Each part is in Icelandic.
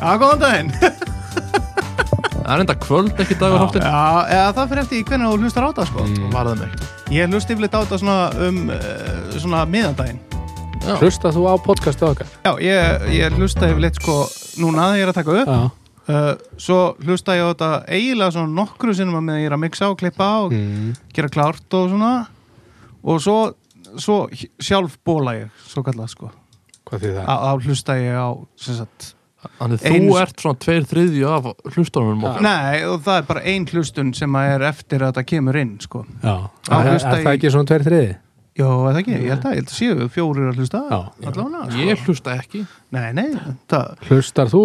Já, góðan daginn það er enda kvöld ekki dagur háttir Já, eða, það fyrir eftir í hvernig þú hlustar á það sko Mm. Varðum ekki Ég hlust yfirleitt á þetta svona um uh, svona miðandaginn Já, Hlusta þú á podcastu okkar? Já, ég, ég hlusta yfirleitt sko núna þegar ég er að taka upp Já. uh, Svo hlusta ég á þetta eiginlega svona nokkru sinnum að með ég er að mixa og klippa og Mm. gera klárt og svona og svo, svo sjálf bóla ég, svo kallað sko Hvað því það? Á, á hlusta ég á sem sagt Þannig Einu- þú ert svona tveir þriðju af hlustunum okkar Nei, og það er bara ein hlustun sem að er eftir að það kemur inn sko Já. Á, Er, er það ekki svona tveir þriði? Jó, er það ekki, ég held að, ég held að séu fjórir að hlusta Já. allavega sko. Ég hlusta ekki Nei, nei, það Hlustar þú?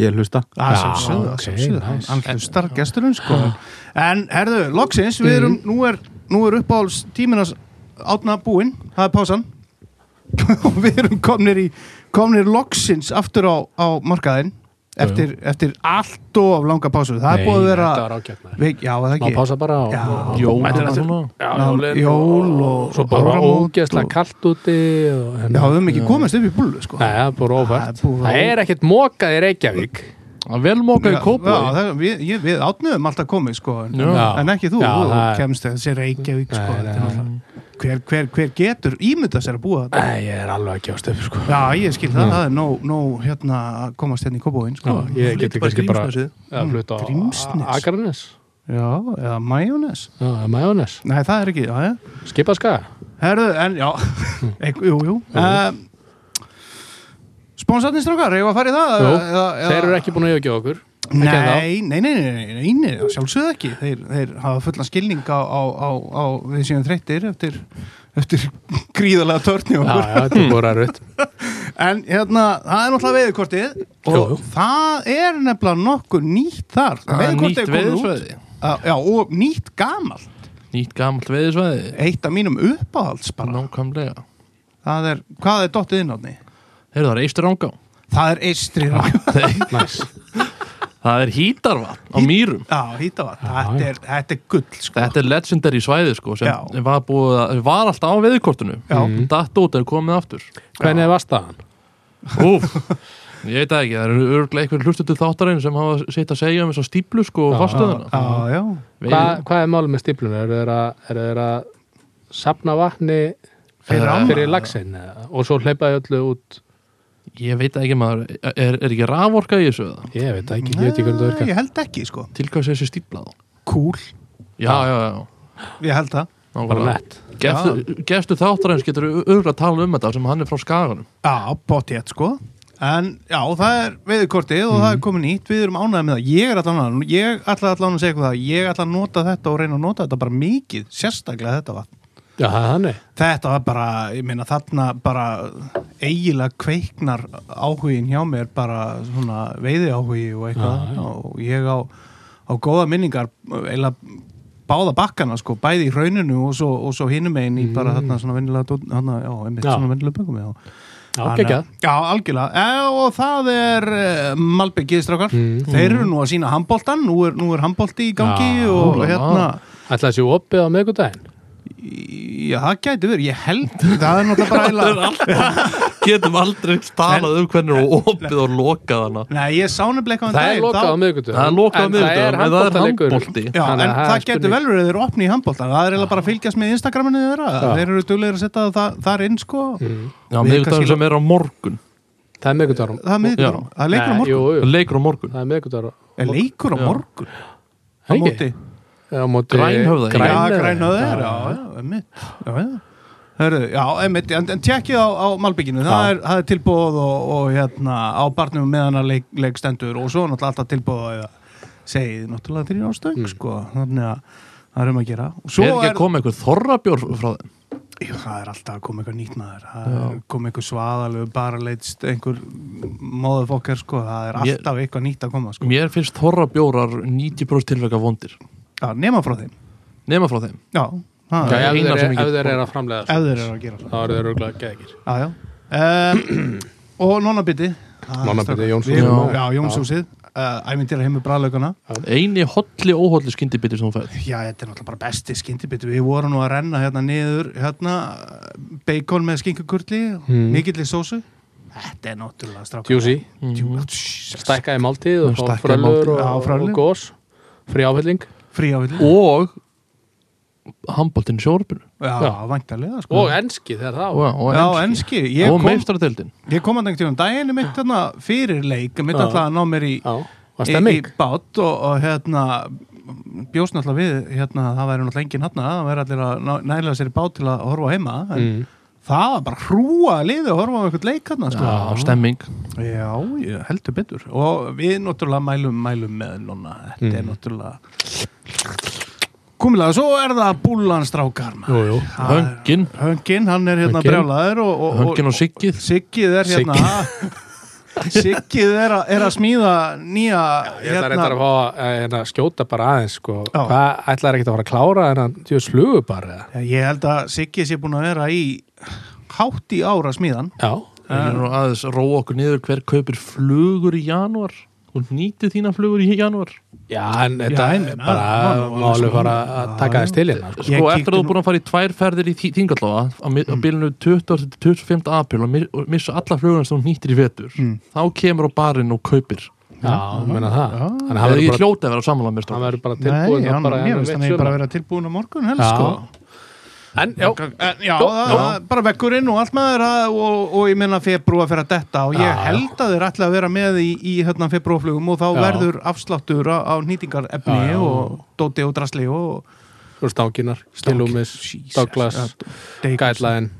Ég hlusta Það Já, sem sögðu, ok, það sem sögðu, hann, nice. hann hlustar gesturinn sko En herðu, loksins, við erum, nú er, nú er uppáhalds tíminas átna búinn, það er pásan og við erum komnir í komnir loksins aftur á, á markaðinn eftir, eftir allt of langa pásu, það er búið að vera við, Já, er það Má ekki? pása bara og, Já. og, Jól og, og svona. Já, jólin jól og- Svo bara áramót ógeðslega og- kallt úti og, Já, hérna. við höfum ekki komist upp í búlu sko. Nei, það er bara Það óvart er búið Það að- er ekkert mokað í Reykjavík. Það er vel mókað í Já, kópa það- við, ég- við átnöðum alltaf komið sko en, Já. en ekki þú, Já, þú það er- kemst þessi Reykjavík sko, Nei, þetta er nei, náttúrulega- hver, hver, hver getur ímynda sér að búa þetta Nei, ég er alveg ekki á stöfu sko. Já, ég skil það, Já. það er nóg, nóg hérna að komast hérna í Kópóin sko. Já, ég geti kannski bara á Grímsnes. Akarnes Já, eða majónes Já, Majónes Nei, það er ekki, já, já. Skipaskaga Herðu, en já, Ek, jú, jú. Um, Sponsatni strákar, hefur að fara í það? Jú, eða, eða, Þeir eru ekki búin að yfirgefa okkur Nei, nei, nei, nei, nei, nei, nei, sjálfsögðu ekki. Þeir, þeir hafa fullan skilning á, á, á, á við séum þreyttir eftir, eftir gríðalega törni Já, okkur. já, þetta er búin að rutt en hérna, það er náttúrulega veiðkortið og það er nefnilega nokkuð nýtt þar. Það er komið út. og nýtt gamal Nýtt gamalt veðisvæði eitt af mínum uppáhalds bara. Nákvæmlega. Það er, hvað er dottið inn á því? Heyrðu það er eistur ánga Það er eistri Næs Það er hítarvatn á mýrum. Já, hýta var, Já, þetta er, þetta er gull sko. Þetta er legendary svæði sko sem var, búið, að- var alltaf á veðikortinu Já. Mm. Datt út er komið aftur. Hvernig er vastaðan? Úf, ég veit það ekki, það eru örglega einhver hlustutu þáttarinn sem hafa sitt að segja um þess að stíplu sko og Já, já. Hva, hvað er málið með stípluna? Er þeir að, þeir að sapna vatni Fyrir Eh, fyrir lagsin og svo hleypaði öllu út Ég veit ekki maður, er, er ekki raforka í þessu eða? ég veit ekki, ég veit ekki hvernig það Nei, virkar Ég held ekki, sko. Til hvað sé þessi stíplað? Cool, Já, já, já, ég held það. Bara nákvæmlega. nett Gefstu, þáttarins getur örgulega að tala um þetta sem hann er frá skaganum. Já, potjett sko. En já, það er veðurkortið og það er komið nýtt. Við erum ánægð með það. Ég er allan að Ég ætla allan að segja eitthvað það. Ég ætla að nota þetta og reyna að nota þetta bara mikið Sérstaklega þetta var já, Þetta var bara, ég meina þarna bara eiginlega kveiknar áhugin hjá mér bara svona veiði áhugi og eitthvað. Já, og ég á, á góða minningar eiginlega báða bakkana sko, bæði í hrauninu og svo, og svo hinum einn í bara þarna svona vennilega þarna, já, einmitt svona vennilega bökum já. algjörlega. E, og það er uh, Malbyggið strákar. Mm. þeir eru nú að sína handboltan nú er, er handbolti í gangi og já. hérna ætlaði að séu opið á miðgudaginn Já, það gæti verið, ég held það er náttúrulega bara eiginlega Getum aldrei talað um hvernig er opið og lokað hana. Nei, ég sá nefnilega eitthvað um það er lokað á þá- miðgudaginn Það er lokað á er en það er handbolti. Já, Þannig en að það getur vel verið að þeir eru opni í handbóltan það er eiginlega bara að fylgjast með Instagraminu þeirra. Þeir eru duglegir að setja það þar inn sko. Mm. Já, kannski- sem er á morgun. Það er er Já. það er leikur á morgun það er er Grænhöfða, Grænhöfða. já, já, einmitt já, já Hörðu, já, einmitt, en, en tjekkið á, á Malbygginu, það er, það er tilbúð og, og hérna á barnum meðan að leik, leik stendur og svo er náttúrulega alltaf tilbúð að segið náttúrulega þrjir ástöng, Mm. sko, þannig að það er um að gera. Og svo Er ekki að koma einhver þorrabjór frá þeim? Jú, það er alltaf að koma eitthvað nýtt maður það Já. er koma eitthvað svaðalegu bara leitst einhver móðufokkar sko, það er Mér- alltaf eitthvað nýtt að koma sko. Mér finnst þorrabjórar 90% tilvæg Já, nema frá þeim Nema frá þeim Já, það er ef eina þeir sem er- ég ef get- þeir eru að framlega ef þeir eru að gera það þá eru þeir rúglega geðegir Já, já um, Og Jónshúsið. Við erum- Já. Jónshúsið uh, Ævindýra heimur bræðlaugana Eini hotli óhotli skyndibiti sem þú færð Já, þetta er náttúrulega bara besti skyndibiti Við vorum nú að renna hérna niður hérna, bacon með skinkukurli Mm. mikilli sósu Þetta er náttúrulega strákar Juicy, Mhm. stækkaði máltíð og Stækkaði frölur máltíð. og, Já, frölur. og gós frí áfylling Frí áfyllir og handbóltinn sjórpinu Já, Já. væntarlega sko. og enski þegar það og, og Já, enski. enski Ég og kom, meistaradeildin ég kom að dengti um daginn mitt þarna fyrir leik mitt alltaf að ná mér í, var í, í bát og, og hérna bjóst náttúrulega við hérna, það væri náttúrulega enginn hann það væri allir að næla sér í bát til að horfa heima en mm. Það var bara hrúa liði að horfa á einhvern leik hann sko. Já, stemming. Já, ég heldur betur. Og við náttúrulega mælum, mælum með núna. Þetta er Mm. náttúrulega komilega, svo er það Það er- Höngin, Höngin, hann er hérna og, og, höngin og siggið. Siggið er hérna Siggið er, að- er að smíða nýja Ég ætla reyndar að fá að hérna, skjóta bara aðeins sko. Já. Hvað ætlar ekki að fara að klára en að djöðs flugu bara eða? Já, Ég held að Siggið sé búin að vera í hátt í ára smíðan Já, aðeins að róa okkur niður hver kaupir flugur í janúar og nýtið þína flugur í janúar. Já en þetta er bara það var má alveg svona- fara að taka þess til hérna sko. Sko eftir að þú búin að fara í tvær ferðir í þingallofa á, á bilinu 20-25 apríl og mi- og missa alla flugurinn sem þú nýttir í vetur Mm. þá kemur á barinn og kaupir. Já, menna það. Þannig að verður bara, hljóti að vera stofn verður bara Nei, tilbúin hann, bara bara að vera tilbúin á morgun helst sko En, já, En, já, Jó, það, jó. bara vekkurinn og allt með þeirra og, og ég minna februar fyrir að detta og ég held að þeir ætla að vera með í, í hérna, februarflugum og þá Já. verður afsláttur á, á nýtingarefni Já, já. og dóti og drasli og þú stanginar Stillumis, Jesus. Douglas. Guideline,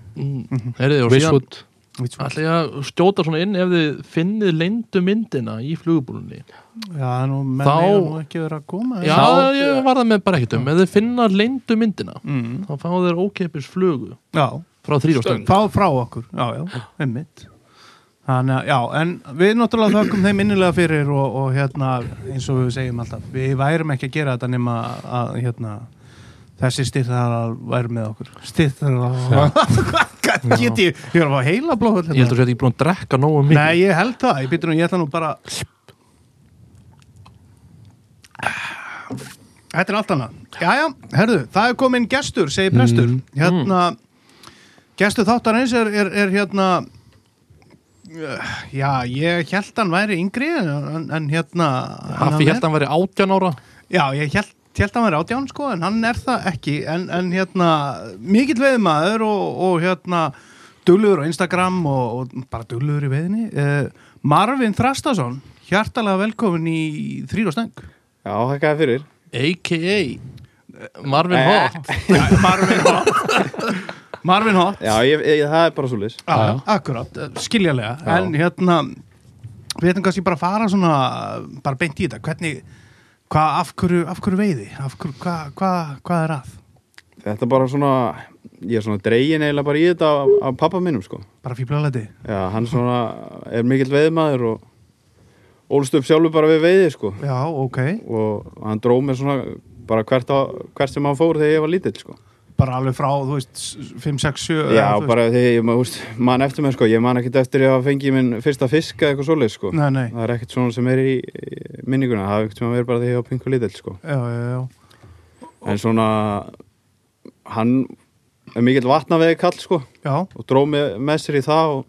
Herði, og síðan Wishwood ætla ég að stjóta svona inn ef þið finnið leyndu myndina í flugbúlunni Já, nú menn Þá- eiga nú ekki vera að koma Já, Þá- ég var það með bara ekkert um. Ef þið finna leyndu myndina mm. þá fá þeir ókeipis flugu. Já. frá þrýrastöng Fá frá okkur, já, já, einmitt. Þannig að, já, en við náttúrulega þökkum þeim innilega fyrir og, og hérna, eins og við segjum alltaf, við værum ekki að gera þetta nema að, hérna, þessi styrðar væri með okkur. Styrðar, hvað get ég, ég er að heila blóð Ég held að þú sér ekki búin að drekka nógu mikið. Nei, ég held það, ég býtur nú, ég ætla nú bara Þetta er allt annað. Jæja, herðu, það er komin gestur, segir prestur. Mm. Hérna Gestur þáttarins er, er, er hérna Já, ég held hann væri yngri en, en hérna Hafi held að hann væri átján ára? Já, ég held, held hann væri átján sko en hann er það ekki en, en hérna, mikill veiðmaður og, og hérna duglugur á Instagram og, og bara duglugur í veiðinni uh, Marvin Þrastason hjartalega velkomin í þrýr og steng Já, þakkaði fyrir. A.k.a. Marvin Eh. Hot Marvin Hot Marvin Hot Já, ég, ég, það er bara svo lis. Akkurat, eh, skiljanlega Já. en hérna við ætlum kannski bara að fara svona bara beint í þetta, hvernig hvað, af hverju, af hverju veiði af hverju, hvað, hvað, hvað er að Þetta er bara svona, ég er svona dregin eiginlega bara í þetta af, af pappa minnum, sko. bara fíblalæti Já, hann svona er mikill veiðmaður og ólst upp sjálfur bara við veiði, sko. já, ok, Og hann dróð mér svona bara hvert, á, hvert sem hann fór þegar ég var lítill, sko. Bara alveg frá, þú veist 5, 6, 7 Já, bara þegar ég man eftir mér, sko. Ég man ekkert eftir að fengi minn fyrsta fisk eða eitthvað svoleið, sko. nei, nei, Það er ekkert svona sem er í, minninguna. Það er ekkert sem að vera bara ég var pingu lítill, sko. já, já, já En svona, hann er mikill vatnavegi kall, sko. já, og dróð með, með sér í það og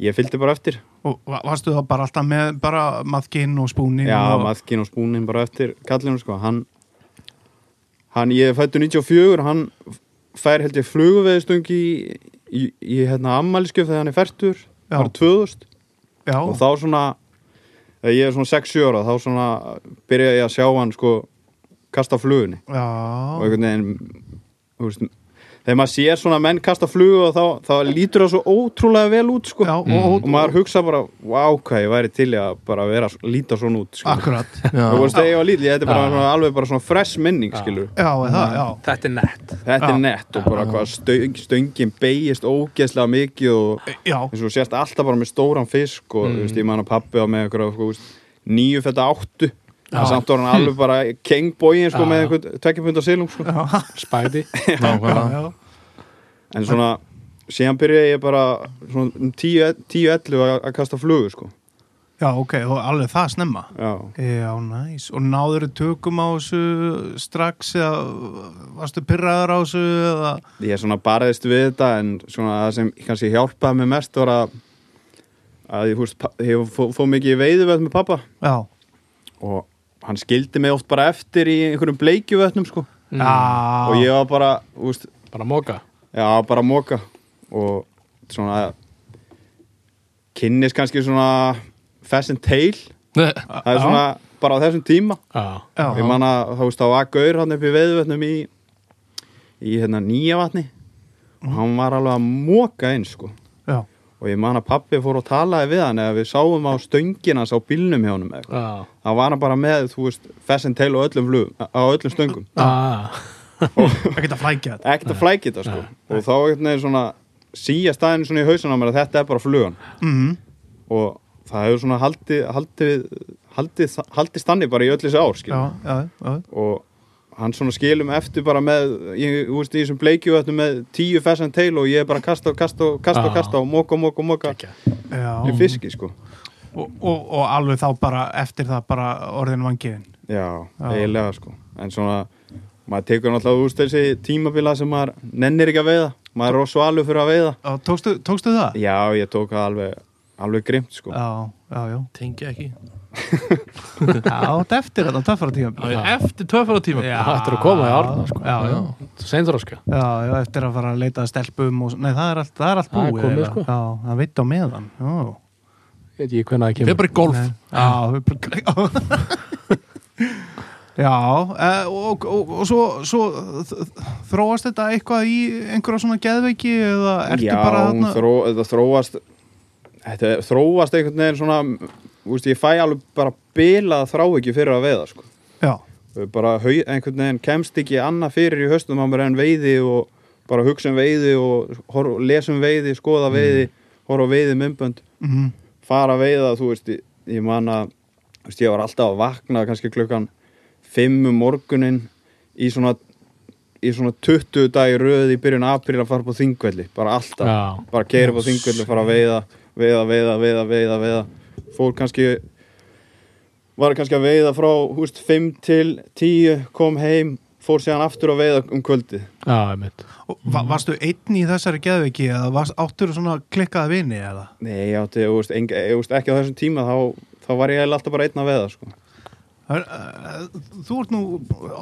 ég fylgdi bara eftir og va- varstu þá bara alltaf með bara maðkinn og spúnin já, og... maðkin og spúnin bara eftir kallinu sko, hann hann, ég er fættu 94 hann fær held ég flugveðistung í, í, í hérna ammæliskjöf þegar hann er færtur Já. bara 2000 já, og þá svona ég er svona 6-7 ára þá svona byrja ég að sjá hann sko kasta flugunni. Og já, einhvern veginn veist, þegar maður sér svona menn kasta flugu og þá, þá lítur það svo ótrúlega vel út sko. Já, og, og og, maður hugsa bara, wow, hvað ég væri til í að bara vera, líta svona út skilur. akkurat. Já. og veist, þegar ég var lítil, þetta er bara svona, alveg bara svona fresh minning, skilur já, er það, já, Þetta er nett. Þetta Já. er nett og bara hvað stöng, stöngin beigist ógeðslega mikið og já, eins og þú sést alltaf bara með stóran fisk og Mm. þú veist, ég man að pappi á með eitthvað, níu fætta áttu Já. samt var hann alveg bara kengbóin sko, með eitthvað tveggjapundar silung sko. Spæði Nákvæmlega. já, en svona, síðan byrjaði ég bara svona um 10-11 að að kasta flugu sko. já, ok, og alveg það snemma já Já, næs. Og náður tökum á þessu strax eða varstu pyrraður á þessu eða... ég er svona barðist við þetta en svona það sem kannski hjálpaði mig mest var að að ég, fóð fó mikið í veiðuvöld með pappa Já, og hann skildi mig oft bara eftir í einhverjum bleikjuvötnum sko. Mm. og ég var bara, þú veist, Bara móka já, bara móka og svona kynnis kannski svona fast and tail. Nei, það er svona bara á þessum tíma. Já, ég man að þú veist, þá var gaur hann upp í veiðuvötnum í í hérna nýja vatni og hann var alveg að móka inn sko og ég man að pappi fór og talaði við hann eða við sáum á stöngina á bílnum hjá eitthvað. já, þá var hann bara með, þú veist, fast and tail á öllum flug, á öllum stöngum. Já. Ekkert að flækja þetta. Ekkert að flækja þetta sko. Og þá veginn svona síja staðinu svona í hausan á mér að þetta er bara flugan. Mm og það hefur svona haldið haldið, haldið, haldið stanni bara í öll þessi ár Já, skilur. já, já, og hann svona skilum eftir bara með ég, þú veist, í þessum bleikju þetta með tíu fast and tail og ég er bara kasta og kasta og kasta og kasta og moka og moka og já. í fiski sko. Og, og, og alveg þá bara eftir það bara orðin vangiðin Já, Já. eiginlega sko. En svona, maður tekur náttúrulega úr þessi tímabila sem maður nennir ekki að veiða. Maður er svo alveg fyrir að veiða. Tókstu, tókstu það? Já, ég tók það alveg, alveg grimt sko. Já, já, já. Tengi ekki Já, þetta eftir þetta töffara tíma Já, ég- Eftir töffara tíma Já. Þetta er að koma í árna sko. Já, já, Seinþróska já, já, eftir að fara að leita að stelpum og, Nei, það er allt, það er allt Það búið komið, sko. Já, það veit á meðan Já, Ég veit ekki hvernig það Við kemur bara í golf. Nei. Já, við bara Já, eh, og, og, og svo, svo þróast þetta eitthvað í einhverja svona geðveiki eða ertu Já, bara þarna þró, þetta þróast Þetta er- þróast einhvern veginn svona veist, ég fæ alveg bara bilað þrá ekki fyrir að veiða sko. Bara einhvern veginn kemst ekki annað fyrir í höstum á mér en veiði og bara hugsa um veiði og horf, lesa um veiði, skoða veiði horfa á veiði mymbönd mhm, fara að veiða, þú veist, ég, ég man að þú veist, ég var alltaf að vakna kannski klukkan 5 um morgunin í svona í svona 20 dagi röð í byrjun apríl að fara på þingvelli, bara alltaf. Já, bara keira på þingvelli, fara að veiða veiða, veiða, veiða, veiða, veiða fór kannski var kannski að veiða frá húst 5 til 10, kom heim fór síðan aftur að veiða um einmitt Og va varstu einn í þessari geðveiki eða varst, áttur svona klikkaða vini eða? Nei, ég átti, ég veist, ekki á þessum tíma þá, þá var ég alltaf bara einn að veiða sko. Það er, uh, Þú ert nú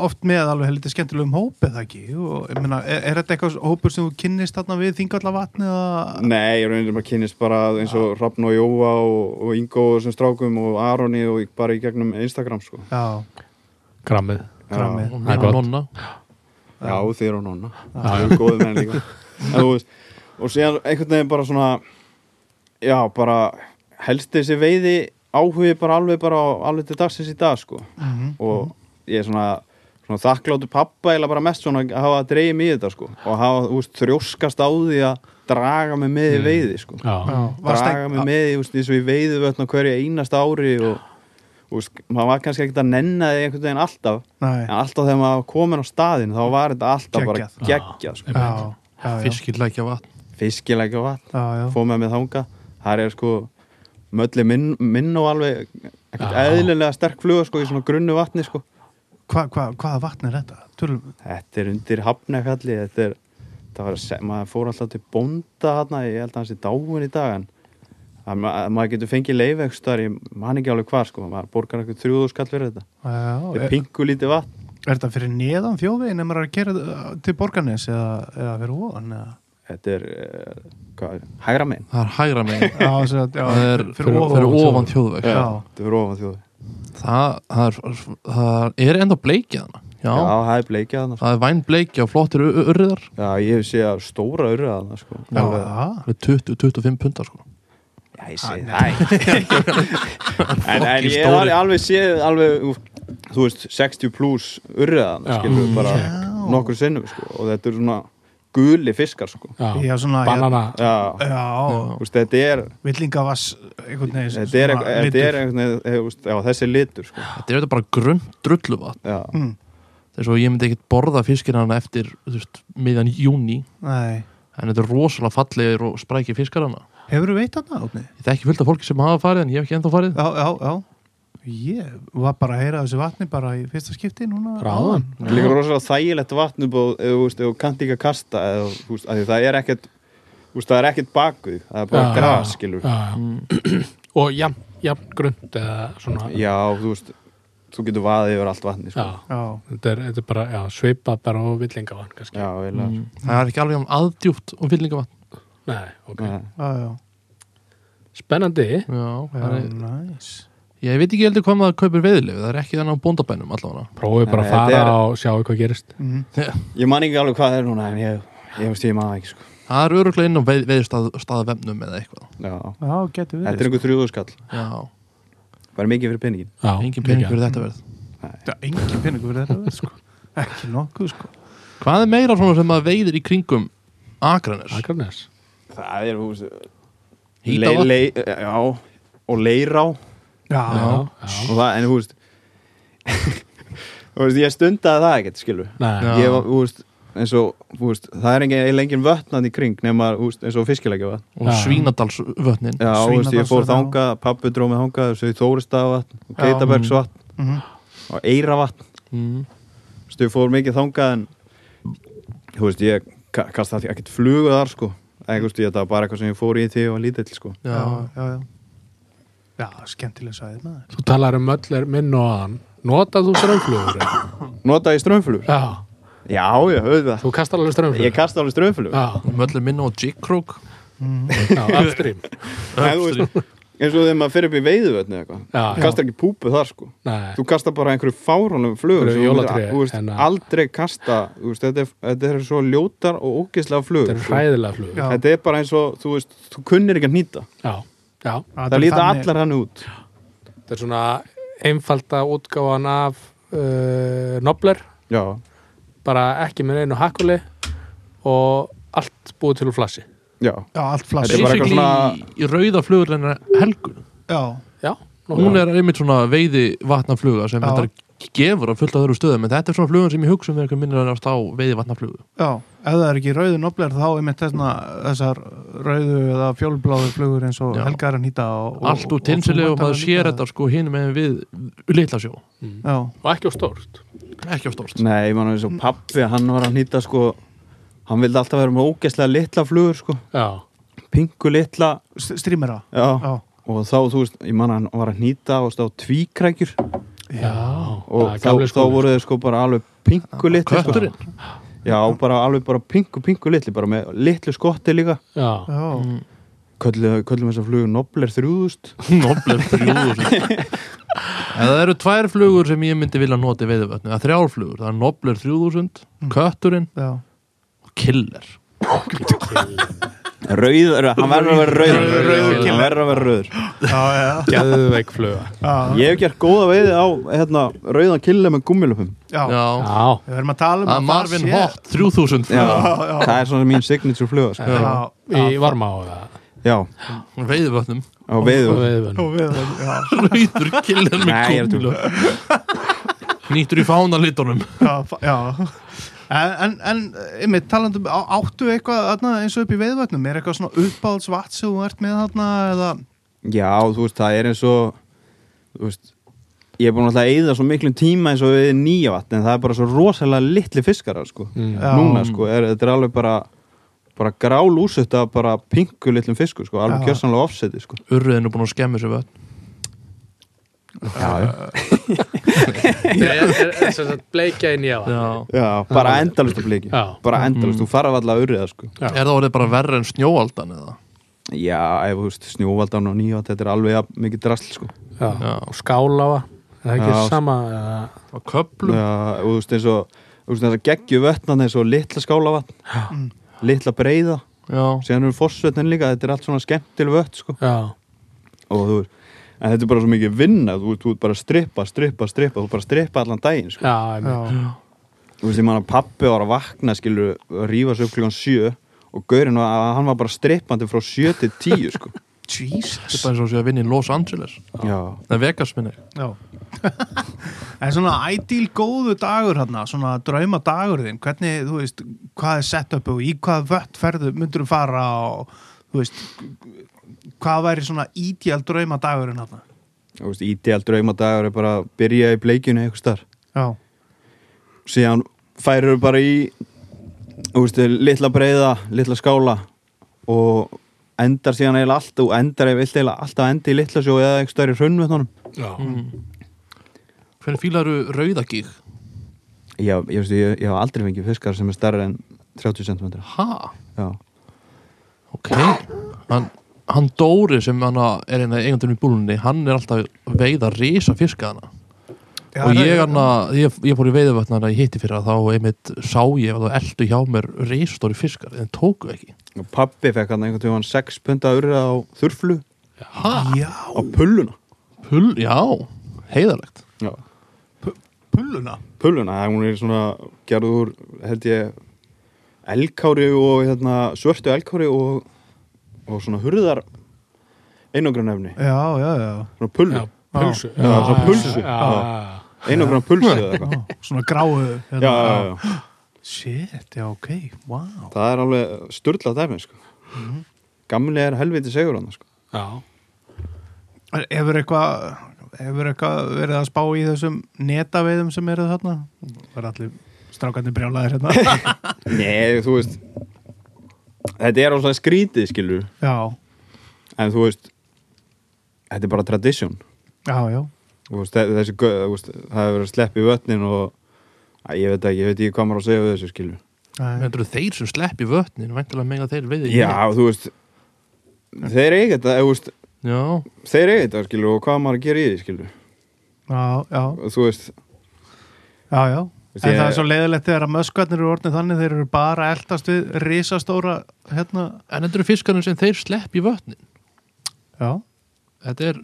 oft með alveg heldur skemmtilegum hóp eða ekki? Og ég meina, er, er þetta eitthvað hópur sem þú kynnist þarna við þingalla vatni eða? Nei, ég reynir bara að kynast bara eins og Hrafn og Jóa og, og Ingo og þessum strákum og Aroni og ég- bara í gegnum Instagram sko. Já, Grammið Grammið. og Það er nonna. Já, þér og nonna. Það eru góðið menn líka. En, þú veist, Og síðan einhvern veginn bara svona Já, bara helst þessi veiði áhugi bara alveg bara á, alveg til dagsins í dag sko. mhm, og ég er svona, svona þakkláttu pappa eða bara mest svona að hafa dreigið mig í þetta sko. og hafa veist, þrjóskast á því að draga mig með í veiði sko. Já, draga mig með í, og í veiðu vötn á hverju einasta ári og veist, maður var kannski ekkert að nenna því einhvern veginn alltaf. Nei, en alltaf þegar maður komin á staðin þá var þetta alltaf bara Geggjað. geggjað sko. fiskilækja vatn fiskilega vatn, fóð með mig þanga það er sko mölli minn, minn og alveg Já. eðlilega sterk fluga sko í svona grunnu vatni sko Hva, hva, hvaða vatn er þetta? Tölum, Þetta er undir hafnafjalli Þetta er, se- maður fór alltaf til bónda þarna, ég held að hans er dáin í dag ma maður getur fengið leifekstar, ég man ekki alveg hvar sko, maður borgar eitthvað þrjúðu skall fyrir þetta já, þetta er, pingu lítið vatn er þetta fyrir neðan þjóðvegin ef maður er að gera uh, til borgarnes eða, eða fyrir ofan eða? Þetta er, uh, hvað, hægra megin? Það er hægra megin. Já, sem sagt, já, það er fyrir fyrir, ofan þjóðveg. er það, það, er, er enda bleikið hana já, Já, það er bleikjað þarna sko. það er væn bleikja og flottir urriðar. Já, ég hef séð stóra urra þarna sko. Já, Alveg- já. Það er 20-25 puntar sko. Já, ég segi það. En, en ég hef alveg, séð alveg, þú veist, 60 plus urriðan, Já. skilur bara Já. nokkur sinnum, sko, og þetta er svona guli fiskar, sko. Já, svona banana. þetta er villingavass þetta er, þetta er einhvern veginn, þessi litur, sko. Þetta er þetta bara grönt drulluvatn. Já, mm, þess að ég myndi ekkert borða fiskir hana eftir veist, miðjan júni Nei, en þetta er rosalega fallegir og sprækir fiskar hana. Hefur þú veit þarna átni? ég þekki fullt af fólki sem hafa farið en ég hef ekki ennþá farið. Já, já, já Ég var bara að heyra þessu vatni bara í fyrsta skipti núna Ráðan. þetta er líka rosalega þægilegt vatn upp og, eða, þú veist, ef þú kannt ekki að kasta eða, þú veist, af því það er ekkert veist, það er ekkert bakuð það er bara gras, skilur já, já. og jafn, jafn grund eða svona já, þú veist, þú getur vaðið yfir allt vatni, sko. Já, Já, þetta er, þetta er bara já, svipað bara á villingavann Mm. það er ekki alveg um aðdjúpt og fyllingavatn Nei, ok. Nei. já, já, Spennandi. já, já, það er, næs ég veit ekki heldur hvað maður kaupir veðilegu það er ekki þannig á bóndabænum allavega. Prófið bara Nei, að fara þetta er- og sjá hvað gerist. Mhm. ég man ekki alveg hvað það er núna en ég, ég veist, ég það ekki, sko. Það er öruglega inn á veð, veðurstaðavefnum eða eitthvað. Já, Já, getur þetta er einhver þrjúðu skall já, bara mikið fyrir penningin Já, engin pening fyrir þetta verð. Það er engin peningur fyrir þetta sko. Ekki nokkuð sko. Hvað er meira svona sem maður veiðir í kringum Akranes? Akranes. það er, þú veist Hítavatn? lei- lei- já, og leirá Já, Já, það, en þú veist þú veist, ég stundaði það ekkert, skilur. Ég var, þú veist, eins og þú veist, það er engin, engin vötnað í kring nema, þú veist, eins og fiskilegja vatn og. Svínadalsvötnin. Já, þú veist, ég fór Svínadalsvatn, þangað, pappi drómið þangað þessu Þóristavatn, og Já. Geitabergsvatn Mhm. og Eiravatn mm. þú veist, ég fór mikið þangað en þú veist, ég ka- kasta ekkert flugu þar, sko. Eða, þú veist, ég, þetta var bara eitthvað sem ég fór í því og var lítill, sko. Já, já, já, já skemmtileg sæðið maður Þú talar um öll er minn og hann. Notað þú strömmflugur? eða? nota ég strömmflugur? Já, já, já, auðvitað þú kastar alveg strömmflugur. ég kasta alveg strömmflugur Já, möllir minna og jiggkrók já, upstream. Eins og þegar maður fyrir upp í veiðuvötni eða eitthvað Já, þú kastar ekki púpu þar sko Nei, þú kastar bara einhverju fáránum flugur þú veist, en aldrei kasta þú veist, þetta, er, þetta er svo ljótar og ógeðslega flugur þetta er sko. hræðilega flugur. Þetta er bara eins og þú veist, þú kunnir ekki að nýta Já, já. það líta allar hann út. Þetta er svona einfalda útgáfan af uh, Nobler, já, bara ekki með einu hakkuli og allt búið til úr flassi. já, Já, allt flass Þetta er bara eitthvað í, í rauða flugur hennar helgu. Já, Já, hún er einmitt svona veiði vatnafluga sem þetta gefur að fullt af öðru stöðum en þetta er svona flugun sem ég hugsa um þegar minnir að á veiði vatnaflugu já, ef það er ekki rauðu nobler þá er mitt þessna, þessar rauðu eða fjólbláðu flugur eins og Já. Helga er að nýta og, allt úr tinsili og maður sér þetta sko hinum með við litla sjó. Já, og ekki á stórt. ekki á stórst nei, mann eins og pappi hann var að nýta sko hann vildi alltaf vera með ógeðslega litla flugur sko. Já, pingu litla, strímera. Já, Já, og þá, þú veist, ég man að hann var að nýta og stáð tvíkrækjur. Já. og þá, þá voru þau sko bara alveg pingu litli sko. Já, bara alveg bara pingu pingu litli bara með litlu skotti líka. Já, já, Mm. köllum, þess að flugu Nobler 3000 Nobler 3000 En það eru tvær flugur sem ég myndi vilja nota í veiðuvötnu, það er þrjár flugur. Það er Nobler 3000, Kötturinn já. og Killer rauð, hann verður að vera rauður. Rauður hann verður að vera rauður. Já, já, geðveik fluga. já, ég hef gert góða veiði á hérna, rauðan kille með gummilöpum já. Já, Já, Við erum að tala um að Marvin það sé- Hot 3000 já, já. það er svona mín signature fluga sko. Já, í varma á það. já, veiðuvötnum á já, Rauður Killer með gúmlu Nýttur í fánalitunum. Já, fa- já. En, en, en einmitt, talandum, á- áttu eitthvað eins og upp í veiðvötnum, er eitthvað svona uppáhalds vatn sem þú ert með þarna eða, já, þú veist, það er eins og þú veist ég er búin alltaf að eyða svo miklum tíma eins og við nýja vatn en það er bara svo rosalega litli fiskarar sko. Mm. Núna sko, er, þetta er alveg bara bara grál úsett af bara pingu litlum fiskur sko, alveg kjörsanlega offseti sko. Urriðin er búin að skemmi sér vötn já, Er, er, er sem sagt bleikja í já, bara endalust að bliki Já. bara endalust, þú farað alltaf að urriða sko. Er það orðið bara verra en snjóaldan eða? já, ef þú veist, snjóvaldan og nýja þetta er alveg jafn mikið drasl sko. Já. Já. Og skáláfa. Er það ekki Já. sama? eða? Á köplum? já, og þú veist, eins og þú veist, þess að geggju vötnan eins og litla skálavatn Mm. litla breiða Já, síðan eru fossvötnin líka, þetta er allt svona skemmtileg vött sko. Og þú veist, en þetta er bara svo mikið vinna þú veist, þú veist bara að strippa, strippa, strippa þú bara strippa allan daginn sko. Já, já, þú veist, ég man að pappi var að vakna skilur, að rífa sig upp klukkan sjö og gaurinn var að hann var bara strippandi frá sjö til tíu sko. þetta Jesus er bara eins og að vinna í Los Angeles. Já, Nei, Vegas minni. Já. En svona ideal góðu dagur hérna, svona drauma dagur þinn, hvernig, þú veist, hvað er sett upp og í hvað vött ferðu myndur þú fara og, þú veist, hvað væri svona ideal drauma dagurinn hérna? þú veist, ídeal draumadagur er bara að byrja í bleikjunu eitthvað starf Já, síðan færir bara í þú veist, litla breiða, litla skála og endar síðan eiginlega allt og endar ef vilt eiginlega alltaf endi í litla sjó eða ekki stærri hrunn við honum Já, Hvernig fílaru rauðagíg? ég, ég, veist, ég, ég hef aldrei fengið fiskar sem er stærri en 30 cm Ha? já, Ok. Hann, hann Dóri sem hann er eina eigandunum í búlunni hann er alltaf að veiða risa fiskaðana Já, og ég, hana, ég, ég fór í veiðavötnana í hitti fyrir þá einmitt sá ég að það eldu hjá mér risastóri fiskar en tóku ekki. Og pappi fekk hann einhvern tímann 6 punda urra á þurflu? Já, á pulluna. Pull, já, heiðalegt já. pulluna? Pulluna, það- hún er svona gerð úr, held ég elkári og hérna, svörtu elkári og, og svona hurðar einangrunefni Já, já, já. Svona pulsu. Já, svona pulsu. Já, já, einangrunar pulsu eða eitthvað. Já, Svona gráu hérna. Shit, já, ok, wow. Það er alveg sturlað dæmi sko. gamli er helviti segur hann sko. já. Hefur eitthvað Hefur eitthvað verið að spá í þessum netaveiðum sem eru þarna? Það er allir strákarnir brjálaðir hérna? Nei, þú veist þetta er alveg skrítið skilur Já, en þú veist þetta er bara tradition. Já, já. Þú veist, þe- þessi, þú veist, það hefur verið að sleppa í vötnin og að, ég veit ekki, ég veit ekki hvað maður að segja við þessu skilur Nei. Mendur þeir sem slepp í vötnin væntilega mega þeir veiði já, þú veist þeir eiga þetta, þú veist já, þeir eiga þetta skilur og hvað maður að gera í því skilur Já, já, og þú veist, já, já En það er svo leiðilegt þegar að möskvarnir eru orðnið þannig þeir eru bara eldast við risastóra hérna, en þetta eru fiskarnir sem þeir slepp í vötnin. Já. Þetta er,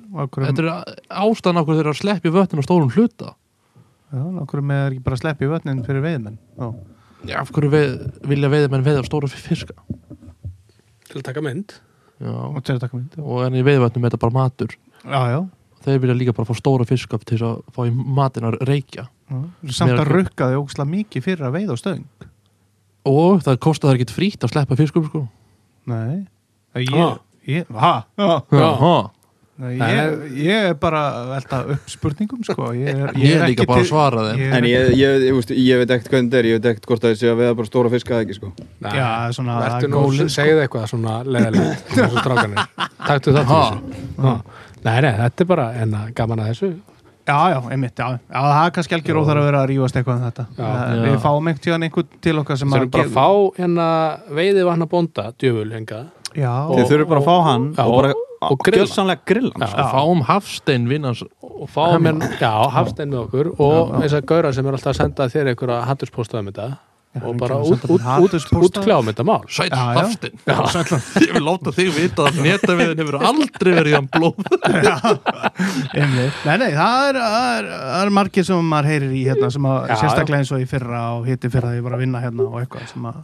er ástæðan okkur þeir að slepp í vötnin á stórum hluta. Já, okkur með er ekki bara að sleppa í vötnin fyrir veiðmenn Já, já, af hverju veið, vilja veiða menn veiða stóra fiska? Til að taka mynd. Já, og til að taka mynd Já, og en í veiðvötnum er þetta bara matur. Já, já, þeir vilja líka bara fá stóra fiska til að fá í matin að reykja. Samt að rukka þau ógslag mikið fyrir að veiða á stöðing og það kostar það ekki frítt að sleppa fiskum sko Nei Ég, Ha. ég, ha, Já. ha. Nei, ég, ég er bara velta upp spurningum sko. ég, er, ég er ekki líka bara að svara þeim ég en ég, ég, ég, veist, ég veit ekkert hvernig þetta er ég veit ekkert hvort að þessi að veða bara stóra fiska eða ekki sko Nei, Já, svona nú, gólinn, sko. segðu eitthvað svona leðilegt Taktu það til Ha. þessu Ha. Nei, nei, þetta er bara enna gaman að þessu Já, já, einmitt, já, já, það er kannski algjör óþar að vera að rífast eitthvað um þetta Já. Eh, Já. Við fáum einhvern tíðan einhvern til okkar sem Þeir eru bara að fá hérna veiði vatna bónda, djöful hengað Já, þeir þurfum bara að fá hann Já, og bara og grilla. grilla hann, Já. sko. og fáum Hafstein vinnans og fá mér, já, hafstein með okkur og þess að gaura sem er alltaf að senda þér einhverja hatturspósta um þetta og bara út, út, út, útkljám þetta mál. Já. Hafstein ég vil láta þig vita að netaviðin hefur aldrei verið hann blóð. Nei, nei, það er, það er, er margir sem maður heyrir í hérna sem að Já, sérstaklega eins og í fyrra og hitti fyrra þegar ég var að vinna hérna og eitthvað sem að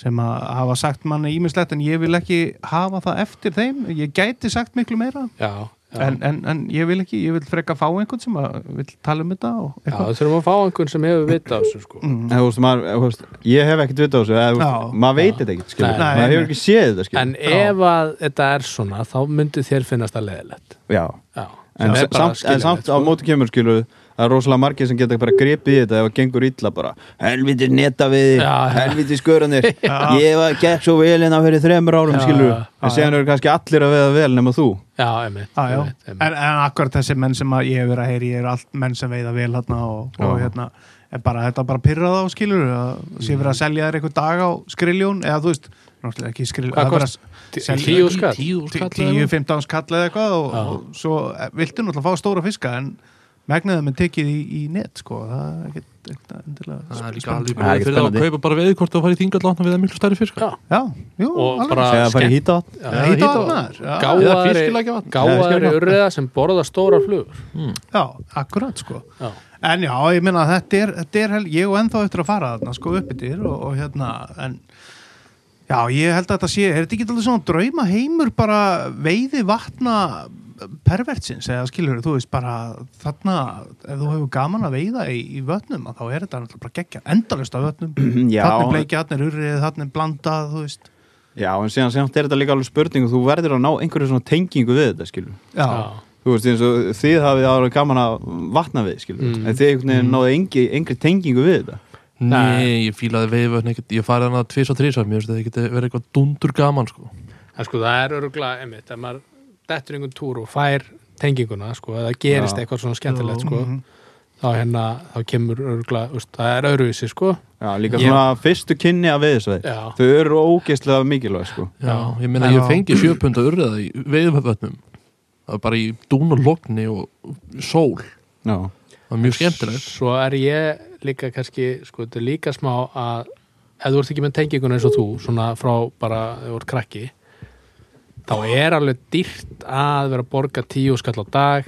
sem að hafa sagt manni ímislegt en ég vil ekki hafa það eftir þeim. Ég gæti sagt miklu meira. Já, en, en, en ég vil ekki, ég vil freka fá einhvern sem að vil tala um þetta og já það þurfum að fá einhvern sem hefur vita á þessu sko. Mm. Þú veist, maður, veist, ég hef ekkert vita á þessu eða, Já. maður veit þetta ekkert maður hefur ekki séð þetta skilur. en ef að þetta er svona þá myndi þér finnast það leðilegt já, já, en, er bara samt, samt á sko. móti kemur skilur það er rosalega margir sem geta bara gripið í þetta ef það gengur illa bara. Helviti neta við Já, já. helviti sköranir Já. ég var gett svo vel en það fyrir þremur árum Já, skilur en séðan eru kannski allir að veða vel nema þú. Já, einmitt, Já, já. einmitt, einmitt. En, en akkurat þessi menn sem að ég hefur verið að heyri ég er allt menn sem veiða vel hérna og, og hérna er bara, þetta bara pyrrað á skilur að sé verið að selja þér einhver dag á skriljón eða þú veist, náttúrulega ekki skriljón tíu skall tíu skall? Eða 10-15 skall eða eitthvað og, og svo eh, viltu náttúrulega fá stóra fiska en megnaðum er tekið í, í net sko, það er ekkert ekkert endilega það er líka spennandi. alveg Það er ekki fyrir að spennandi. kaupa bara veið hvort það farið þingall látna við að miklu stærri fiska Já. Já, jú, Og alveg. bara- segja að fara í skemmt. hýta eða gáðari urriða sem borða stóra flugur Já, akkurat sko. Já, En já, ég minna að þetta er, þetta er hel, ég og ennþá eftir að fara þarna sko upp yfir og, og hérna en já, ég held að þetta sé er þetta ekki alltaf svona drauma heimur bara veiði vatna pervertsins eða skilur þú veist bara þarna, ef þú hefur gaman að veiða í, í vötnum, að þá er þetta náttúrulega bara geggja endalust af vötnum, já, þarna er bleikja, þarna er urrið, þarna er blandað, þú veist. Já, en síðan semt er þetta líka alveg spurning og þú verður að ná einhverju svona tengingu við þetta skilur Já, þú veist eins og þið hafið alveg gaman að vatna við skilur Mm. en þið veginn náðu engi, engri tengingu við þetta? Nei, ég fílaði veiðvötn ekkert, ég farið hana tvis og þrísar, mér finnst þetta ekki verið eitthvað dundur gaman sko. En sko það er öruglega, einmitt, ef maður dettur einhvern túr og fær tenginguna, sko, eða gerist Já. eitthvað svona skemmtilegt, sko, Mhm. þá hérna, þá kemur öruglega, úst, það er öðruvísi, sko. Já, líka Ég- svona fyrstu kynni af veiðisveið Já. Þau eru ógeðslega mikilvæg sko Já, ég meina ég fengi sjöpunda urriða í veiðvötnum, það var bara í dún og logni og sól, Já, það var mjög skemmtilegt. Svo er ég líka kannski, sko, þetta er líka smá að ef þú ert ekki með tenginguna eins og þú, svona frá bara, ef þú ert krakki, þá er alveg dýrt að vera að borga tíu skall á dag,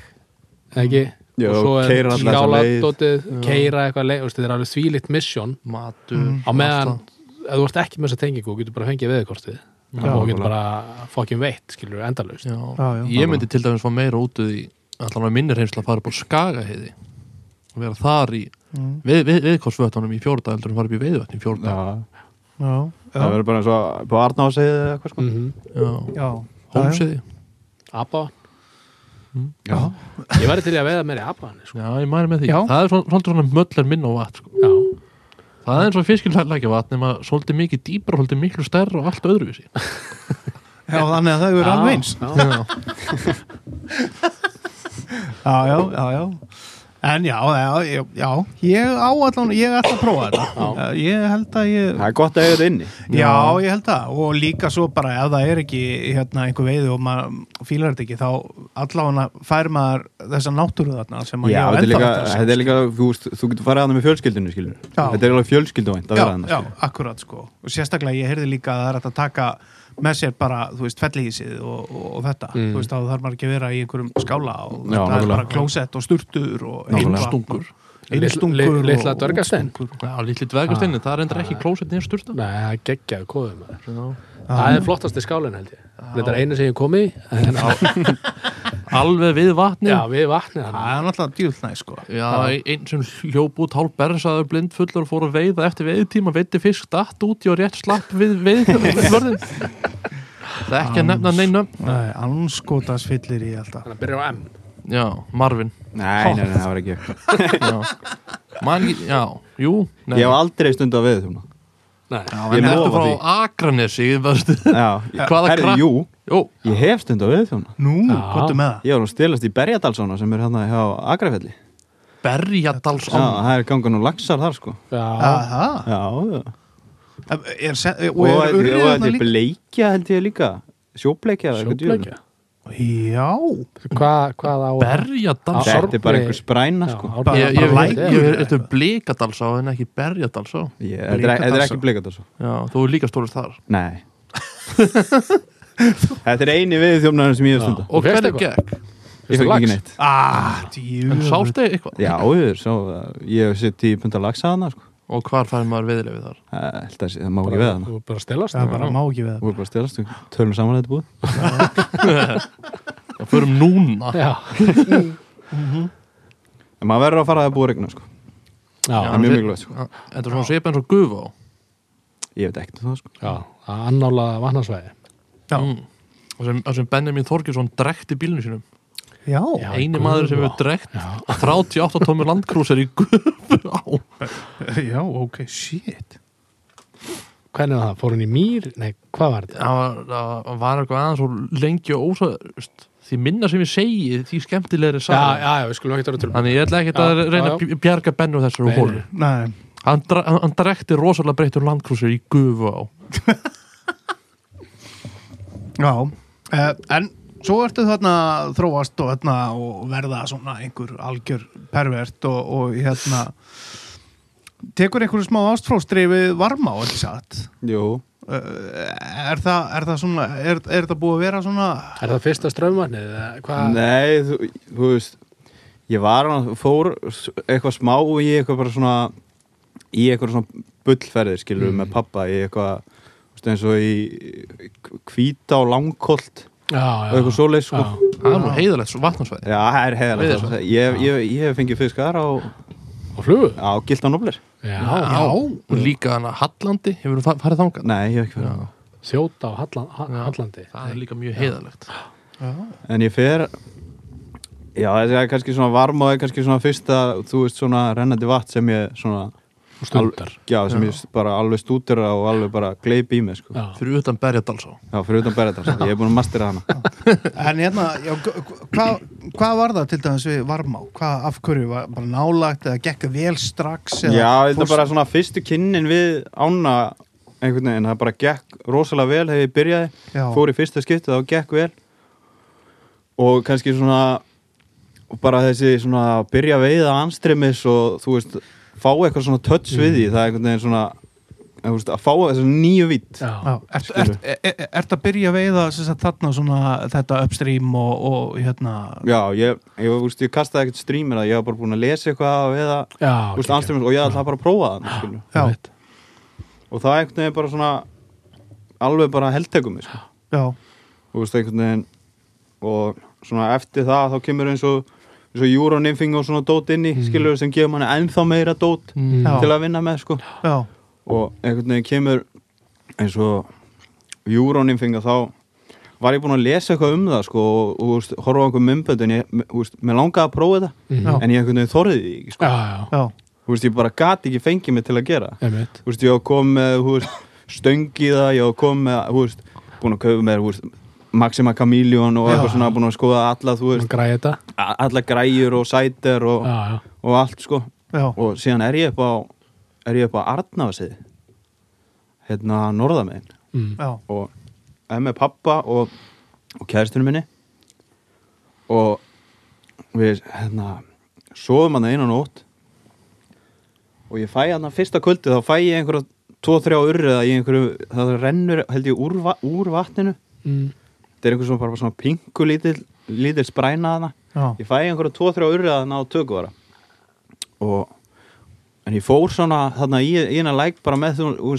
ekki? Já, og svo er skáladótið, keira eitthvað leið, veist, þetta er alveg þvílitt mission. Matur, Mhm. á meðan, ef þú ert ekki með þessa tengingu, getur bara fengið veðikortið Já, og getur bara fokkin veitt, skilur, já. Ég myndi til dæmis fá meira út því, allan að minnir heimsla að fara upp á skagaheiði. Og vera þar í Mm. við, við, viðkorsvötunum í fjórða heldur en fara upp í veiðvötn í fjórða. já. Já, Það verður bara eins og på Arnáðsegið eða eitthvað sko Mm Já, já. hómsiði. Apa, Já, ég væri til í að veiða meiri apa sko. Já, ég mæri með því. Já. Það er svolítið svona möllar minn á vatn, sko. Já, Það er eins og fiskilhæðlækja vatn nema svolítið mikið dýpar, svolítið miklu stærra og allt öðruvísi. Já, þannig að það eru Já, alveg eins. Já, já, já, já. En já, já, já, já, ég á allan, ég ætla að prófa þetta. Já. Ég held að ég, það er gott að eiga þetta inni já, ég held það. Og líka svo bara ef það er ekki hérna einhver veiði og maður fílar þetta ekki, þá allavega fær maður þessa náttúru þarna sem að Já, ég á þetta að sjá. þetta er líka þú, þú getur farið að það með fjölskyldinu skilur Já. Þetta er alveg fjölskylduvænt að Já, vera þannig já, akkurat sko. Og sérstaklega ég heyrði líka að það er að taka með sér bara, þú veist, fellihísið og, og, og þetta. Mm. Þú veist, þá þarf maður ekki að vera í einhverjum skála og Já, það er nákvæmlega. bara klósett og sturtur og Nákvæmlega. Innstungur. Einstungur og litla dvergastein. Já, lítið dvergasteinni, það er endur ekki klósett nýja sturta. Nei, það er geggjaðu kóðum maður. Já. Það er flottasti skálinn held ég. Þetta er einu sem ég kom í. Alveg við vatni. já, við vatnið Það er náttúrulega djúðnæg sko. Já, einn sem hljóp út hálf bersaður blindfullur og fór að veiða eftir veiðtíma veiti fisk datt út í og rétt slapp við veiðvörðin Það er ekki að nefna neina Nei, anskotas fyllir í alltaf. Já, Marvin Nei, nei, nei, það var ekki Já, Man, já jú nei. Ég hef aldrei stund að veið þjóna Nei, Já, ég ertu lofa frá því. Akranesi veistu? Já, Hvaða herri, krakk- jú, Jú, ég hef stund að veið þjóna Nú, hvað með það? Ég var nú stilast í Berjadalsóna sem er hérna hjá Akrafelli Já, það er gangan og laxar þar sko já, Aha. Já, já Er, se- og Og er þetta urrið og þarna þetta er líka? bleikja held ég líka Sjóbleikja eða eitthvað djöfull. sjóbleikja. Já. Hvað, hvað á Berjadals Já. Þetta er bara einhver spræna Já, sko Árni- Bara- Ég, ég, bara ég, lækir. ég, þetta er Blikadalsá en ekki Berjadalsá Ég- Þetta er- þetta er ekki Bleikadalsó Já, þú er líka stórist þar Nei Þetta er eini við þjófnarinn sem ég hef stunda Og hvernig gekk? Ég fekk ekki neitt Ah, En djúð. sástu eitthvað? Já, ég, hef sett í punta laxa hana sko. Og hvar fæði maður veðilefið þar? Það að það má ekki veða hana Þú er bara að stelast Það er bara má ekki við Þú er bara að stelast, við tölum saman að þetta búið Já, förum núna Já, En maður verður að fara að það búið að regna sko. já, Það er mjög mikilvægt sko. Þetta er svona svipa eins og gufa á Ég veit ekkert um það sko. já, að annála vatnarsvæði Já. mm. Og sem, sem Benjamin Þorgjursson drekti bílinu sínum Já. Eini gufa. maður sem hefur drekt Já. 38 tómi landkrúsar í gufu á Já, ok, shit. Hvernig var það? Fór hún í mýr? Nei, hvað var þetta? Það var, það var eitthvað aðeins og lengi og ósa veist, Því minna sem ég segi því skemmtilegri Já, saga já, já, við skulum ekki vera til Þannig ég ætla ekki Já, að reyna að bjarga Bennu þessar úr Nei, hólu Nei. Hann, hann drekti rosalega breyttur landkrúsar í gufu á Já. Uh, en svo ertu þarna að þróast og, þarna, og verða svona einhver algjör pervert og, og hérna tekur einhverju smá ástfróstri við varma og ekki satt. Jú, er, það, er það svona, er, er það búið að vera svona Er það fyrsta Hvað? nei, þú, þú veist Ég var hann, fór eitthvað smá í eitthvað bara svona í eitthvað svona bullferðir skilur Mm. með pappa í eitthvað eins og í kvíta og langkolt. Og eitthvað svoleið sko. Já. Það er nú heiðalegt vatnarsvæði Já, það er heiðalegt ég, ég, ég hef fengið fiskar á, Og flugu? á Gildan Obler Já, Já, og líka hann að Hallandi. Hefur þú farið þangað? Nei, ég hef ekki Já. Þjóta á Hallan, Ha- Já. Hallandi. Það er líka mjög heiðalegt En ég fer Já, þetta er kannski svona varm og er kannski svona fyrsta þú veist svona rennandi vatn sem ég svona og stundar já, sem ég bara alveg stútera og alveg bara gleip í mig sko. Fyrir utan berjadalsá já, fyrir utan berðar, ég er búin að mastera hana En hérna, já, hvað hva var það til dæmis við Varmá? Hvað, af hverju, var bara nálagt eða gekk vel strax? eða já, þetta er bara svona fyrstu kynnin við ána einhvern veginn, það bara gekk rosalega vel þegar ég byrjaði, Já. fór í fyrsta skipti þá gekk vel og kannski svona og bara þessi svona að byrja að veiða anstremis og þú veist fá eitthvað svona touch við því, það er einhvern veginn svona þú veist, að fá þessu nýju vitt ert, ert að byrja að veiða sem sagt, þarna svona þetta upstream og, og hérna? Já, ég, ég, veist, ég kastaði ekkert streamir að ég var bara búin að lesa eitthvað eða, já veist, anstremis og ég ætlaði bara að prófa það. Og það einhvern veginn bara svona alveg bara heldtegum sko. veist, einhvern veginn og svona eftir það þá kemur eins og eins og Euronymphing og svona dót inni, mm. skilju, sem gefur manni ennþá meira dót Mm. Til að vinna með, sko. já, Og einhvern veginn kemur eins og Euronymphing og þá var ég búin að lesa eitthvað um það, sko, og, og veist, horfa á einhver mymbönd en ég, mér langaði að prófa þetta. Já. en ég einhvern veginn þorriði því ekki, sko. já, já, já, þú veist, ég bara gati ekki fengið mig til að gera veist, ég var komið með þú veist, stöng í það, ég var komið með þú veist, búin að kaupa með Maxima Chameleon og Já. eitthvað svona búin að skoða alla, þú veist, græði alla græjur og sæter og, Já, já, og allt, sko. Já, og síðan er ég upp á er ég upp á Arnafasið hérna norðamegin mm. og er með pappa og, og kæristunum minni. Og við hérna sofum hann einu nótt. Og ég fæ hann fyrsta kvöldi þá fæ ég einhverja tvo, þrjá urriða í einhverju, það rennur held ég úr, úr vatninu. Mm. Þetta er einhver svona bara svona pingu lítil lítil spræna hana já, ég fæ einhverja tvo, þrjá urriða hana á tökuvara. Og en ég fór svona þarna í, eina læk bara með þú,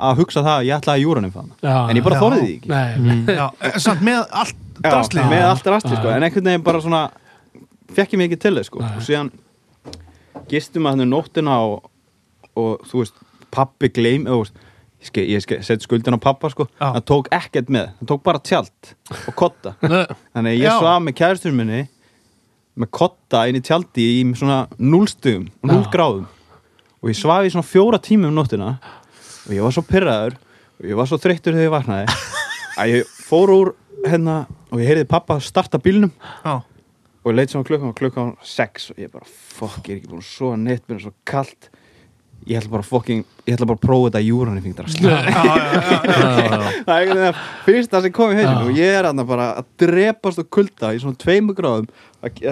að hugsa það að ég ætlaði að júranum fann Já, en ég bara þorði því ekki. Nei, já, eh, samt með allt Já, drastlið með allt rastli sko, en einhvern veginn bara svona fekk ég mig ekki til þess sko. Nei. og síðan gistum að hann nóttina og, og þú veist, pappi gleym þú veist, ég, ég ske, set skuldin á pappa sko. Já. hann tók ekkert með, hann tók bara tjald og kotta, þannig ég svaf með kæristur minni með kotta inn í tjaldi í svona núlstugum og núl Já. gráðum og ég svaf í svona fjóra tímum um nóttina. Og ég var svo pyrraður og ég var svo þreyttur þegar ég vaknaði að ég fór úr hérna og ég heyrði pappa starta bílnum. Já, og ég leit svona klukkan og klukkan sex og ég bara, fokk, ég er ekki búin sofa neitt er svo kalt ég ætla bara fokking, ég ætla bara að prófa þetta júran ég fengið það er einhvern veginn að fyrsta sem kom í heiminu Já. og ég er aðna bara að drepast og kulda í svona tveimu gráðum. Að,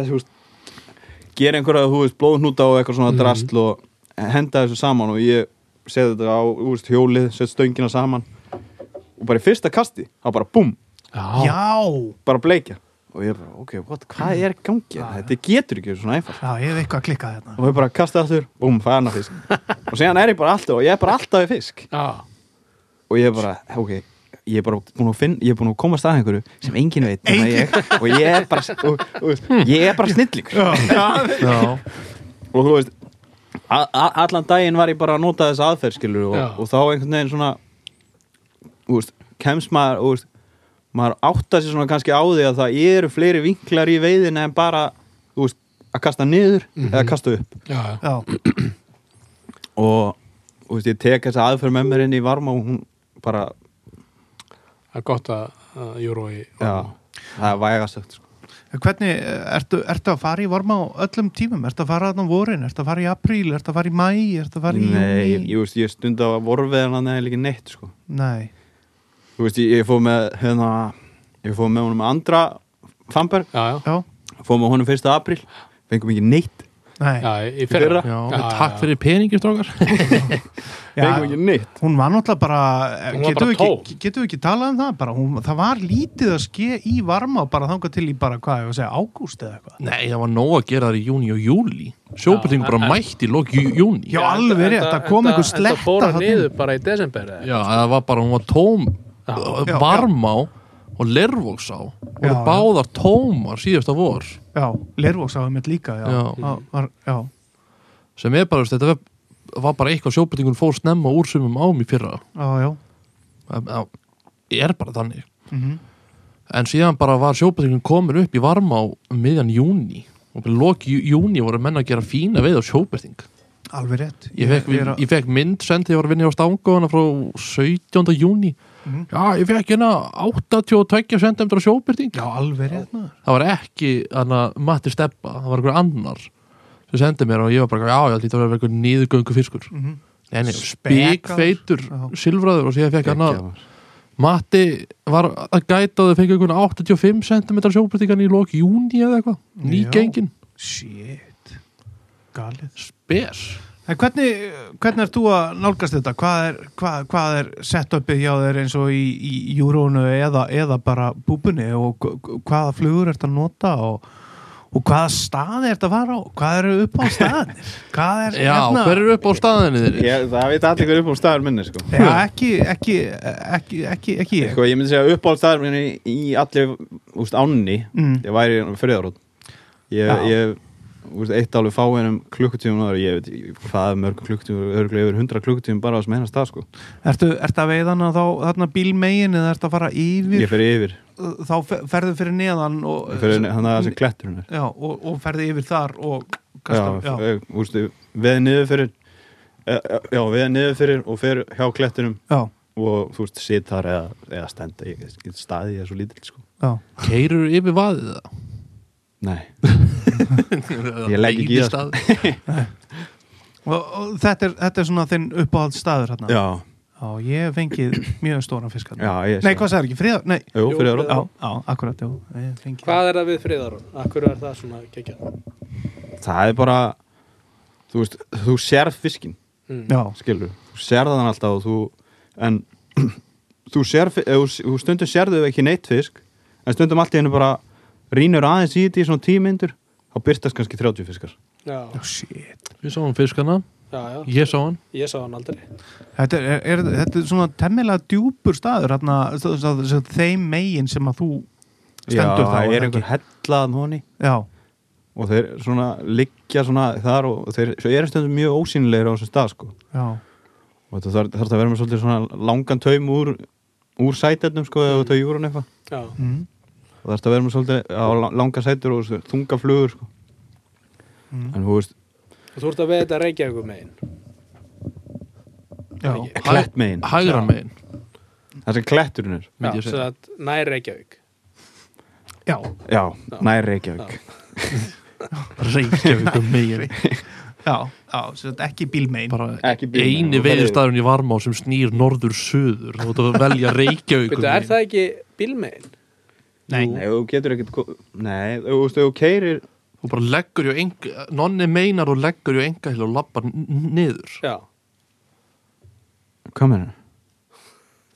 gera einhverja, þú veist, blóðnúta og eitthvað svona Mhm. drastl og henda þessu saman og ég seti þetta á, veist, hjólið set stöngina saman. Og bara í fyrsta kasti, þá bara já, já, bara bleikja og ég bara, ok, what, hvað er í gangi þetta getur ekki verið svona einfalt. Já, ég hef eitthvað að klikka hérna. Og ég bara kasta aftur, búm, fæ annar fisk. Og síðan er ég bara alltaf og ég er bara alltaf í fisk. Já, og ég er bara, ok ég er bara búin að finna, ég er búin að koma að einhverju sem enginn veit nema ég, og ég er bara og, og, ég er bara snillingur. Já. og þú veist allan daginn var ég bara að nota þessa aðferð skilur og, og þá einhvern veginn svona þú veist, kemst maður og veist, maður áttar sér svona kannski á því að það eru fleiri vinklar í veiðin en bara, þú veist, að kasta niður eða kasta upp. Já, já. já, og þú veist, ég tek þessa aðferð með mér inn í varma og hún bara, það er gott að, að júru í já, það er vægast sagt sko. hvernig, ertu, ertu að fara í Varmá á öllum tímum, ertu að fara þarna á vorin? Ertu að fara í apríl, ertu að fara í mæ ertu að fara í Nei, ég, júní? ég, veist, ég stund á að vorfiðan að ekki neitt sko. nei, Þú veist, ég, ég fóð með hérna, ég fóð með honum andra Famberg, já, já, já, fóð með honum fyrsta apríl. Fengum ekki neitt. Nei. Já, í fyrra. Já, Já, takk já. fyrir peningi strákar. Fengum ekki neitt. Hún var náttúrulega bara getum við ekki, getum við ekki talað um það? Bara, hún, það var lítið að ske í Varmá bara þangað til í bara, hvað, ég var að segja, ágúst eða eitthvað? Nei, það var nóg að gera það í júni og júli Sjóbyrting Já, bara en- mætt í lók júni Já, alveg rétt, það kom einhver sletta Það fóra niður bara í desember eða? Já, það var bara, hún var tóm Já. Varmá og Lervóksá voru báðar tómar síðasta vor. Já, Lervóks á með líka já, Já. Það var, já, sem er bara, þetta var- bara eitthvað sjóbyrtingun fór snemma úr sumum ám í fyrra. Já, já. Það er bara þannig. Mhm. en síðan bara var sjóbyrtingun komin upp í Varmá um miðjan júni og loki júni voru menn að gera fína veið á sjóbyrting alveg rétt. Ég fekk, er að- ég fekk mynd send þegar ég var að vinna á stangóðana frá 17. júni Mhm. Já, ég fekk hérna 82 cm sjóbyrting Já, alveg maður Það var ekki hana, Matti Steppa, það var einhver annar sem sendi mér og ég var bara já, já, þetta var einhver nýðugöngu fiskur Mhm. Nei, nei, Spekaður. spikfeitur, Já. silfraður og síðan fekk hann að. Matti var að gæta og þau fekk einhvern 85 cm sjóbyrtingan í lok júni eða eitthvað, nýgengin Shit Galið Spes En hvernig, hvernig er þú að nálgast þetta? Hvað er, hvað, hvað er setupið hjá þér eins og í, í júrónu eða, eða bara búbunni og hv- hvaða flugur ert að nota og, og hvaða staði ert að fara á? Hvað eru upp á staðinir? Hvað er Já, hver eru upp á staðinni þeirri? Ég, það veit allir hver upp á staður minni sko. Já, ekki, ekki, ekki, ekki, ekki sko, ég myndi segja upp á staður minni í allir úst, ánni Mm. ég væri ég, Já. ég eitt alveg fáinum klukkutíum og ég veit hvað mörg klukkutíum örgulega yfir 100 klukkutíum bara á sem hennar stað sko. Ertu, ertu að veiðana þá þarna bílmegin eða ertu að fara yfir? ég fer yfir, Þá fe- ferðu fyrir neðan og, ég fer hann að þessi kletturinn er já, og, og ferðu yfir þar og já, kastar, já, já. Veð niður fyrir eh, já, veð niður fyrir og fer hjá klettunum já, og þú veist, sit þar eða, eða stenda ég, staði ég er svo lítill sko. já. Keirur yfir vaðið það? Nei, Ég legg ekki í það, það Og, og þetta, er, þetta er svona þinn uppáhald staður hérna já, Já, ég hef fengið mjög stóran fisk hérna. já ég Nei, hvað sagði ekki? Friðar? Nei, Jú, friðarótt já, já, akkurat, já ég fengið Hvað er það við friðarón? Akkur er það svona geggjað? það er bara þú veist, þú sérð fiskin Mm. Já, skilur, þú sérð hann alltaf og þú, en þú sérð, fi- eða þú- þú stundum sérðu ekki neitt fisk, en stundum allt í hennu bara rínur aðeins í þetta í svona tímyndur þá byrtast kannski 30 fiskar. Já, já, shit. Við sáum fiskana, já, já. ég sá hann. Ég sá hann aldrei. Þetta er, er, þetta er svona temmilega djúpur staður hérna, svo þeim megin sem að þú stendur þá það er ekki? einhver hellað honi. Já, og þeir svona liggja svona þar og þeir svo eru stundum mjög ósýnilegir á þessum stað sko. Já, og þetta þarf þarf að vera með svolítið svona langan taum úr, úr sætetnum sko eða þetta júrun eitthvað. Já. mm. Og það þarf að vera með svolítið á la- langa sætur og þunga flugur sko Mm. en þú veist, Og þú ert að veða þetta Reykjavíkur megin. já. Klett megin Hægra megin það sem kletturinn er myndi ég Já, segja. svo að nær Reykjavík. já. já, Já. nær Reykjavík Reykjavík megin já, já, svo þetta er ekki bílmegin bara Ekki bílmegin, eini þú ferð veiðistæðurinn í Varmá sem snýr norður-suður þú ert að velja Reykjavík Veitu, er það ekki bílmegin? Nei, Nei, þú getur ekkert Nei, þú veist, þú keirir þú bara leggur ju enga nonni meinar og leggur ju enga og lappar niður Já. Hvað meina?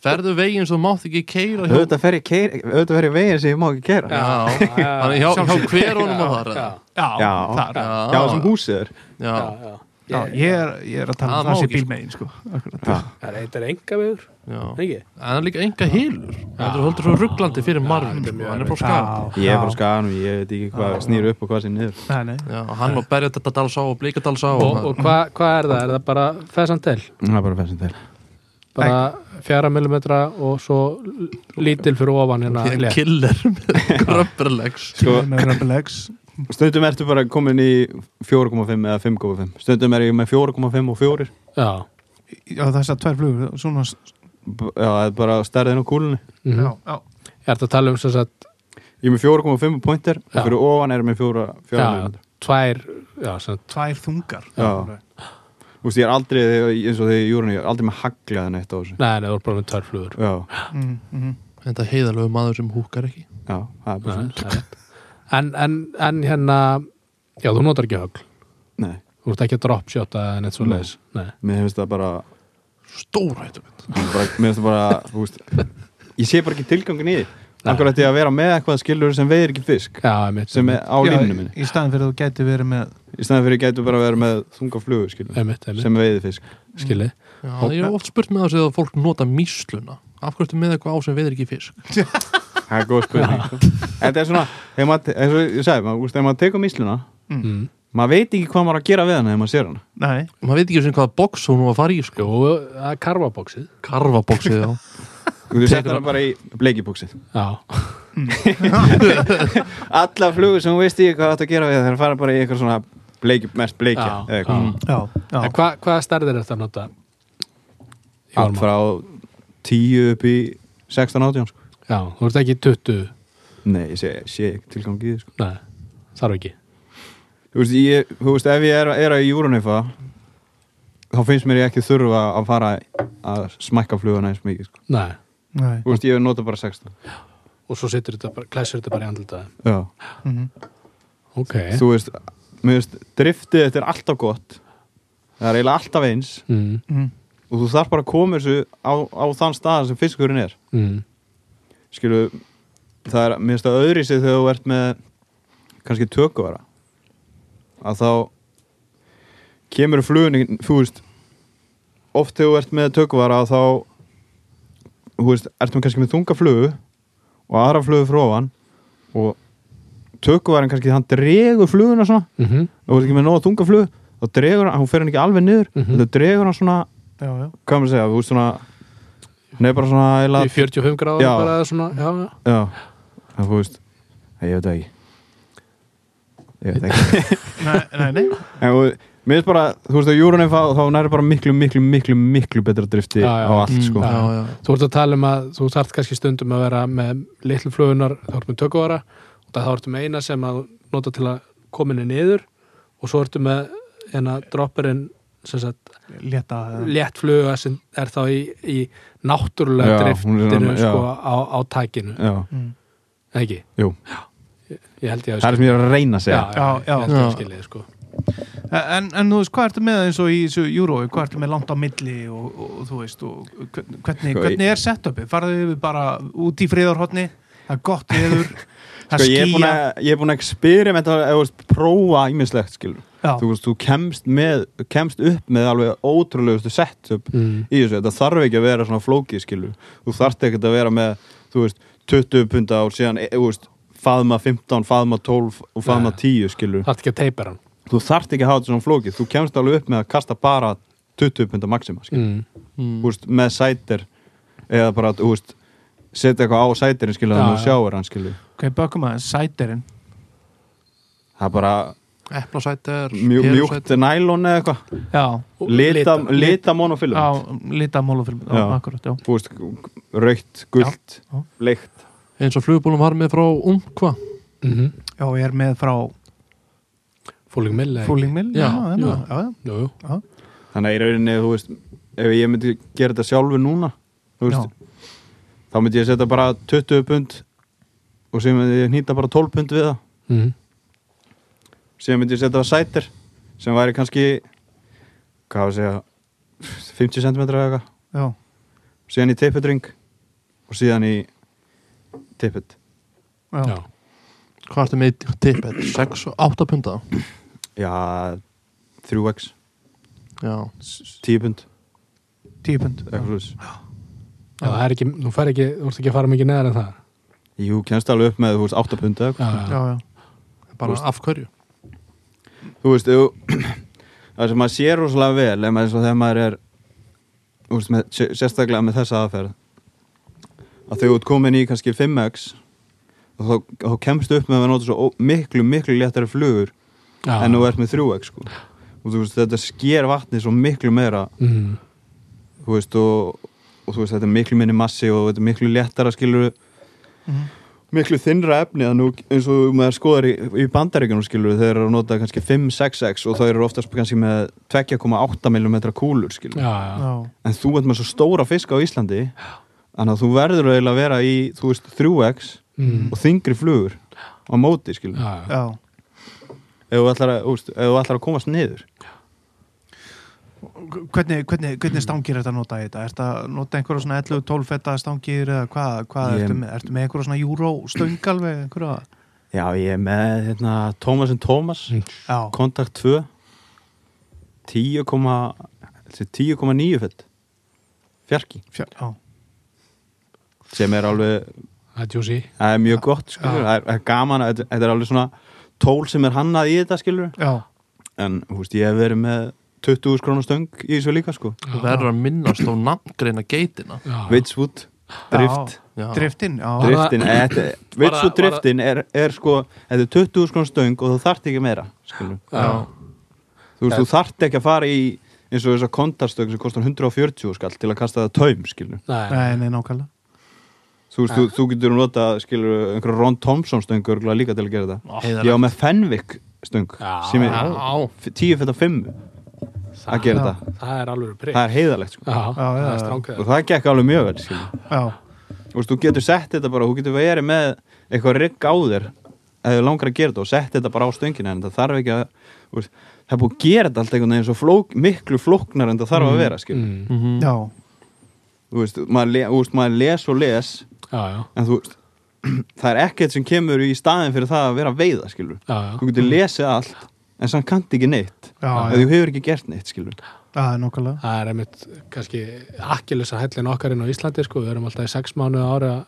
ferðu veginn svo mátt ekki keira hjá Auðvitað fer ég keir Auðvitað fer ég veginn sem ég má ekki keira Já, já, þannig hjá, hjá hver honum á þar Já, eða? já, Já. þar Já. Já, sem húsið er já, já, já. Já, ég er, ég er að tala Það um það sem sko. bílmegin sko. Akkurat. Já, Það er eitthvað enga já. en það er líka enga hilur þetta er svolítið svo rugglandi fyrir er mjög hann er frá skar ég er frá skagan og ég veit ekki hvað snýr upp og hvað sem niður Nei, nei. já, hann og berja þetta dalsá og blika dalsá Og, og hvað hva er það? Er það bara fesantel? Það er bara fessin til Bara fjara millimetra og svo lítil fyrir ofan hérna killer með gröpperlegs Sko, Með römbulegs stundum ertu bara komin í 4,5 eða 5,5 Stundum er ég með 4,5 og 4 Já. Já, þessar tvær flugur Svona, Já, það er bara stærðin á kúlunni. Mm já, já. Ég ert að tala um þess að Ég er með 4,5 pointer Já. og fyrir ofan er ég með 4 já, tvær já, sem, Tvær þungar. Já. Þú veist, ég er aldrei, eins og þegar í júrunni, ég er aldrei með haglaðan eitt á þessu. Nei, nei, þú ert bara með tvær flugur. Já, mm, mm. þetta heiðalögu maður sem húkar ekki. Já, það er bara svona. er. En, en, en hérna Já, þú notar ekki högl. Nei, Þú ert ekki að dropshota en eitt svo leis Nei, mér finnst það bara, bara Mér finnst það bara, þú veist Ég sé bara ekki tilgangin í því. Akkur ætti ég að vera með eitthvað skilur sem veiðir ekki fisk já, mitt sem er á línnu minni. Í staðin fyrir að þú gæti verið með í staðan fyrir ég gætu bara að vera með þunga flugu skilur Einmitt, einmitt, sem veiði fisk. Skilji Já, ég hef oft spurt með þessu að fólk nota mísluna. Af hverju ertu með eitthvað á sem veiðir ekki fisk Það er góð spurning sko. Þetta er svona, þegar maður, eins og ég sagði þegar maður tekur misluna mm. maður veit ekki hvað maður á að gera við hana þegar maður sér hana Nei, maður veit ekki sem hvaða box hún var að fara í sko. Jú, það er karvabóksið karvaboxið já Þú settir hana bara í bleikibúksið Já, Alla flugur sem þú veist ekki hvað það átt að gera við það fara bara í eitthvað svona bleiki, mest bleikja Já, eða eitthvað. já. já Já. En hva, hvaða stærðir er þetta að nota? allt frá 10 upp í 16 átján sko. Já, þú ert ekki 20 nei, ég sé, sé ekki tilgang í því sko. Nei, þarf ekki. Þú veist, ég, þú veist, ef ég er, er í Júrunifa þá finnst mér ég ekki þurfa að fara að smækka fluguna eins mikið sko. Nei, Nei. þú veist, ég nota bara 16 og svo setur þetta bara, klæsur þetta bara í andlitaði já. Mhm. Ok. Þú veist, mér veist, driftið þetta er alltaf gott. Það er eiginlega alltaf eins. Mm, Mhm. og þú þarf bara að koma þessu á, á þann stað sem fiskurinn er. Mm, skilu, það er, mér finnst það öðri sig þegar þú ert með kannski tökuvara að þá kemur flugunni, þú veist oft þegar þú ert með tökuvara þá þú veist, ertum kannski með þunga flugu og aðra flugu frá ofan og tökuvaran kannski, hann dregur fluguna svona mm -hmm. og þú ert ekki með nóga þunga flug þá dregur hann, hún fer hann ekki alveg niður Mhm. þá dregur hann svona, Já, já. hvað maður segja, þú veist svona er bara svona Í eiginlega- 45 gráður Já. bara eða svona Já, já Já, það þú veist Nei, ég veit ekki Ég veit ekki Nei, nei, nei. En þú, mér finnst bara, þú veist að Júrunum þá, þá næri bara miklu, miklu, miklu, miklu betra drifti Já, já. á allt, sko Já. já. Þú ert að tala um að þú þarft kannski stundum að vera með litlu flugunar þá ertu með tökuvara og það þá ertu með eina sem að nota til að koma henni niður og svo ertu með hérna droppurinn sem sagt Létta. létt fluga sem er þá í, í náttúrulega driftinu sko á, á tækinu Já, Mm. Eða ekki? jú, Ég, ég held ég að það er sem ég er að reyna að segja já, Já, já. skilja sko En, en þú veist, hvað ertu með eins og í þessu júrói, hvað ertu með langt á milli og, og, og þú veist, og hvern- hvernig, Sko, hvernig er setupið? Farðu við bara út í friðarhotni, það er gott viður, það Sko, ég er búin skýja. ég er búin að experimenta eða þú veist, prófa ímislegt, skilur Þú veist, þú kemst með, kemst upp með alveg ótrúlegustu setup mm. í þessu, þetta þarf ekki að vera svona flókið skilur, þú þarft ekki að vera með þú veist, 20 punta og síðan e, þú veist, faðma 15, faðma 12 og faðma Nei. 10 skilur þarft ekki að teipera hann þú þarft ekki að hafa þetta svona flókið, þú kemst alveg upp með að kasta bara 20 punta maxima mm. Mm. þú veist, með sætir eða bara, þú veist setja eitthvað á sætirinn skilur, Já, þannig að þú sjáur hann skilur ok, bökum aðeins, sætirinn. það er bara Eplasæter mjú, mjúkt nælon eða eitthvað? Lita, lita- monofilm já, lita Já. akkurat, já. þú veist, raukt, gult Já. leikt eins og flugbólum var með frá Umkva mm Já, ég er með frá Fúling mill? Fooling Mill, Já, já, já, já, þannig að í rauninni, þú veist ef ég myndi gera þetta sjálfur núna þú veist, þá myndi ég setja bara 20 pund og síðan myndi ég hnýta bara 12 pund við það. Mm. Síðan myndi ég setja það sætir sem væri kannski hvað á að segja 50 cm eða eitthvað. Já, síðan í tippetring og síðan í tippet. Já, Já. hvað ertu með í tippet? 6 og 8 punta já, 3x, já, 10 pund. Tíu pund. eitthvað slús Já, það er ekki, þú fær ekki, þú ert ekki að fara mikið neðar en það. Jú, kennst alveg upp með þú veist, 8 pund eða eitthvað. Já, Já, já, bara af hverju þú veist, þú, það sem maður sér rosalega vel ef maður, eins og þegar maður er þú veist, með, sé- sérstaklega með þessa aðferð að þú ert komin í kannski 5x og þá, þá kemstu upp með að nota svo miklu, miklu léttari flugur já. en þú ert með 3x sko. og þú veist, þetta sker vatni svo miklu meira mm. þú veist, og, og þú veist, þetta er miklu minni massi og þetta er miklu léttara skilur Mhm. Miklu þinnra efni að nú, eins og maður skoðar í, í bandaríkjunum skilur þeir eru að nota kannski 5-6x og það eru oftast kannski með 2,8 mm kúlur skilur já, já. já, en þú ert með svo stóra fisk á Íslandi þannig að þú verður eiginlega að vera í þú veist 3x Mm. og þingri flugur á móti skilur já, já. já. ef þú ætlar að, úst, ef þú ætlar að komast niður Hvernig, hvernig, hvernig stangir ertu að nota í þetta? Ertu að nota einhverja svona 11-12 fetta stangir eða hvað, hvað Ég- ertu með? Ertu með einhverja svona júró stöng alveg einhverja? já ég er með hérna, Thomas Thomas Já, kontakt 2 10,9 10,9 fett fjarki. Fjör, já, sem er alveg Það er er mjög gott það er, það er gaman að- þetta er alveg svona tól sem er hannað í þetta skilur já, en þú veist ég hef verið með 20 krónar stöng í þessu líka sko. Þú verður að minnast á nafngreina geitina. Vitswood, drift. Já. driftin, já, driftin, eh, Vitswood driftin er, er sko, þetta er 20 krónar stöng og þú þarft ekki meira skilur þú veist, þú þarft ekki að fara í eins og þessar kontastöng sem kostar 140 skall til að kasta það taum, skilur Nei, Nei, nákvæmlega. Þú veist, þú, þú getur nota, skilur einhverja Ron Thompson stöng örgulega líka til að gera þetta Heiðarlegt. ég á með Fenwick stöng sem er Já, 10 fyrir 5 að gera Já. þetta, það er alveg prigg það er heiðalegt sko. Er og það gekk alveg mjög vel. Já, þú veist, þú getur sett þetta bara, þú getur verið með eitthvað rigg á þér eða þú langar að gera þetta og sett þetta bara á stöngina en það þarf ekki að þú veist, það er búið að gera þetta allt einhvern veginn flók, miklu flóknar en það þarf að vera skilur. mm. Mhm. já, þú veist, maður, le, þú veist, maður les og les Já, já, en þú veist það er ekkert sem kemur í staðin fyrir það að vera veiða skilur. já, já. þú getur lesið allt en samt kannt ekki neitt. Já, þú hefur ekki gert neitt skilur. það er nákvæmlega. Það er einmitt kannski akkilisa hællin okkar inn á Íslandi sko, við erum alltaf í sex mánuð ári að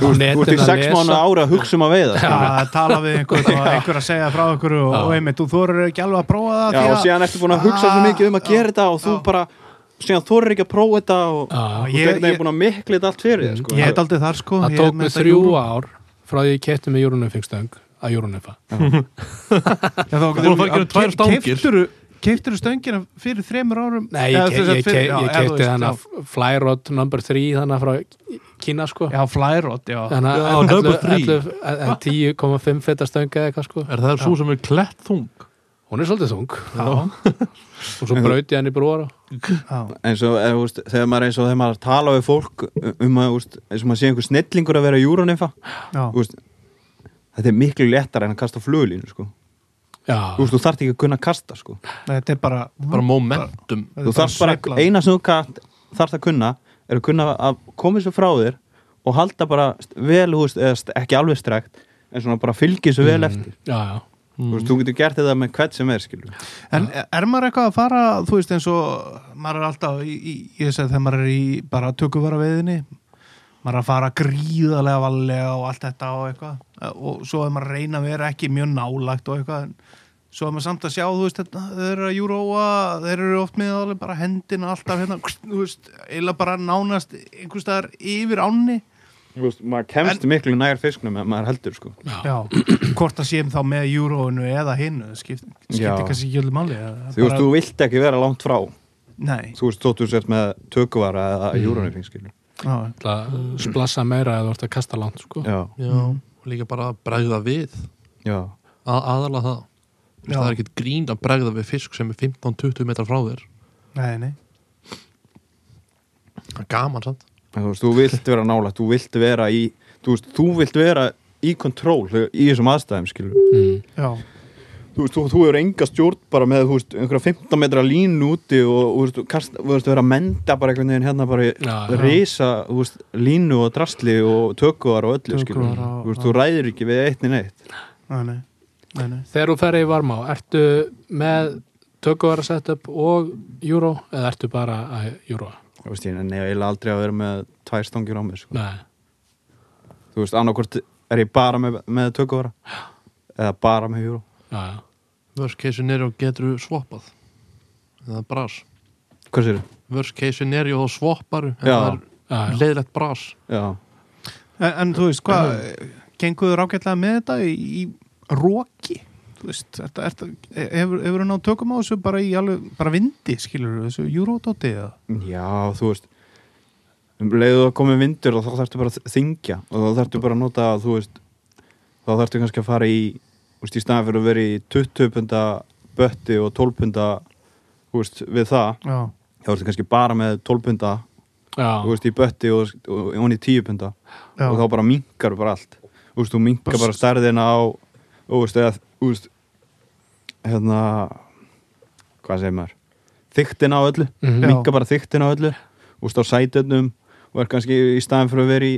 þú ert í sex mánu ára að hugsa um að veiða. Að tala við einhvern og einhver að segja frá einhver og, og einmitt, þú þorir ekki alveg að prófa það Já, því og að- síðan ertu búin að hugsa svo mikið um að gera þetta og þú Já. bara, síðan þorir ekki að prófa þetta og þú er búin að mikla þetta allt fyrir sko. Ég heit aldrei þar sko. Það ég tók er með mig þrjú ár frá því ég kefti með Júrunufingstöng að Júrunufa Já, þá Þú voru að að tvær stangir. Keiftur stöngina fyrir þremur árum? Nei, Eða ég, sem ég, sagt ég, fyrir- ég, þú veist, þannig Flyrod number 3 þannig frá Kína sko. Já, flyrod, já. Þannig Já, að number 11 three. 11 en 10,5 feta stöng eða eitthvað sko. Er það svo sem er klett þung? hún er svolítið þung. Já, og svo brauti eins og eða, úst, þegar maður eins og þegar maður tala við fólk um að úst, eins og maður sé einhver snillingur að vera júrunifa já, úst, þetta er miklu léttar en að kasta flugulínu sko. já, þú, veist, þú þarft ekki að kunna kasta sko. þetta er bara Bara momentum þú þarft bara, sveifla. eina sem þú þarft að kunna er að kunna að koma þessu frá þér og halda bara vel, þú veist, ekki alveg strekt en svona bara fylgi þessu vel eftir já, já þú, veist, þú getur gert þetta með hvert sem er skilur. En er maður eitthvað að fara, þú veist eins og maður er alltaf, í, í, ég segi þegar maður er í bara tökuvara veiðinni maður er að fara gríðarlega valega og allt þetta og eitthvað og svo er maður að reyna að vera ekki mjög nálagt og eitthvað en svo er maður samt að sjá, þú veist, þetta, þeir eru að júróa þeir eru oft með alveg bara hendina alltaf hérna, þú veist, eila bara nánast einhvers staðar yfir ánni. Þú veist, maður kemst miklu nær fisknum en maður heldur sko. Já, hvort að séum þá með júróinu eða hinnu, skipt, skipti Já. kannski ekki máli eða þú veist, þú vilt ekki vera langt frá. Nei, þú veist, þóttu sért með tökuvara eða Mm. júrunifing skilur já, Það að splassa meira eða þú ert að kasta langt sko. já, Já, og líka bara að bregða við. Já, að, aðalega það. Já. Það er ekkert grín að bregða við fisk sem er 15-20 metrar frá þér. Nei, nei. Það er gaman samt. En þú veist, þú vilt vera nálægt, þú vilt vera í þú veist, þú vilt vera í kontról í þessum aðstæðum, skilur mm. Já, þú veist, þú, þú hefur enga stjórn bara með, þú veist, einhverja 15 metra línu úti og, og þú veist, þú kast, þú veist, vera að menda bara einhvern veginn hérna bara í Já, já. risa, þú veist, línu og drasli og tökuvar og öllu, skilur og- þú veist, þú ræðir ekki við eitt í neitt nei, nei, nei, nei. Þegar þú ferði í varmá, ertu með tökuvara setup og júró eða ertu bara að júróa? þú veist, ég nefnir eiginlega aldrei að vera með tvær stangir á mig, sko. Nei, þú veist, annarkvort er ég bara með, með tökuvara eða bara með júró já, já Worst case scenario getur þú swappað Það er bras. Hvað sér Worst case scenario þá swapparu en Já. það er Já, já. leiðilegt bras. Já, En, en þú veist, hvað genguður ágætlega með þetta í, í róki þú veist, þetta, þetta, hefur, hefur náð tökum á þessu bara í alveg, bara vindi skilur þessu júródóti eða? Já, þú veist um leiðu að komi vindur og þá þarftu bara að þingja og þá þarftu bara að nota þú veist, þá þarftu kannski að fara í þú veist, í staðan fyrir að vera í 20 punda bötti og 12 punda veist, við það Já, þá ertu kannski bara með 12 punda veist, í bötti og, og, og í 10 punda. Já, og þá bara minkar bara allt. Þú veist, þú minkar Bara stærðina á þú veist, eða, þú veist hérna hvað segir maður? Þyktina á öllu, Mhm. Já. minkar bara þyktina á öllu. Þú veist, á sætöfnum og er kannski í staðin fyrir að vera í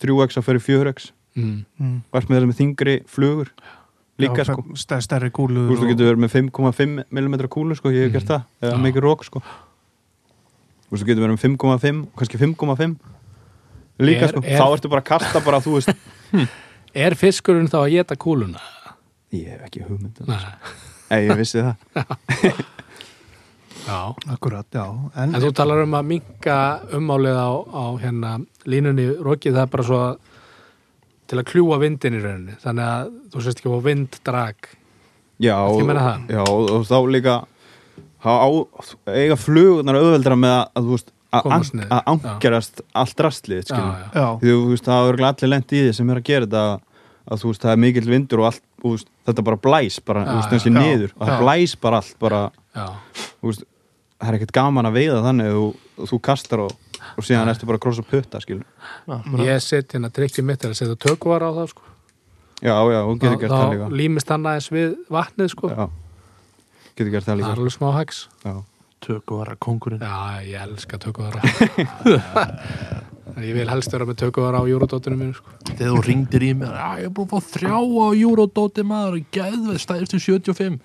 3x að fyrir 4x mm. mm. og ert með þessum þingri flugur líka sko. stær, stærri kúlu þú veist, þú getur verið með 5,5 mm kúlu sko, ég hef gert það, eða mikið rók sko. Þú veist, þú getur verið með 5,5 kannski 5,5 líka Er- sko, er- þá ertu bara að kasta bara, þú veist. Er fiskurinn þá að geta kúluna? ég hef ekki hugmynd um Nei, ég vissi það. Já. Akkurat, já. En, En þú talar um að minka ummálið á, á hérna línunni rokið. Það er bara svo að til að kljúa vindin í rauninni þannig að þú sést ekki á vinddrag. Já, já, og þá líka á, eiga flugurnar auðveldra með að, þú veist að, Komast an, niður. að angerast allt rastlið þú veist, það er örugglega allir lent í því sem er að gera þetta að þú veist, það er mikill vindur og allt og, þetta bara blæs bara, Já, þú veist, já. niður. Og það blæs bara allt bara, veist, það er ekkert gaman að veiða þannig að þú, þú kastar og, og síðan ertu bara að krossa putta skilur. ég set hérna trikkið mitt er að setja tökvar á það sko. já, já, þú getur gert það þá líka límist hann aðeins við vatnið sko. já, getur gert það það er líka alveg smá hags já, Tökuvara kongurinn já, ég elska tökvara ég vil helst vera með tökvara á júrodóttunum mínu sko. Þegar þú ringdir í mig Já, ég er búin að fá þrjá á Eurodóti maður og geðveð stæðist til 75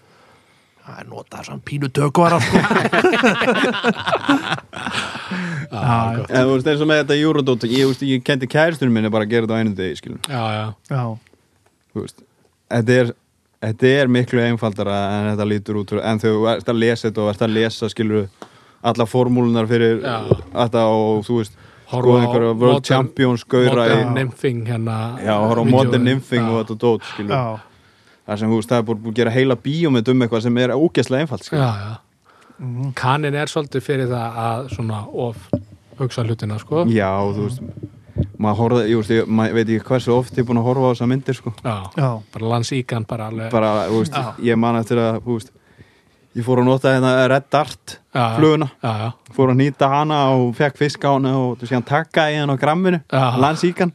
Það er notað samt pínu tökuvara sko. já, En þú veist, eins og með þetta Eurodot ég, veist, ég kendi kæristunum minni bara að gera þetta á einu degi, skilur já, já, já, Þú veist, þetta er þetta er miklu einfaldara en þetta lítur út fyrir- en þú ert að lesa þetta og ert að lesa, skilur alla formúlunar fyrir Já. þetta og þú veist Horfa á World Modern- Champions modern nymphing hérna já, horfa á. Modern Nymphing og þetta dót, skilur já, það sem þú veist, það er búin að gera heila bíómynd um eitthvað sem er ógeðslega einfalt, skilur já, já. Mhm. kanin er svolítið fyrir það að svona of hugsa hlutina sko. já, þú veist maður horfa, ég veist, ég, maður veit ekki hversu oft ég er búin að horfa á þessa myndir, sko. Já, já, bara landsíkan bara alveg. Bara, þú veist, ég man eftir að þú veist, ég fór að nota hérna Red Dart já, fluguna, já, já, fór að nýta hana og fekk fisk á hana og síðan taka í hana á gramminu, landsíkan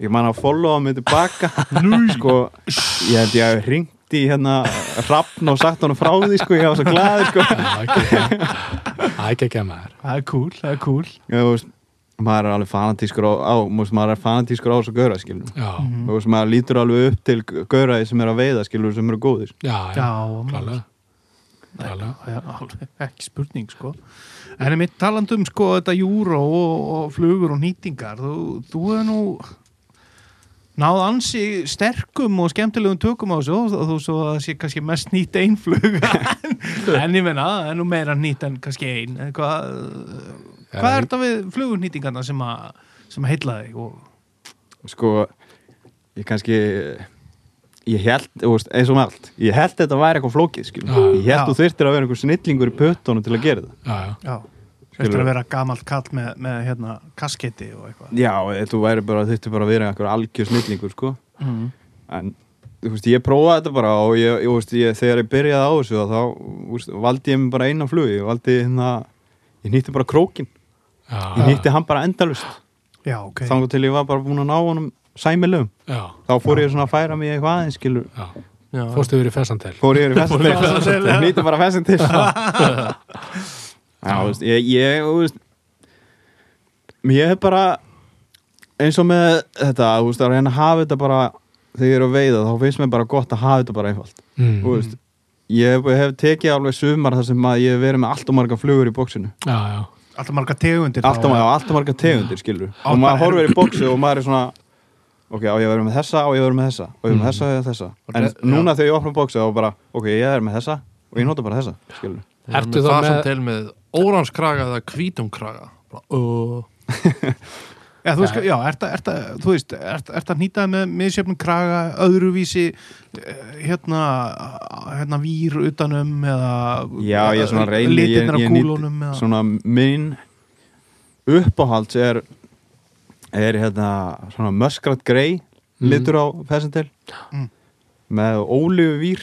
ég man að followa mig tilbaka. Sko, ég held ég að ringt í hérna Rappn og sagt hann frá því sko, ég var svo glaður sko. Já, ekki það er ekki ekki að maður. Það er cool, það er cool. Ég, þú veist, maður er alveg fanatískur á, á maður er fanatískur á þessu gaura skilur já, þú veist, maður lítur alveg upp til gaura sem er að veiða skilur sem eru góðir. Já, já, já, klálega. Já, ekki spurning sko. En ég mitt talandum sko þetta júró og, og flugur og nýtingar þú, þú hefur nú náð ansi sterkum og skemmtilegum tökum á þessu og þú svo að það sé kannski mest nýtt ein fluga en ég menna, það er nú meira nýtt en kannski ein. En hvað, hvað er þetta við flugurnýtingarna sem að sem að heilla þig og sko ég kannski ég held, eins og með allt ég held þetta væri eitthvað flókið, Já. ég held Já. þú þyrftir að vera einhver snillingur í pötunum til að gera það já, já, já, þetta að vera gamalt kall með, með hérna kasketti og eitthvað. Já, þú væri bara, þyrftir bara að vera einhver algjör snillingur, sko. Mm. en, þú veist, ég prófaði þetta bara og ég, ég, veist, ég, þegar ég byrjaði á þessu þá, þú veist, valdi ég mig bara eina flug ég valdi hérna, ég nýtti bara krókin já, ég nýtti hann bara endalust já, ok. Þannig til ég var bara búin að ná honum sæmilegum, já, þá fór ég svona að færa mig eitthvað aðeins, skilur. Já. Já. fórstu yfir í fessantel fór ég yfir Fór í festin festin til, til já. nýtti bara festin til já, þú veist, ég, ég þú veist, ég hef bara eins og með þetta, þú veist, að reyna að hafa þetta bara þegar ég er að veiða, þá finnst mér bara gott að hafa þetta bara einfalt. Mm. þú veist, ég hef, hef tekið alveg sumar þar sem að ég hef verið með allt og marga flugur í bóksinu já, já, alltaf marga tegundir allt og, þá. já, allt og marga tegundir skilur Á, og maður horfir í bóksi og maður er svona ok, á ég vera með þessa og ég vera með þessa og ég er með Mm. þessa og ég er með þessa. En re- núna þegar ég opna bóksi þá bara ok, ég er með þessa og ég nota bara þessa skilur Ertu með þá það sem með- til með óranskraga eða hvítumkraga Bara, uh, Já, þú veist, já, ert að, ert að, þú veist, ert, ert að nýta með misjöfnum kraga, öðruvísi, eh, hérna, hérna vír utanum eða já, ég er svona reyni ég, ég nýt kúlunum eða, svona minn uppáhalds er er hérna svona muskrat grey Mm. litur á fessentil Mm. með ólífu vír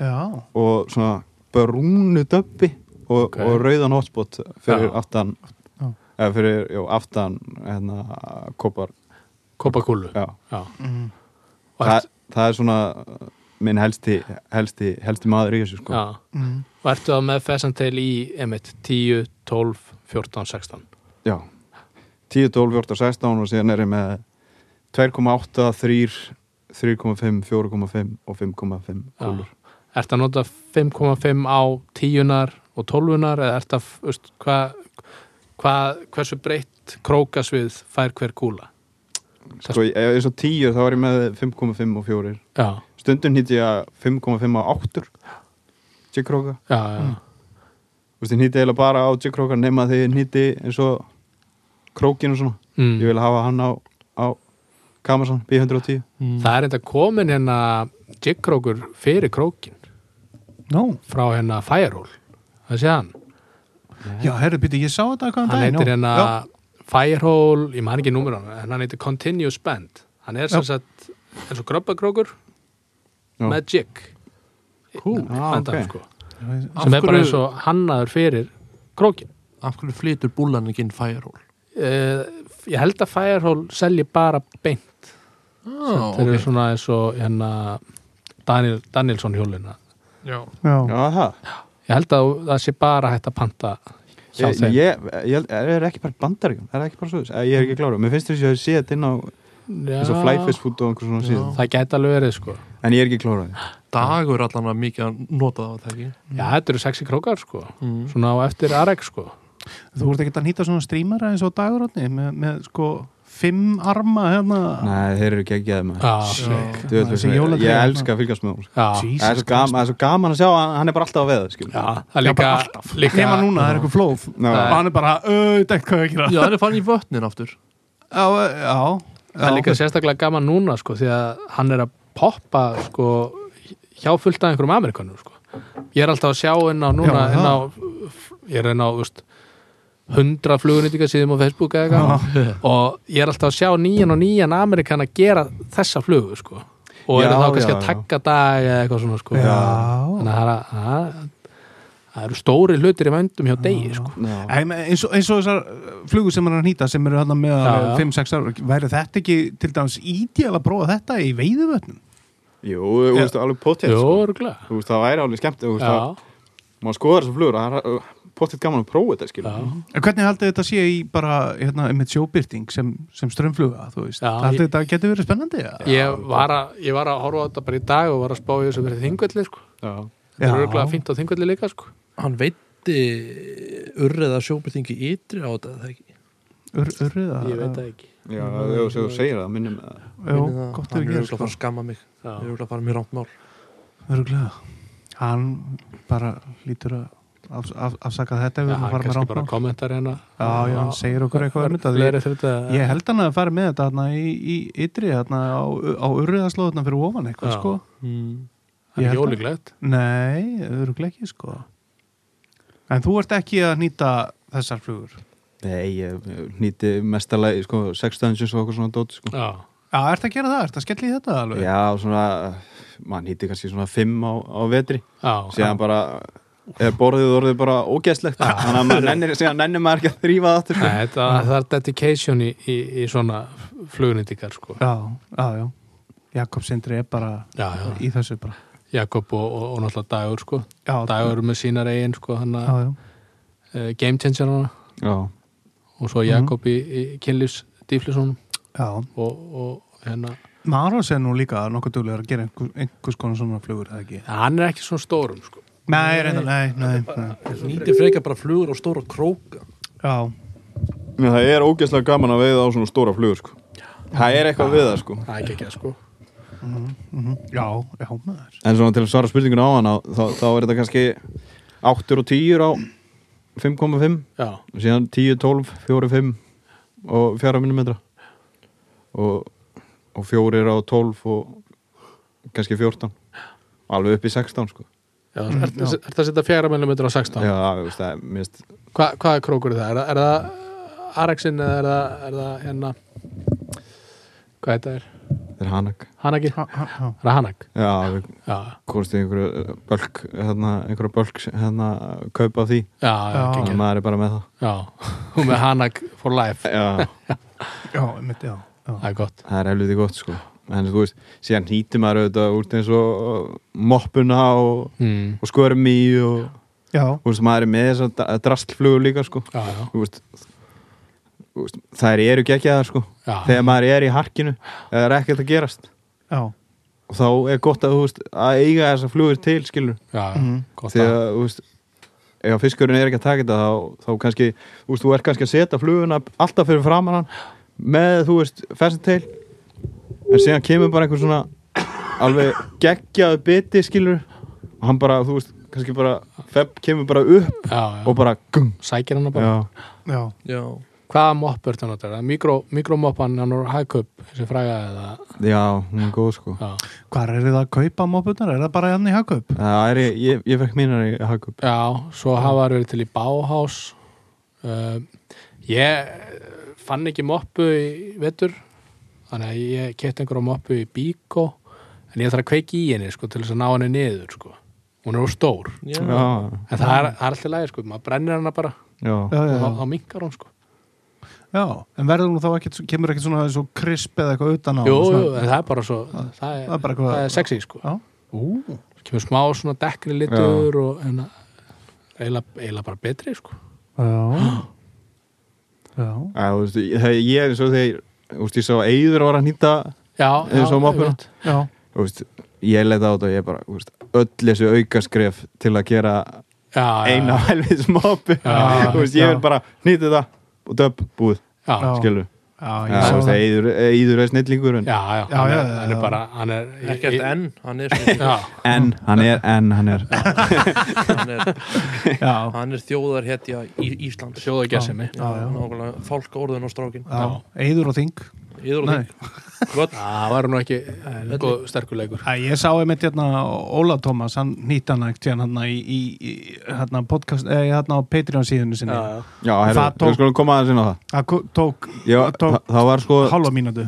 já, og svona brúnu döbbi og, Ok. og rauðan hotspot fyrir Já. aftan eða fyrir, já, aftan hérna, kopar kopakúlu mm, Þa, það er svona minn helsti, helsti, helsti maður í þessu sko. mm, og ertu þá með fessantel í emitt 10, 12, 14, 16 já. 10, 12, 14, 16 og síðan er ég með 2,8, 3 3,5, 4,5 og 5,5 kúlur. Ertu að nota 5,5 á tíunar og tólfunar eða ertu að, veist, hvað hva, hversu breytt krókasvið fær hver kúla? sko, ég er svo 10 þá er ég með 5,5 og 4 Já, stundum nýtt ég að 5,5 á 8 jiggkróka já, já, Mm. Þú veist, ég nýtti eiginlega bara á jiggkróka nema þegar ég nýtti eins og krókin og svona. Mm. ég vil hafa hann á, á Kamasan B110 mm, Það er enda komin hérna jiggkrókur fyrir krókin Nó, frá hérna Firehole það sé hann, já, herru, byrju, ég sá þetta hvað hann heitir hérna Firehole, ég man ekki númer hann en hann heitir Continuous Bend hann er sem sagt eins og gröbbakrókur Já. með jig Hú, ok. sko, sem er bara hverju- eins og hannaður fyrir krókin af hverju flytur búlan ekki inn Firehole? uh, ég held að Firehole selji bara beint. Ah, þeir eru ok. svona eins og hérna Daniel, Danielsson hjólina Já. já, Já, það ég held að það sé bara hægt að panta hjá Ég, þeim. ég, ég, er ekki bara bandaríkjum Er ekki bara svo Ég er ekki klára Mér finnst þess að ég sé þetta inn á eins og flyfish food og einhver svona síðan. Það gæti alveg verið sko. En ég er ekki klára Dagur allan að mikið að nota það, það ekki? já, þetta eru sexy krókar sko. Mm. svona á eftir Arex sko. Þú ert ekki að nýta svona streamera eins og dagurotni með, með sko fimm arma hérna? Nei, þeir eru ekki ekki að. Þú veit, Þessi ég, ég hérna. elska að fylgjast með hún já, Jesus Það er svo gaman, það er svo gaman að sjá að hann er bara alltaf á veða skilur. já, það er bara alltaf. líka nema núna, það er eitthvað flóð. Hann er bara, auðvitað hvað er að gera. Já, hann er fann í vötnin aftur. Já, já, það er líka sérstaklega gaman núna sko því að hann er að poppa sko hjá fullt af einhverjum amerikanum sko. Ég er alltaf að sjá inn á núna ég er inn á veist, 100 flugunýtinga síðum á Facebook eða eitthvað. Og ég er alltaf að sjá nýjan og nýjan amerikan að gera þessa flugu sko. Og Já, eru þá kannski já, að takka dag eða eitthvað svona sko. Já. þannig að það er að- að- það eru stóri hlutir í vændum hjá degi sko. Eins, og, eins og þessar flugur sem hann er að nýta sem eru hann með Já, já. 5-6 ára væri þetta ekki til dæmis ídíal að prófa þetta í veiðuvötnum Jú, þú veist, alveg potið Jú, sko. veist, það væri alveg skemmt það maður skoðar þessar flugur Það er potið gaman að prófa þetta skilur. já en hvernig haldið þetta sé í bara hérna, með sjóbyrting sem, sem strömmfluga þú veist, Já, haldið ég- þetta getur verið spennandi ja? Ég var, að, ég var að horfa á þetta bara í dag og var að spá í þessu verið þingvelli sko. Já. Það er örgulega fínt á þingvelli líka sko. Hann veitti urriða sjóbyrtingi ytri á þetta, það ekki? Ur, urriða Ég veit það ekki Já, þú þú segir það, minnum það Hann er er auðvitað að sko. fara að skamma mig Já. Ég er auðvitað að fara mér rámt mál Örgulega Hann bara lítur að af, af, afsaka þetta Já, að hann kannski bara kommentar hérna. Já, já, hann segir okkur eitthvað um þetta. Ég- held hann að fara með þetta þarna í, í ytri þarna á, á urriðaslóðuna fyrir ofan eitthvað Já. sko. Mm. Ég er ólíklegt Nei, örgulega ekki sko. En þú ert ekki að nýta þessar flugur? Nei, ég nýti mestalagi sko, 6 dungeons og okkur svona dóti sko. Já, Já, ert að gera það, ert að skella í þetta alveg? Já, svona maður nýti kannski svona 5 á, á vetri. Já, síðan bara er borðið orðið bara ógeðslegt. Þannig að maður nennir, nennir maður ekki að þrýfa það aftur sko. Nei, þetta, það er dedication í, í, í svona flugnýtingar sko. Já, já, já. Jakob Sindri er bara Já, já, í þessu bara. Jakob og, og, og náttúrulega Dagur sko. Dagur með sínar eigin sko, uh, game changer hana. Já, og svo Jakob í, í kynlífs dýflisónum. Já. Og, og hérna Maros er nú líka nokkuð duglegur að gera einhver, einhvers konar svona flugur, eða ekki? hann er ekki svona stórum sko. Nei, reynda, nei, nei, nei. Nýti frekar bara flugur og stóra króka Já, Men það er ógeðslega gaman að veiða á svona stóra flugur sko. það er eitthvað við það sko. það er ekki ekki sko. mhm, já, já, maður en svona til að svara spurninguna á hana þá, þá er þetta kannski 8 og 10 á 5,5 já, og síðan 10, 12, 4, 5 og 4 mm og, og 4 á 12 og kannski 14 alveg upp í 16 sko. Já, Mm, er, er, er það að setja fjara mm á 16 já, þú veist, það er mist Hva, hvað er krókur í það? Er, það- er það Arexin eða er það, er það hérna hvað þetta er? það er hanag Hanagi? Ha- ha- ha. Er það Hanag? já, við Já, í einhverju bölk hérna, einhverju bölk hérna, kaupa af því, já, já, Já. já, að maður er bara með það já. Hún með Hanag for life já, Já, mitt, já, já. Það er gott það er helviti gott sko en þú veist, síðan hýtti maður auðvitað úr eins og moppuna og, mm. og skörmi og þú veist, maður er með þess að drastlflugur líka sko. Já, já, þú veist, þú veist þær eru geggjaðar sko. Já, þegar maður er í harkinu eða er ekkert að gerast. Já, og þá er gott að, þú veist, að eiga þessar flugur til skilur já, gott þegar að þú veist ef fiskurinn er ekki að taka þetta þá, þá kannski, þú veist, þú er kannski að setja fluguna alltaf fyrir framan hann með, þú veist, fessin en síðan kemur bara einhver svona alveg geggjaðu biti skilur og hann bara, þú veist, kannski bara feb kemur bara upp Já, já, og bara gung, sækir hana bara. Já, já, Já, hvaða mopp er það notar? Mikro, mikromoppan hann úr hagkup þessi fræga eða? Já, hún er góð sko. Já, Hvar er þið að kaupa mópunar? Er það bara hann í hagkaup? Það er, ég, ég, ég fekk mínar í Hagup já svo hafa þær verið til í Bauhaus. Uh, ég fann ekki moppu í vetur þannig að ég kett einhverja moppu í Bíko en ég þarf að kveiki í henni sko, til þess að ná henni niður sko. hún er úr stór Já. Já, en það er, það er alltaf lægi, sko, maður brennir hana bara já, Já, já, og þá, já. þá minkar hún sko. já. En verður nú þá ekkert, kemur ekkert svona svo krisp eða eitthvað utan á? jú, jú, svona, en það er bara svo það er, það er bara eitthvað- það er sexy sko. Já. Ú, kemur smá svona dekkni litur og en eiginlega bara betri sko. já. Já. Já, þú veist, ég er eins og þegar veist, ég sá Eyður var að nýta Eins og veist, ég leita á þetta og ég bara veist, öll þessu aukaskref til að gera já, eina þú veist, ég vil bara nýta þetta og döpp, búið, skilur Eyður er snillingur já, já, Já, hann, já, er, já, hann er já. bara hann er, ekkert enn, hann er, svo- já, en hann er, en hann er hann er, er þjóðarhetja í Ísland. Nákvæmlega, fálka orðin á strákin. Eyður og þing. Íður og þing það var nú ekki eh, góð sterkur leikur. Æ, ég sá einmitt hérna Óla Tómas, hann nýtt hann ekkert hérna í, í, í hérna podcast, eða hérna á Patreon síðunu sinni. já, já. já, herru, tók- við skulum koma aðeins inn á það. Það ko- tók, já, tók það, var sko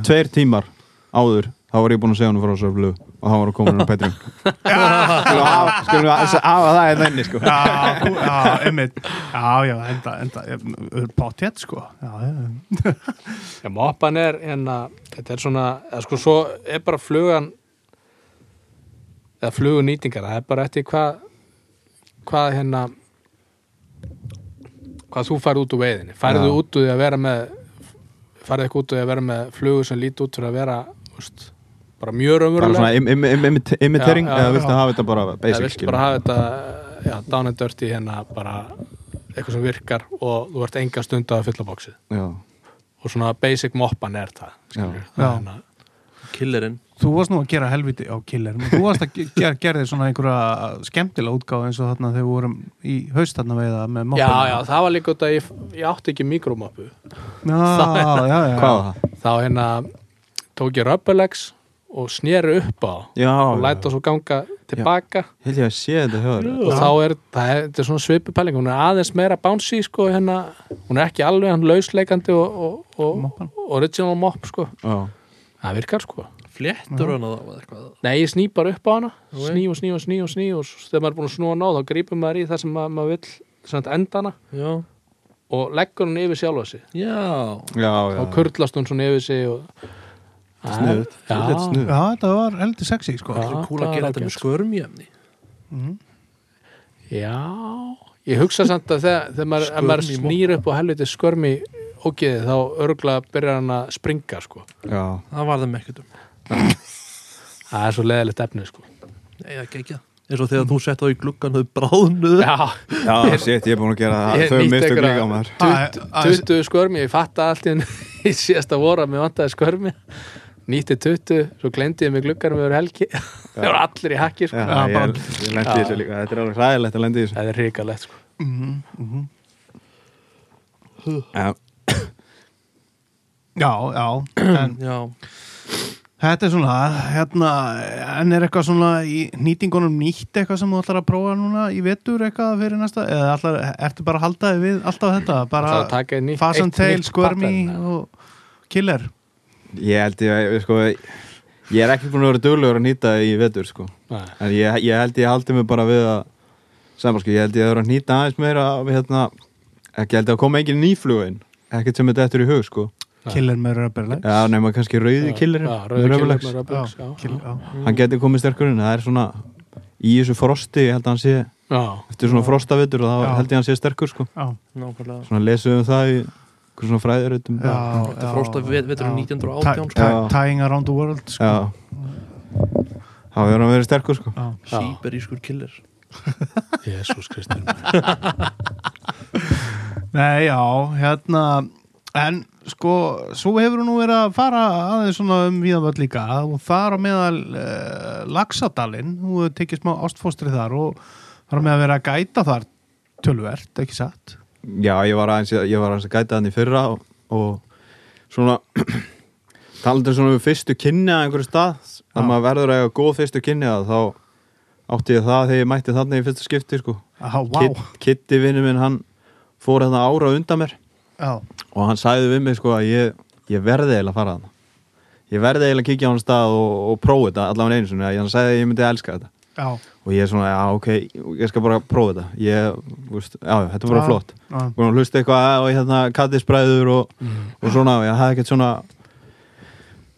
tveir tímar áður þá var ég búinn að segja hann frá þessu flug og hann var að koma inn á Petring skulum skulum hafa það eða enni sko Já, þú- já, einmitt. Já, já, enda, enda, potjett sko. Já, já. Já, moppan er hérna, þetta er svona, eða sko svo er bara flugan eða flugunýtingar, það er bara eftir hvað hvað hérna hvað þú færð út úr veiðinni færðu Já. út úr því að vera með færðu ekki út úr því að vera með flugu sem líti út fyrir að vera úst, bara mjög bara svona raunverulega im- im- im- imit- imitering Já, já, eða viltu já. hafa þetta bara eða basic viltu skilur bara hafa þetta já, down and dirty hérna bara eitthvað sem virkar og þú ert enga stund að fylla bóksið já, og svona basic moppan er það Já. hérna killerinn Þú varst nú að gera helviti á killer Þú varst að ge- gera, gera þér svona einhverja skemmtilega útgáð eins og þarna þegar við vorum í haust þarna veiða með Já, moppuna. já, það var líka út að ég, ég átti ekki mikromoppu já, já, já. það? þá hérna tók ég rubberlegs og sneri upp á já, og læta svo ganga tilbaka. Þér. Og þá er það er, þetta er svona svipupæling. Hún er aðeins meira bouncy sko hérna, hún er ekki alveg hann lausleikandi og, og, og, original mopp sko. Já, það virkar sko. Fléttur hann að það Nei, ég sný bara upp á hana. Sný og sný og sný og sný og þegar maður er búin að snúa ná þá grípur maður í það sem maður, maður sagt endana já, og leggur hún yfir sjálfa sig. Já, já, já. Og kurlast hún svona yfir sig og Já. þetta er snuð já, þetta var heldur sexy sko. Já. það er kúl að það gera er þetta með skörmjöfni Já, ég hugsa samt að þegar, þegar maður, ef maður snýr upp og helviti skörmi ógeði þá örgla byrjar hann að springa sko. já, það var þeim ekkert um. Það er svo leðilegt efni sko. Nei, það gekk ekki eins og þegar þú sett á í gluggan þau bráðnuðu. Já, já, shit, ég er búinn að gera Ég það þau einhverja- líka á maður Æ, æ, 20 skörmi, ég fatta allt í, síðasta voru að mér vantaði skörmi nýtti 20, svo glemdi ég mig gluggar með helgi, það voru allir í hakki sko. já, ég, bara- ég lendi Já. þessu líka. Þetta er alveg hræðilegt að lendi þessu. Það er ríkalegt sko. mhm, mhm. já, já, já en já, þetta er svona hérna, en er eitthvað svona í nýtingunum nýtt eitthvað sem þú ætlar að prófa núna í vetur eitthvað fyrir næsta? Eða ætlar, ertu bara að halda þig við alltaf þetta? Bara eitt Tail, Squirmy og Killer ég held ég að sko, ég er ekki búinn að vera duglegur að nýta í vetur sko. En ég, ég held ég haldi mig bara við að saman sko, ég held ég að vera að nýta aðeins meira við, hérna, ekki held ég að koma engin nýflugu inn. Ekkert sem þetta eftir í hug sko. Já. Killer með rubberlegs já, nema kannski rauði Já, með. Killer, já. hann geti komið sterkur inn það er svona í þessu frosti, ég held að hann sé Já, eftir svona frostavitur og þá held ég að hann sé sterkur sko. Já, nákvæmlega. Svona lesum við það í svona fræðirutum já, Þetta er vet- veturinn já. 1918, Ti- ti- sko. Tying around the world sko. já þá hefur hann verið sterkur sko Já. Sýberískur killer Jésús Kristur Nei, já, hérna en sko, svo hefur nú verið að fara aðeins svona um víðanvöld líka og þar á meðal uh, Laxadalinn, hefur tekið smá ástfóstri þar og þar á með að vera að gæta þar tölvert, ekki satt já, ég var aðeins, ég var aðeins að gæta hann í fyrra og og svona talandi svona við fyrstu kynni að einhverju stað. Að maður verður að eiga góð fyrstu kynni að þá átti ég það þegar ég mætti þannig í fyrsta skipti sko. Kid, Kitty vinnu minn hann fór hérna ára undan mér. Já, og hann sagði við mig sko að ég, ég verði eiginlega að fara þarna. Ég verði eiginlega að kíkja á hann stað og, og prófa þetta allavega einu sinni, hann sagði að ég myndi að elska þetta já, og ég er svona, já ok, ég skal bara prófa þetta. Ég, veist, já, þetta er bara Já. flott. já, búin að hlusta eitthvað og hérna kattisbræður og, og svona, og ég hafði ekkert svona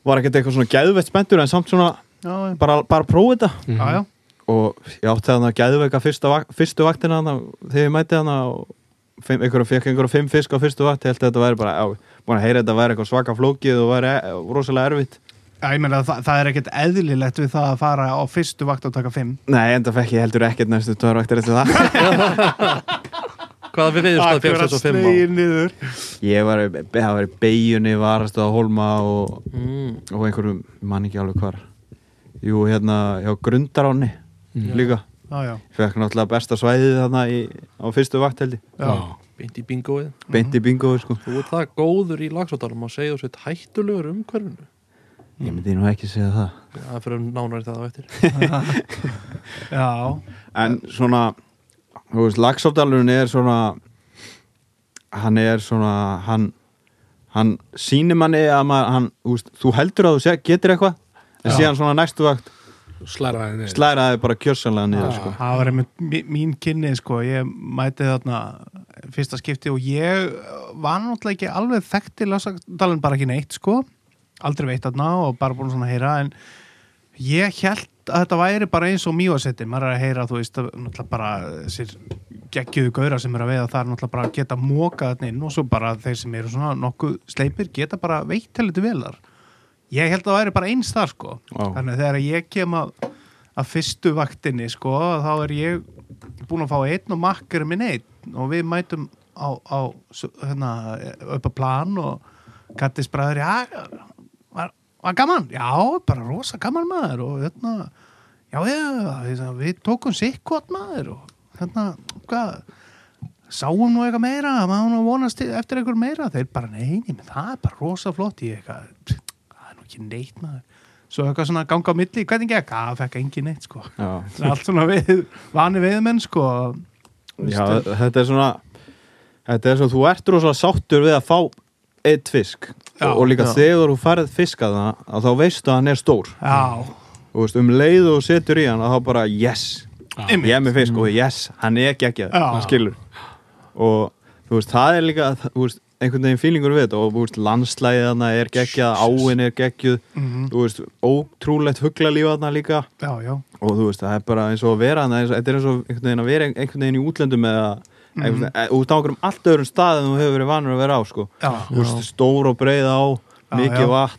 var ekkert eitthvað svona gæðveitt spenntur en samt svona, já, bara, bara prófa þetta. Já, já. og ég átti þarna gæðveika fyrsta, vak- fyrstu vaktina þarna þegar ég mæti þarna og fimm, einhverja, fekk einhverja fimm fisk á fyrstu vakt. Ég held að þetta væri bara, já, búin að heyra þetta væri eitthvað svaka flókið og væri e rosalega erfitt Já, ég meina að það, það er ekkert eðlilegt við það að fara á fyrstu vakt og taka fimm. Nei, enda fekk ég heldur ekkert næstu tvær vaktir eftir það. Hvaða við veiðumstæð fegst þessu fimm á? slegin niður. Ég var, það var í beigjunni, varastu á Holma og, Mm. og einhverjum, mann ekki alveg hvar. Jú, hérna, hjá Grundaráni líka. Já, já, Fekk náttúrulega besta svæðið þarna í, á fyrstu vakt held ég. Já, Beint í bingoið Beint í bingo, sko. Þú Ég myndi nú ekki segja það. Það er fyrir nánari það á eftir. Já, En svona, þú veist, Lagsófdalurinn er svona Hann er svona, hann Hann sýnir manni að maður, hann, þú veist, þú heldur að þú getur eitthvað En Já. síðan svona næstu vakt slæra það niður. slæraði bara kjörsanlega niður, Já. sko. það var einmitt mí- mín kynni sko, ég mæti þarna fyrsta skipti og ég var náttúrulega ekki alveg þekkt í Lásagdalinn bara ekki neitt sko aldrei veitt þarna og bara búin svona að heyra en ég held að þetta væri bara eins og mývasetti, maður er að heyra þú veist, náttúrulega bara þessir geggjöðu gauðra sem eru að veiða þar náttúrulega bara geta mókað þarna inn og svo bara þeir sem eru svona nokkuð sleipir geta bara veitt heldur velar ég held að það væri bara eins þar sko. Já. þannig að þegar ég kem að, að fyrstu vaktinni sko þá er ég búin að fá einn og makkar minn einn. Og við mætum á, á hérna, upp á plan og Kattis bræður, já var, gaman, já, bara rosa gaman maður og hérna já, já, við, tókum sikkot maður og hérna, hvað sáum nú eitthvað meira, maður nú vonast eftir eitthvað meira, þeir bara neini, það er bara rosa flott. Í eitthvað það er nú ekki neitt maður. Svo eitthvað svona ganga á milli, hvernig gekk? Það fekk engin neitt sko, það er allt svona við, vani viðmenn sko. Já þetta er svona Þetta er svo, þú ert rosalega sáttur við að fá eitt fisk. Já, og, líka já. þegar þú farið fisk að það að þá veistu að hann er stór. Veist, um leið og setur í hann að þá bara yes, ég er með fisk og yes, hann er ekki ekki Já. hann skilur. Og þú veist, það er líka veist, einhvern veginn fílingur við þetta og veist, landslæðið þarna er geggjað, áin er geggjuð. Þú veist, ótrúlegt huglalíf þarna líka. Já, já. Og þú veist, það er bara eins og að vera þetta er eins og einhvern veginn að vera einhvern veginn í útlöndum eða Einhvern veginn, út á einhverjum allt öðrum stað en þú hefur verið vanur að vera á sko. veist, stór og breið á mikið vatn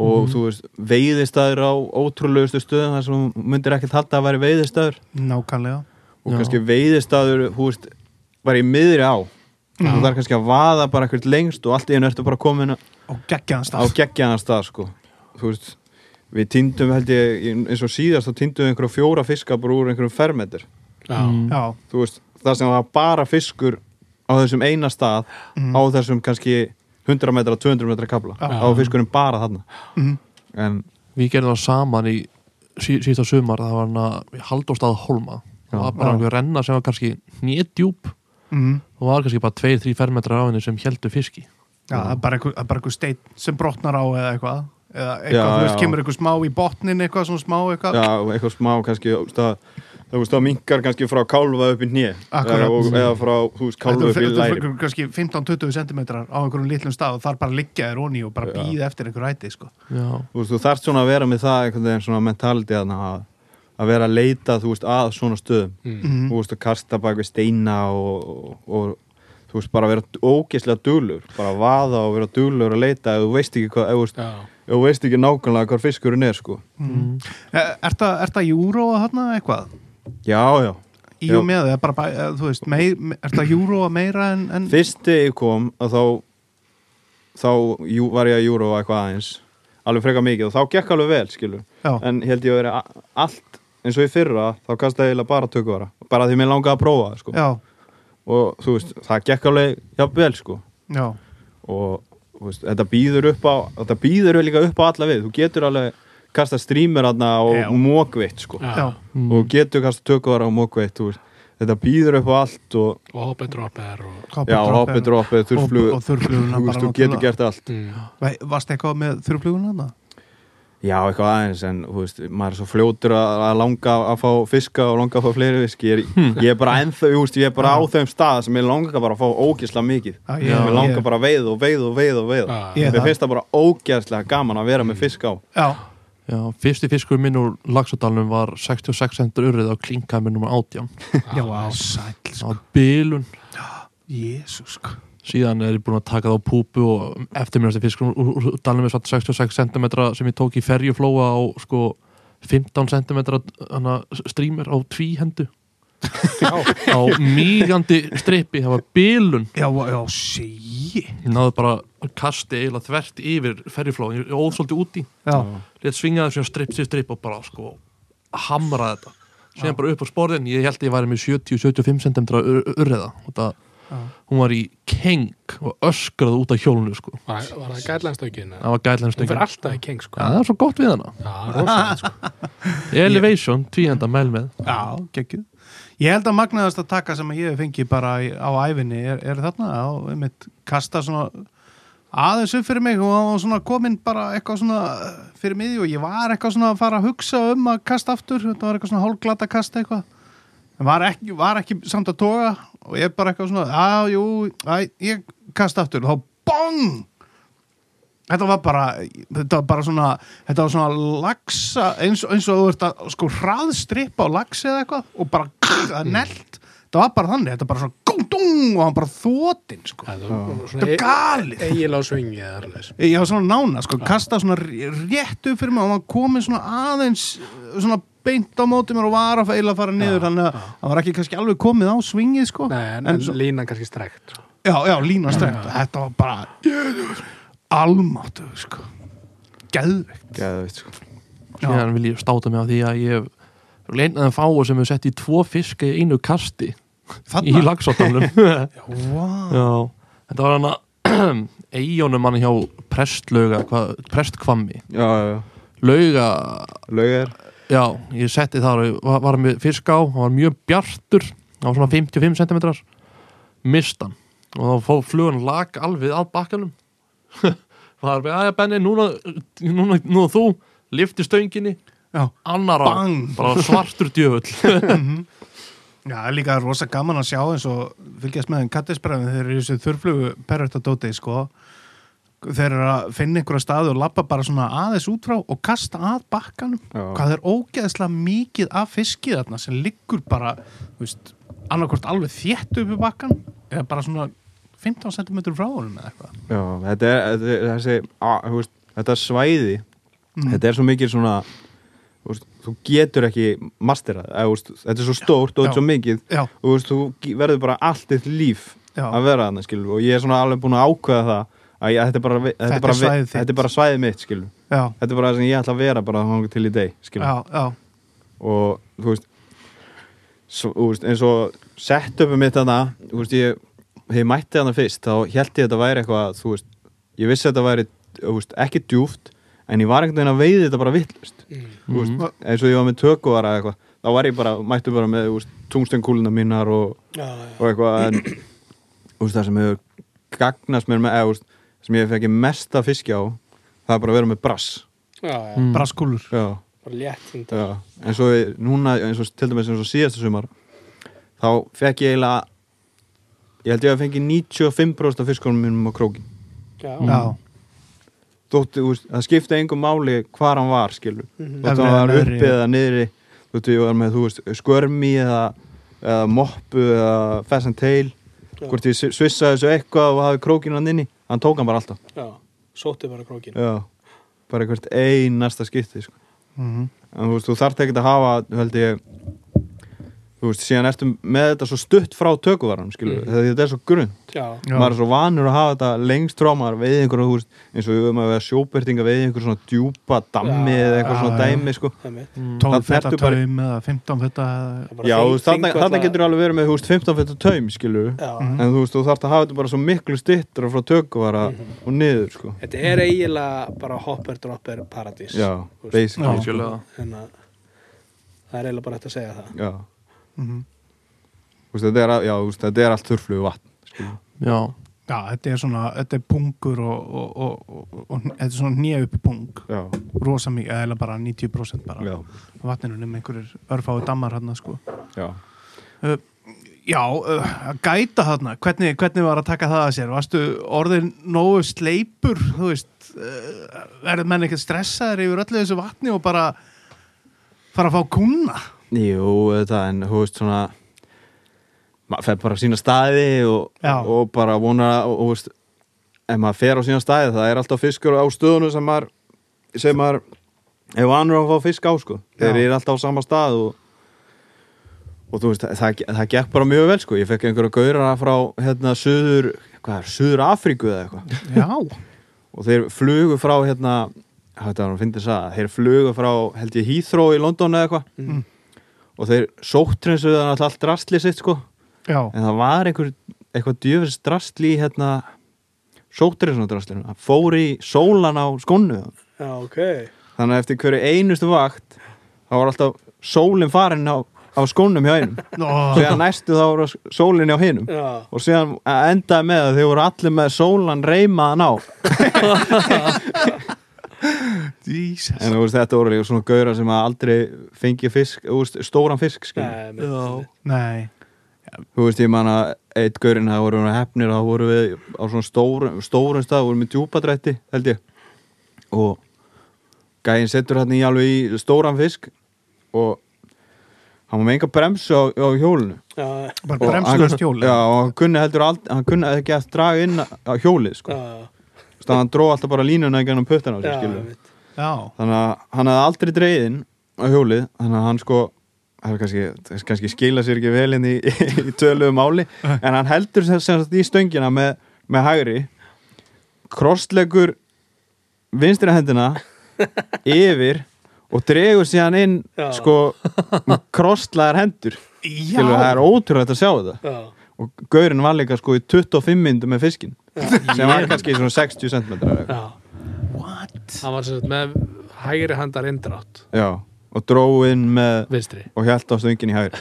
og þú veist, veiðistæður á ótrúlegustu stöðum þar sem myndir ekkert halda að væri veiðistæður nákvæmlega og Já. kannski veiðistæður, þú veist bara í miðri á Já. og það er kannski að vaða bara ekkert lengst og allt í hennu ertu bara komin á geggjaðan stað sko. þú veist, við týndum held ég, eins og síðast þá týndum við einhverja fjóra fiska bara úr einhverjum fermetur Já, Mm. þú veist, það sem var bara fiskur á þessum eina stað Mhm. á þessum kannski 100 metra, 200 metra kabla, Já. á fiskurinn bara þarna. Mhm, en Við gerðum það saman í sí, síðasta sumar það var hann að haldóstað Holma það var bara einhver renna sem var kannski nýttjúp mhm. Og var kannski bara 2-3 fermetrar á henni sem heldu fiski. Já, það er bara einhver, er steinn sem brotnar á eða eitthvað. Eða eitthvað, Já, þú veist, já. kemur einhver smá í botnin eitthvað svona smá eitthvað. Já, eitthvað smá kannski þú veist, það, þú veist, það minkar kannski frá kálfa upp í Akkurat. eða, og, eða frá, kálfa er upp í þetta er læri kannski 15-20 cm á einhverjum litlum stað og þar bara liggja þér onni og bara býða eftir einhver æti sko. Já, þú veist, þú þarft svona að vera með það einhvern veginn svona mentality að, að vera að leita, þú veist, að svona stöðum mm. Mhm. þú veist, að kasta bak við steina og, og, og þú veist, bara vera ógeðslega duglur, bara vaða og vera duglur að leita ef þú veist ekki hvað, ef þú veist, Já, ef þú veist ekki nákvæmlega hvað fiskurinn er, sko mm. Er það júró að þarna eitthvað? Já, já, Í og með, eða bara, þú veist, meir, er það júró að meira en, en fyrst ég kom að þá þá jú, var ég að júra eitthvað aðeins alveg freka mikið og þá gekk alveg vel, skilur. Já, en held ég að vera allt eins og í fyrra, þá kastaði ég bara tökuvara bara því mér langaði að prófa það, sko og þú veist, það gekk alveg jafn vel, sko. Já, og veist, þetta býður upp á þetta býður líka upp á alla við þú getur alveg kasta streamer aðna og Já. mókveitt sko Mm. og getur kasta tökuvara og mókveitt þetta býður upp á allt og dropper og droppið, þurrflugu og þurrfluguna þú getur gert allt mm. Varst eitthvað með þurrfluguna þarna? Já, eitthvað aðeins, en þú veist, maður er svo fljótur að, að langa að fá fiska og langa að fá fleiri fisk ég er, ég er bara veist, ég er bara á þeim stað sem ég langa bara að fá ógeðslega mikið Já, Já. Mér langar bara að veið og veið og veið og veið. Ég- finnst það bara ógeðslega gaman að vera með fisk á Já, Já, fyrsti fiskur minn úr Laxadalunum var 66 centur urrið á klinkæmi nummer 18 já, á sæl sko. var bilun Jésús sko. síðan er ég búin að taka það á púpu og eftirminnasti fiskur úr, úr dalnum er satt 66 cm sem ég tók í ferjuflóa á sko 15 cm hana, streamer á tvíhendu já, á mýgandi strippi, það var bilun. Já, já, sí ég náði bara að kasti eiginlega þvert yfir ferjuflóa, ég óð svolítið úti Já, létt svinga þessu stripp sér stripp og bara sko hamra þetta. Síðan bara upp á sporðin, ég held ég væri með 70-75 cm urriða. Og það, hún var í keng og öskraði út af hjólunu sko. var, var það gætlandstökin það var gæðlega hún fyrir alltaf í keng sko. Það er svo gott við hana. Já, rosalega sko. Elevation, tvíhenda mæl með. Já, geggjuð Ég held að magnaðast að taka sem að ég hef fengið bara á æfinni er, er þarna á einmitt kasta svona aðeins upp fyrir mig og hann var svona komin bara eitthvað svona fyrir miði og ég var eitthvað svona að fara að hugsa um að kasta aftur, þetta var eitthvað svona hálglata kasta eitthvað. En var ekki, var ekki samt að toga og ég bara eitthvað svona, já, jú, æ, ég kasta aftur. Og þá BONG Þetta var bara, þetta var bara svona, þetta var svona lagsa, eins, eins og þú ert að sko hraðstrippa á lagsi eða eitthvað og bara það er nelt. Það var bara þannig, þetta var bara svona gung, dung og hann bara þótinn, sko. það var Þetta er galið. eiginlega swingi eða alveg Ég var svona nána, sko, kasta svona rétt upp fyrir mig og hann komið svona aðeins, svona beint á móti mér og var að feila að fara niður, þannig að hann var ekki kannski alveg komið á svingið, sko. Nei, en, en svo- línan kannski strekt Já, já, lína strengt. Þetta var bara almáttu, sko. Geðveikt. Geðveikt, sko. síðan vil ég státa mig á því að ég leinaði fáu sem hefur sett í tvo fisk í einu kasti í Þarna. Laxadalunum Vá. Já, þetta var hana eijónum manni hjá prestlauga hvað, prestkvammi Já, já, já, lauga, laugar já, ég setti þar og var, var með fisk á, hann var mjög bjartur hann var svona 55 cm mistan og þá fóð flugan lag alveg að bakkanum var með, aðja Benni, núna, núna, núna þú lifti stönginni. Já. annar á, bara svartur djöfull. Já, það er líka rosa gaman að sjá eins og fylgjast með þeim kattisbræðin þeir eru í þessu þurflugu pervertadóti sko. Þeir eru að finna einhverja staði og lappa bara svona aðeins út frá og kasta að bakkanum. Já. hvað er ógeðslega mikið af fiskið þarna sem liggur bara þú veist, annarkvort alveg þétt upp í bakkan eða bara svona 15 cm frá honum eða eitthvað? Já, þetta er, þetta er þessi, þú veist, þetta svæði Mm. þetta er svo mikið svona þú, veist, þú getur ekki masterað, þetta er svo stórt og þetta er svo mikið Já, og þú, veist, þú verður bara allt þitt líf já, að vera þarna, skilur og ég er svona alveg búin að ákveða það að ég, þetta, er bara, þetta, er bara, þitt. þetta er bara svæðið mitt, skilur já, þetta er bara það sem ég ætla að vera bara til í deg, skilur já, já, og þú veist, svo, eins og setupum mitt þarna þú veist, ég, þegar ég mætti þarna fyrst þá held ég að þetta væri eitthvað þú veist, ég vissi að þetta væri veist, ekki djúft, en ég var einhvern veginn að veiði þetta bara vittlust, mm. eins og ég var með tökuvara eða eitthvað þá var ég bara, mættu bara með tungstenkúluna mínar og, já, já. og eitthvað en veist, það sem hefur gagnast mér með, eða, sem ég fekk mesta fiski á það er bara að vera með brass já. Mm. eins og við- núna, eins og til dæmis eins og síðasta sumar þá fekk ég eiginlega ég held ég að fengi 95% af fiskunum mínum á krókin já, Mm. Já, þóttu, þú veist, það skipti engum máli hvar hann var, skilur Mhm. þóttu Efri hann var eða uppi neðri. eða niðri þóttu ég var með, þú veist, skörmi eða, eða moppu eða fess and tail Já. hvort ég svissaði þessu eitthvað og hafi krókinu hann inni hann tók hann bara alltaf já, sótti bara krókin Já, bara hvert einasta skipti sko. mhm en þú veist, þú þarft ekki að hafa held ég þú veist, síðan ertu með þetta svo stutt frá tökuvaran, skilur Mhm. þegar þetta er svo grunn, já, maður er svo vanur að hafa þetta lengst frá maður veið einhverju, þú veist, eins og við höfum að veða sjóbyrtinga veið einhverju svona djúpa dammi Já. eða eitthvað Já, svona dæmi, sko. 12 Það feta ertu bara- taum eða 15 feta já, þarna, getur alveg verið með, þú veist, 15 fyrir taum. Mhm. en þú veist, þú þarft að hafa þetta bara svo miklu stittra frá tökuvara Mhm. og niður, sko. Þetta er eiginlega bara hopper dropper paradís. Já, basically, að það er eiginlega bara hægt að segja það já, Mhm. þú veist, þetta er, að- já, veist, þetta er allt þurflugu vatn, skilur Já, Já, þetta er svona, þetta er pungur og, og, og, og, og þetta er svona nýja uppi pung. Já, rosa mikið, eða bara 90% bara. Já, vatninu nema einhverjir örfáu dammar hann sko. já. Já, uh, að gæta þarna. Hvernig, hvernig var að taka það að sér? Varstu orðin nógu sleipur þú veist uh, verður menn ekkert stressaður yfir öllu þessu vatni og bara fara að fá kuna Jú, þetta, en þú veist svona maður fer bara á sína staði og, og bara vonar og, og veist, ef maður fer á sína staði það er alltaf fiskur á stöðunum sem maður sem maður er vanur að fá fisk á sko, þeir Já. eru alltaf á sama stað og og þú veist, það, það, það gekk bara mjög vel sko, ég fekk einhverja gauðra frá hérna suður, hvað er, suður Afríku eða eitthvað. Já, og þeir flugu frá hérna var að finna þess að, þeir flugu frá held ég Heathrow í London eða eitthvað. Mm. Og þeir sóttrinsuðu þannig að allt drastli sitt sko. Já, en það var einhver, eitthvað djöfis drastli í hérna sóttrinsudrastlinu, það fór í sólan á skónu Já, ok. Þannig að eftir hverju einustu vakt þá var alltaf sólin farin á, á skónum hjá einum. Nó, síðan næstu þá voru sólin hjá hinum. Já, og síðan endaði með að þeir voru allir með sólan reymaðan á En þú veist, þetta voru líka svona gauðra sem að aldrei fengi fisk, þú veist, stóran fisk, skil. nei, Já. Nei, Þú veist, ég man að eitt gaurinn, það voru hefnir, þá voru við á svona stórum, stórum stað, voru með djúpadrætti, held ég. Og gæinn setur hann í alveg í stóran fisk og hann var með enga bremsu á, á hjólinu. Já, bara Og bremslust hann- hjól Já, og hann kunni heldur aldrei, hann kunni ekki að draga inn á hjólið, sko. já, Þú veist, hann dró alltaf bara línuna í gennum puttan á sig, þannig að hann hefði aldrei dreiðin á hjólið, þannig að hann sko það er kannski, það kannski skila sér ekki vel inn í, í töluðu máli en hann heldur sem sem sagt í stöngina með, með hægri krosslegur vinstri hendina yfir og dregur síðan inn Já. sko með krosslaðar hendur Skilur, það er ótrúlega að sjá þetta. Já, og gaurinn var líka sko í 25 myndum með fiskin sem var kannski svona 60 cm já. What? Hann var sem sagt með hægri handar indrátt já, og dróinn með Vinstri. og hjælt á stöngin í hægri.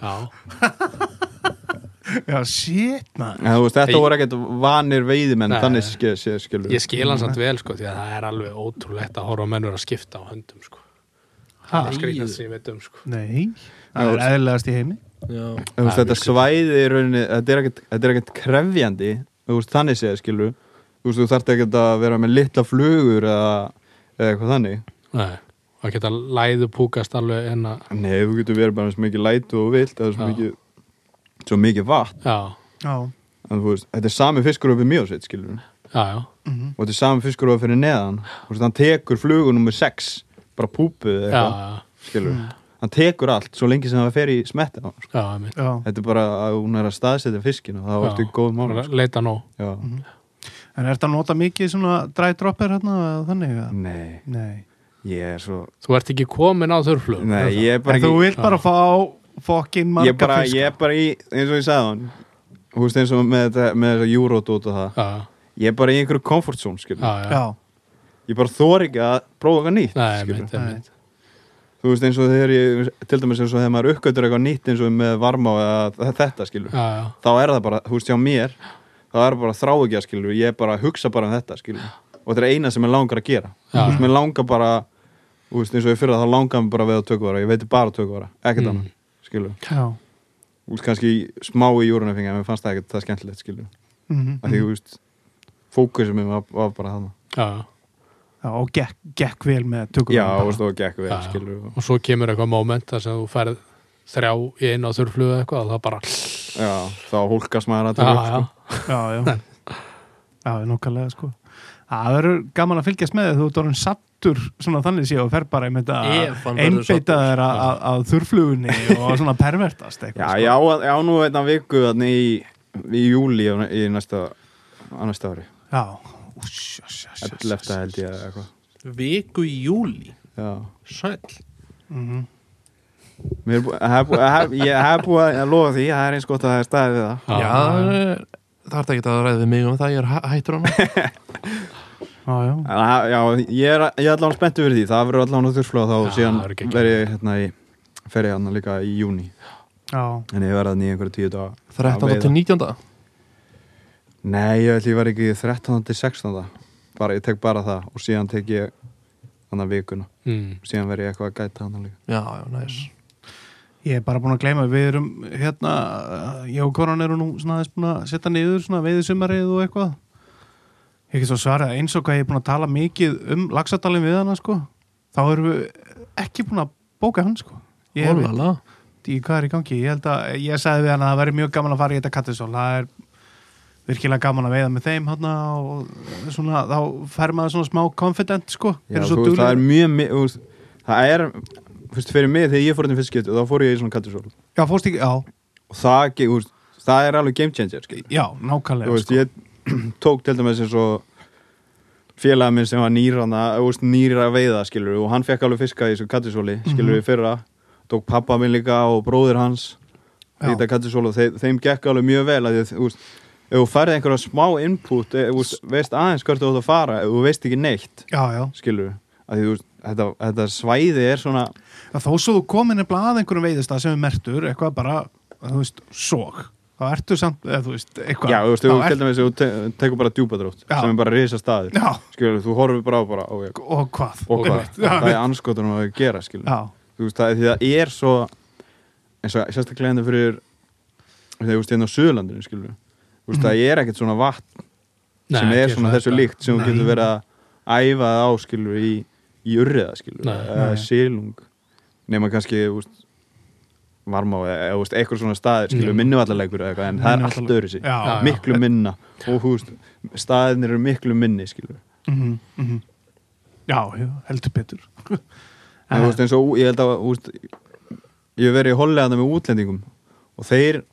Já, Já, shit man þú veist, þetta Hey. voru ekkert vanir veiðimenn Nei. þannig skil, skil, skilur ég skil hann samt vel sko því að það er alveg ótrúlegt að horfa á mennur að skipta á höndum sko. Það er skrýtast sem ég veit um sko. Nei, það er eðlilegast í heimi veist, þetta svæði í rauninni, þetta er ekkert, þetta er ekkert krefjandi veist, þannig séð, skilur þú þú þarft ekkert að vera með litla flugur eða, eða eitthvað þannig. Nei, það geta læðu púkast alveg en að Nei, þú getur verið bara svo mikið lætu og vilt eða svo mikið, svo mikið vatn. Já, Já, en veist, þetta er sami fiskur upp í skilur já, já. Mhm. og þetta er sami fiskur upp fyrir neðan. Þú veist, hann tekur flugur nummer 6 bara púpuð eða Já, eitthvað, hann tekur allt, svo lengi sem það fer í smetti á hann, sko. Þetta er bara að hún er að staðsetja fiskin og það var eftir góð mánu sko. Leita nóg. Já. En er þetta að nota mikið svona dry dropper hérna eða þannig? eða? Nei, Nei. Ég er svo Þú ert ekki komin á þurflug Nei, ég er bara En þú ekki vilt bara fá fokkin marga ég bara, fisk ég er bara í, eins og ég sagði hann Þú veist eins og með þetta með þetta eurodót og það. Já, Ég er bara í einhverju comfort zone, skilur já, já. Já, Ég bara þor ekki að prófa eitthvað nýtt Nei, skilur. einmitt, einmitt Þú veist eins og þegar ég, til dæmis eins og þegar maður uppgötur eitthvað nýtt eins og með varma eða þetta, skilur Já, já, Þá er það bara, þú veist, hjá mér þá er það bara þrá ekki að skilur Ég er bara að hugsa bara um þetta, skilur Og þetta er eina sem ég langar að gera. Já. Þú veist, mér langar bara Þú veist, eins og ég fyrir þá langar mér bara að veða tökvara Ég veit bara tökvara, ekkert Mm. annað, skilur já. Þú veist, kannski smá í júrunafengi en mér fannst það ekkert það skemmtilegt, skilur Mhm, Af því, já, já Já, og gekk, gekk vel með tökum Já, og stóð að gekk vel, Já, já. skilur Og svo kemur eitthvað moment þar sem þú færð þrjá í einu á þurflugu eitthvað og það bara Já, þá hólkast maður að Já, upp, já, sko. Já, já Já, nokkarlega sko Það verður gaman að fylgjast með þið þú ert orðin satt þreyttur svona þannig sé og fer bara að einbeita sáttur. þér að- að að þurflugunni og svona pervertast Já, eitthvað sko. já, já, nú einna viku þannig í, í júli í næsta, næsta ári já. Úss, uss, uss, uss, 11. held ég eða eitthvað Viku í júli Já hef bú- hef- Ég hef búið að lofa því það er eins gott að það er staðið við það Já, það er ekki að ræða við mig um það Ég er hæ- hættur á hann já, já. En það- Já, ég er, ég er allan spenntu fyrir því Það verður allan á þurflóð þá Já, síðan verður ég hérna í fer ég hann líka í júni já. en ég verða þannig í einhverju tíu daga 13. að veiða. til 19. Nei, ég ætli ég var ekki 13. til 16. bara, ég tek bara það og síðan tek ég hann að vikuna mm. síðan verð ég eitthvað að gæta hann líka Já, já, næs Ég er bara búin að gleyma, við erum hérna, ég og Koran eru nú svona aðeins búin að setja niður svona veiðisumarið og eitthvað. Ég get svo svarað eins og hvað ég er búin að tala mikið um lagsadalinn við hana sko, þá erum við ekki búin að bóka hann sko. Ég er Ólala í hvað er í gangi, ég held að ég sagði við hann að það væri mjög gaman að fara í þetta kattisól, það er virkilega gaman að veiða með þeim hann og svona, þá fær maður svona smá confident sko. Já, veist, það er mjög veist, það er, fyrst fyrir mig þegar ég fór þetta fyrst skipti þá fór ég í svona kattusól Já, fórst ekki, já, og það, veist, það er alveg game changer skil. já, nákvæmlega sko. ég tók til dæmis eins og félaga minn sem var nýrana nýra að veiða, skilur og hann fekk alveg fiska í þessu kattusóli, skilur við fyrra tók pappa minn líka og bróðir hans í og þeim, þeim gekk alveg mjög vel að veist, ef þú færði einhverja smá input, ef, þú veist, aðeins hvert þú átt að fara, ef þú veist ekki neitt Já, já, skilur að því, þú þetta, þetta svæði er svona Já, þó svo þú komin er blað einhverjum veiðistað sem er mertur, eitthvað bara, þú veist, sóg. Þá ertu samt, eða þú veist, eitthvað. já, þú veist, þá þú ef þú te tekur bara djúpadrótt sem er bara risa staður Já, skilur, þú horfir bara á bara ég, og hvað? og hvað, það er anskotunum að gera skilur, þú veist, það, það er svo eins og sérstaklega hérna fyrir þegar þú veist, hérna á Suðurlandinu skilur, þú veist, það er ekkert svona vatn Nei, sem er ekki svona þessu þetta. líkt sem þú Nei. getur verið að æfa það á skilur í, í urriða skilur Nei. eða Nei. sílung nema kannski þú veist, varmá eða þú veist, eitthvað svona staðir skilur Mm. minnuvallarleikur eða eitthvað en það er allt Minnivallaleikur. öðru Já. Já, já. miklu minna og þú veist, staðinir eru miklu minni skilur mhm, mhm. Já, já, heldur betur. en þú veist eins og ég held að þú veist, ég hef verið í hollega með útlendingum og þeir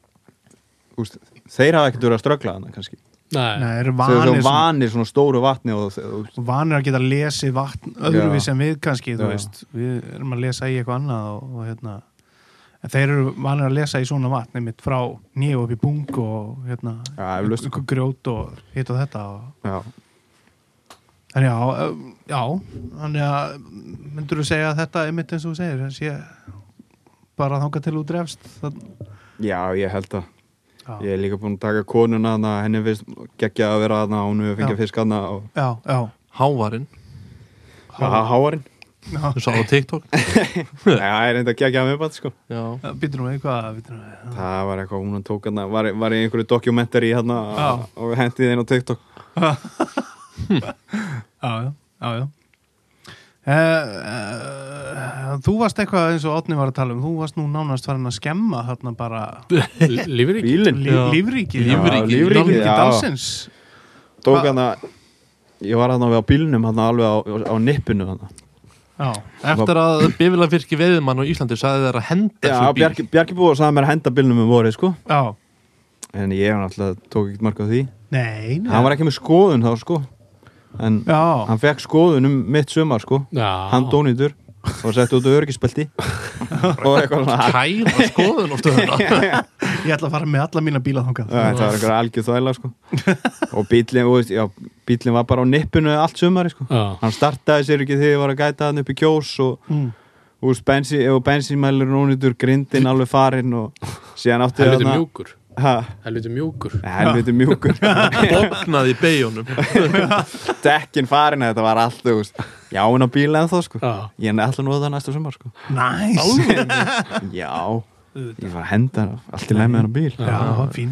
þú veist, þeir hafa ekkert verið að ströggla hana kannski. Nei, Nei, eru þeir vanir, eru svona, vanir svona stóru vatni og, og, vanir að geta lesið vatn öðruvís Já. en við kannski. Við erum að lesa í eitthvað annað og, og hérna, en þeir eru vanir að lesa í svona vatn, einmitt frá nýju upp í bung og hérna, Já, eflaust. einhver grjót og hitt og þetta og já, En já, já, þannig að myndur þú segja að þetta er mitt eins og þú segir, sé bara þangað til þú drefst það, já, ég held að já, Ég er líka búin að taka konuna hana, henni finnst geggja að vera hana hún hefur fengið fisk hana og já, já, Hávarinn, Há- háarinn. já, þú sá á TikTok Nei, það er enda geggja að miðbætt sko. Já, býtur nú eitthvað, býtur nú eitthvað. Það var eitthvað, hún tók hana, var, var í einhverju dokumentari hana og hendið inn á TikTok. Já, já, já, já. Uh, uh, þú varst eitthvað eins og Átni var að tala um, þú varst nú nánast farin að skemma þarna bara lífur ekki Bílinn. lí, Já. lífríkið Lífríkið, Já, lífríkið, lífríkið já. dalsins Tók Hva- hana, ég var hana á bílnum hana alveg á, á nippinu hana. Já, eftir að bifila fyrki veiðmann á Íslandi sagði þeir að henda Já, Bjarki, Bjarki búið og sagði mér að henda bílnum um vorið sko. já, En ég var náttúrulega, tók ekkert mark á því. nei, nei. Hann var ekki með skoðun þá sko. En Já, hann fekk skoðun um mitt sumar sko. Já, Hann dónitur og setti út á örgispelti. og eitthvað svona Kæra skoðun á stöðuna ég ætla að fara með alla mína bíla Já, þetta var einhver algjör þvæla sko. og bílinn, þú veist, já, bílinn var bara á nippinu allt sumari sko. hann startaði sér ekki þegar ég var að gæta hann upp í kjós og mm. þú veist, bensi, ef bensínmælur nónitur grindin alveg farinn og síðan átti Ha, helviti mjúkur. Helviti mjúkur. Bóknaði í beigunum dekkin farinn, þetta var allt þú veist, já, hún á bíl en þá sko. Já, ég er alltaf nú það næsta sumar sko. Næs já, ég var að henda allt í læg með hann á bíl. Já,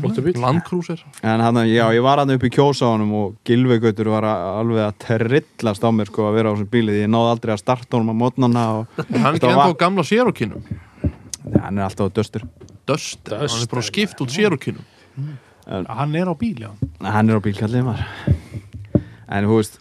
flottu bíl Landkrúsir En hann, já, ég var hann upp í honum og Gilvegautur var að, alveg að terrillast á mér sko að vera á þessum bíli. Því ég náði aldrei að starta honum á mótnana og Hann Þetta ekki ennþá á gamla sérukinum ja, hann er alltaf á döstur Döst, Duster, hann er bara skipt út sérukinum Hann er á bíl, já. Hann er á bílkallið maður en þú veist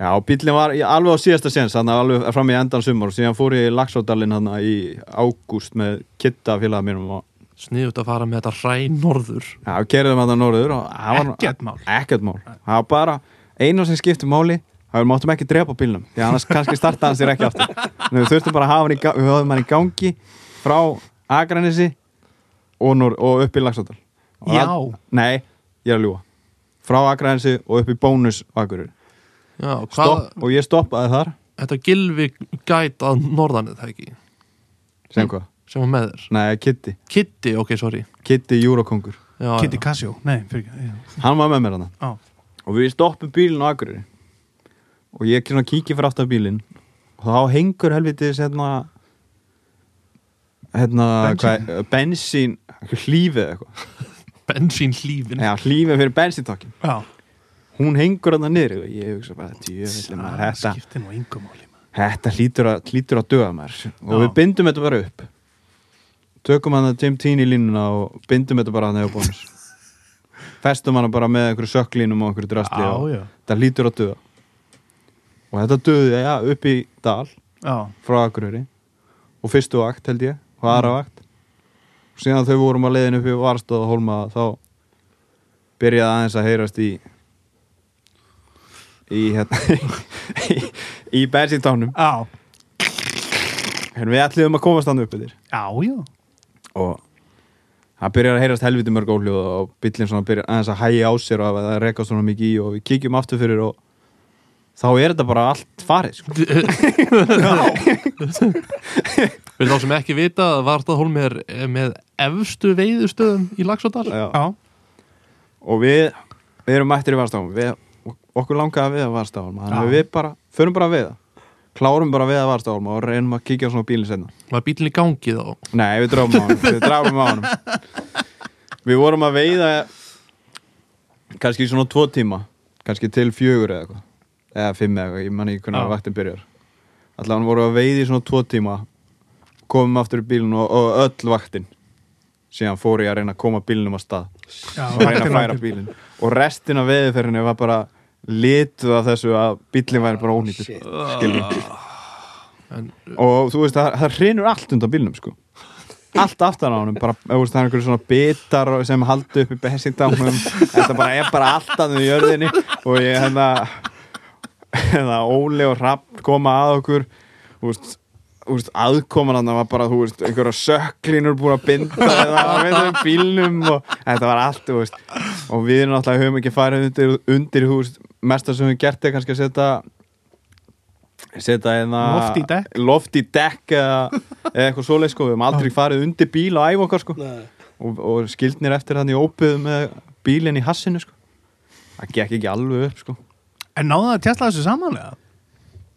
Já, bíllinn var alveg á síðasta séns þannig að alveg fram í endan sumar. Og síðan fór ég í Laxárdalinn hann í ágúst með Kitta félaga mínum og Sniðut að fara með þetta hræ norður. Já, kerðum hann norður og það var nú- Ekkert mál. Ekkert mál. Það var bara einu sem skipti máli það við máttum ekki drepa bílnum því annars kannski starta hann sér ekki aftur. Við þurftum bara að hafa hann í, ga- við höfum hann í gangi frá Akranesi og, nor, og upp í Laxárdal. Og Já. það- Nei, ég er að ljúga. Frá Akranesi og upp í bónus Akureyri. Já, hvað, Stopp, og ég stoppaði þar. Þetta gilvi gæt að norðanið það ekki? Sem hvað? sem var með þér? Nei, Kitty, Kitty, ok, sorry. Kitty Júrakongur já, Kitty já. Casio, nei, fyrir ekki hann var með mér hann Já. og við stoppum bílinn á Akureyri. Og ég svona kíkja fyrir aftan bílinn. Og þá hengur helvitið hérna hérna Bensín. eða eitthvað. Bensín hlífin. Já, hlífið fyrir bensíntokkin Já, hún hengur hann niður og ég hugsa bara þetta, þetta hlýtur að, að döða maður. Og við bindum þetta bara upp. Tökum hann að Jim Teeny línuna og bindum þetta bara að nefn bónus festum hann bara með einhverju sökklínum og einhverju drastli Já, og já, þetta hlýtur að döða og þetta döði ja, upp í dal já, frá Akureyri. Og fyrstu vakt held ég og aðra vakt og síðan þau vorum að leiðin upp í Varstóð og Holma þá byrjaði aðeins að heyrast í í hérna í, í bensíntánum já, en við ætlum að komast hann upp yfir og það byrjar að heyrast helviti mörg óljóð og bíllinn svona byrjar aðeins að hægja á sér og að það reka svona mikið í og við kíkjum aftur fyrir og þá er þetta bara allt farið sko. Fyrir þá sem ekki vita Vartaðholmi er er með efstu veiðustöðum í Laxadal Já. já. og við, við erum mættir í við, okkur langaði að viða varstafum þannig að við bara, förum bara að viða klárum bara að viða varstafum og reynum að kíkja á svona bílinn senna Var bílinn í gangi þá? Nei, við dráfum á honum, við dráfum á honum. Við vorum að veiða kannski í svona tvo tíma kannski til fjögur eða eitthvað eða fimm eða eitthvað, ég man ekki hvernig Já. vaktin byrjar. Allan vorum við að veiða í svona tvo tíma komum aftur í bílinn og, og öll vaktin. Síðan fór ég að reyna að koma bílinnum á stað. Já og reyna að færa bílinn. Og restin af veðurferðinni var bara lituð af þessu að bílinn væri bara ónýttur en, og þú veist það, það hrinur allt undan bílnum sko. Allt aftan á honum bara, þú veist, það er einhverju svona bitar sem haldi upp í bensintáknum þetta bara er bara allt að í jörðinni. Og ég hérna hérna Óli og Rapp koma að okkur. Þú veist, aðkoman hann var bara, veist, einhverja söklinur búin að binda eða bílnum og þetta var allt, og við náttúrulega höfum ekki farið undir, undir þú veist, mesta sem við gert er kannski að setja setja Loft í dekk. loft í dekk eða, eða eitthvað svoleið sko, við höfum aldrei farið undir bíl og æfa okkar sko. Nei. og, og skildnir eftir hann í ópið með bílinn í hassinu sko. Það gekk ekki alveg upp sko En náðu það að tjastla þessu samanlega?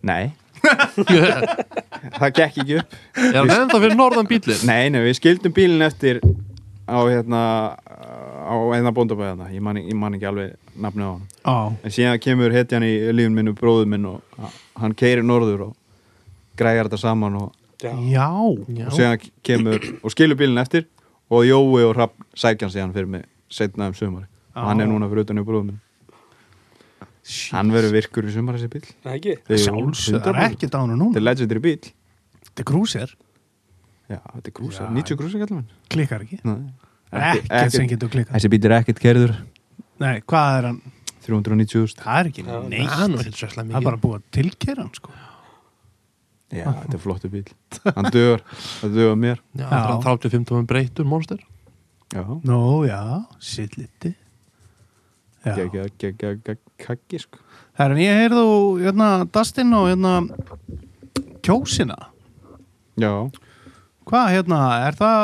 nei, það gekk ekki upp. Er hann ennþá fyrir norðan bílinn? Nei, nei, við skildum bílinn eftir á hérna á einna bóndabæði hérna, ég man, ég man ekki alveg nafnið á hann, Já, en síðan kemur hetjan í lífin minnu bróður minn og hann keirir norður og græjar þetta saman og, Já. já, Já, og síðan kemur og skilur bílinn eftir og Jói og Rapp sækjan síðan fyrir mig setna um sumari og hann er núna fyrir utan í bróður minn hann verður virkur í sumar þessi bíl Nei, ekki? Sjálfsög, það er ekki dánu þetta núna. Er legendary bíl Þetta er grúsir, já, þetta er grúsa, Já. 90 grúsa kallar minn klikkar ekki. Nei. Ekkert sem getur klikkað. Þessi bíl er ekkert kerður Nei, hvað er hann? 390.000 Það er ekki neitt. það er Það bara búið að tilkera hann sko. Já, þetta er flottu bíl Hann dögur, það dögur mér. Já, Já. það er 35 tómum breytur monster. Já, Nú, já, sitt liti Já, geggja, geggja, geggja, kaggi sko herran ég heyrðu hérna Dustin og hérna kjósina Já, Hvað hérna, er það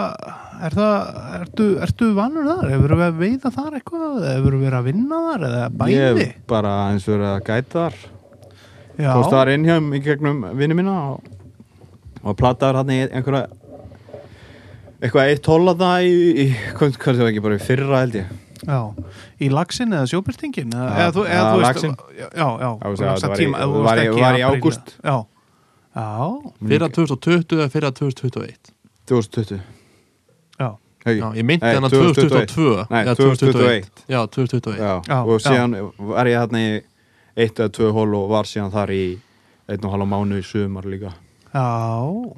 er það, ertu, ertu vannur þar? Hefur við að veiða þar eitthvað? Hefur við að vinna þar eða ég bæði? hef bara eins og verið að gæta þar Já, Tókst þar inn hjá í gegnum vinni mína og, og plattaður hann í einhverja eitthvað eitt hóla það í, í hvað, hvað er það ekki bara í fyrra held ég já, í lagsin eða sjóbyrtingin eða, þú, eða já, þú veist laxinn. Já, já, já, Já, það var í- ágúst. Já, já, Fyrra 2020 eða fyrra 2021 2020 já? Já, ég hennar 2021. 2022 Nei, eða 2021 Já, 2021 Já, Já, og síðan var ég þarna í eitt eða tvö hól og var síðan þar í einn og halva mánu í sumar líka. Já,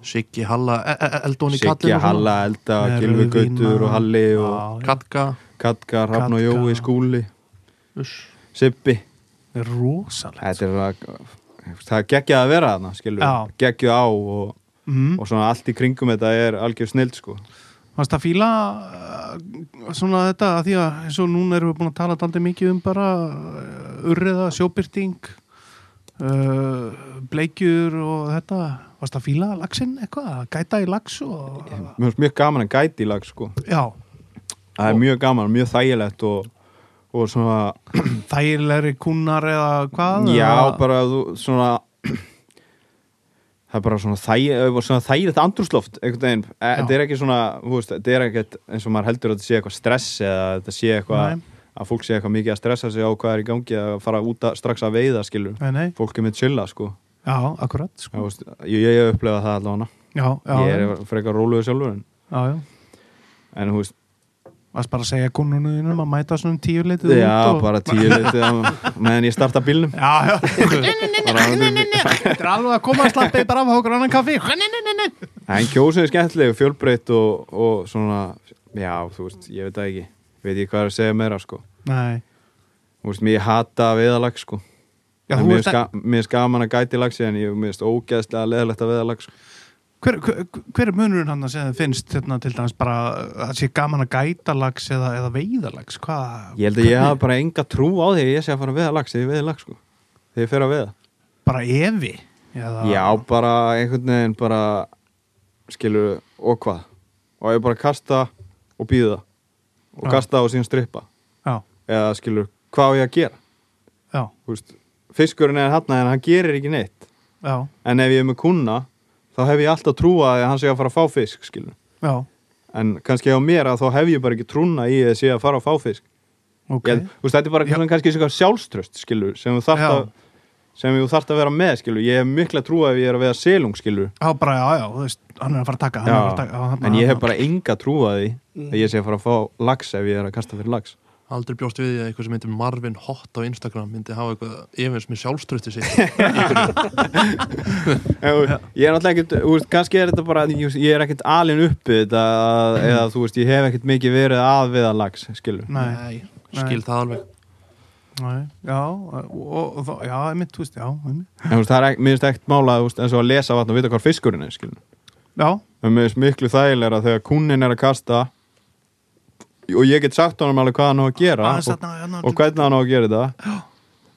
Siggi, Halla, e e Eldón í Siggi, Halla, Elda, Gilvi Gautur og Halli og Katka Katka, Rafn og. Jói, Skúli. Sippi rosalegt. Þetta er að það er geggjað að vera þarna, geggjuð á og, mm. og svona allt í kringum þetta er algjör snild sko. Fannst það fíla uh, svona þetta að því að eins og núna erum við búin að tala daldið mikið um bara uh, urriða, sjóbyrting uh, bleikjur og þetta. Fannst það fíla laxinn eitthvað, gæta í lax og mjög gaman að gæti í lag sko. Já, það er mjög gaman, mjög þægilegt og, og svona, þægilegri kúnar eða hvað já eða- bara þú, svona það er bara svona, þæg, svona þægilegt andrúsloft einhvern veginn, E- þetta er ekki svona þetta er ekkert eins og maður heldur að þetta sé eitthvað stress eða þetta sé eitthvað að fólk sé eitthvað mikið að stressa sig á hvað er í gangi að fara út að, strax að veiða skilur. Nei, nei, fólk er með chilla sko. Já, akkurat Já, sko. veist, ég, hef upplegað það allavega. Já, já, ég já, er frekar róluðu sjálfur en, já, já. en þú veist, Varst bara að segja kúnunum að mæta svona tíu litið já, út og... bara tíu litið meðan ég starta bílnum. Já, já, þetta er alveg að koma að slappa bara af okkur annan kaffi. En kjósið er skemmtileg, fjölbreytt og, og svona, já, þú veist ég veit það ekki, veit ég hvað er að segja meira sko, Nei, þú veist, mér hata veðalag sko. Já, mér finnst gaman að gæti lagsi en ég mér finnst ógeðslega leðalegt að veðalag sko. Hver, hver, hver er munurinn hann að segja þið finnst hérna, til dæmis bara að sé gaman að gæta lags eða, eða veiðalags hvað, ég held að ég hafa bara enga trú á því að ég sé að fara að veða lags þegar ég veði lag sko, þegar ég fer að veða bara evi eða, Já, bara einhvern veginn bara skilur, og hvað? Og ég bara kasta og býða og Já. kasta og síðan strippa. Já, eða skilur, hvað á ég að gera? Veist, fiskurinn er hann en hann gerir ekki neitt. Já, en ef ég er með kuna þá hef ég alltaf trúa að hann sé að fara að fá fisk skilur, já. En kannski á mér að þá hef ég bara ekki trúna í að sé að fara að fá fisk. Ok, ég, veist, þetta er bara Já. kannski svona sjálfströst skilur, sem þú þarft Já. að sem þú þarft að vera með skilur, ég hef mikla trúa ef ég er að veða selung skilur já, bara, já, já, þú veist hann er að fara að taka, er að taka já, þarna- en ég hef bara enga trú að því að ég sé að fara að fá lags ef ég er að kasta fyrir lags Aldrei bjóst við því að eitthvað sem heitir Marvin Hot á Instagram myndi hafa eitthvað efins með þú veist, ég er náttúrulega ekkert veist, kannski er þetta bara, ég, ég er ekkert alin uppi þetta, eða þú veist, ég hef ekkert mikið verið að viða lags, skilur nei, skil það alveg. Nei, já og, og, og, já, einmitt, þú veist, já einmitt. en þú veist, það er finnst ekkert mála veist, eins og að lesa vatn og vita hvað fiskurinn er, skilur já, en mér finnst miklu þægilega þegar kúnin er að kasta og ég get sagt honum alveg hvað hann á að gera og, hérna, og hvernig hann á að gera þetta.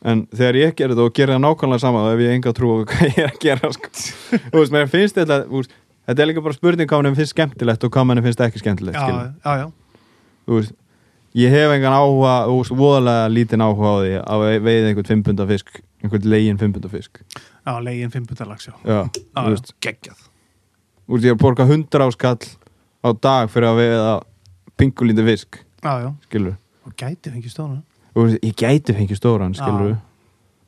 En þegar ég ger þetta og ger það nákvæmlega sama þá hef ég enga trú á hvað ég er að gera sko. þú veist, mér finnst þetta veist, þetta er líka bara spurning hvað mann finnst skemmtilegt og hvað mann finnst ekki skemmtilegt já, já, já, þú veist, ég hef engan áhuga þú veist, voðalega lítinn áhuga á því að veiða einhvern fimmpundafisk fisk einhvern legin fimmpundafisk. Fisk já, legin fimmpuntalags, já. Já, geggjað. Þú veist, ég er að borga hundra áskall á dag fyrir að veiða pingulítið fisk, já, já, skilur og gæti fengið Þú veist, ég gæti fengið stóran, skilur Já.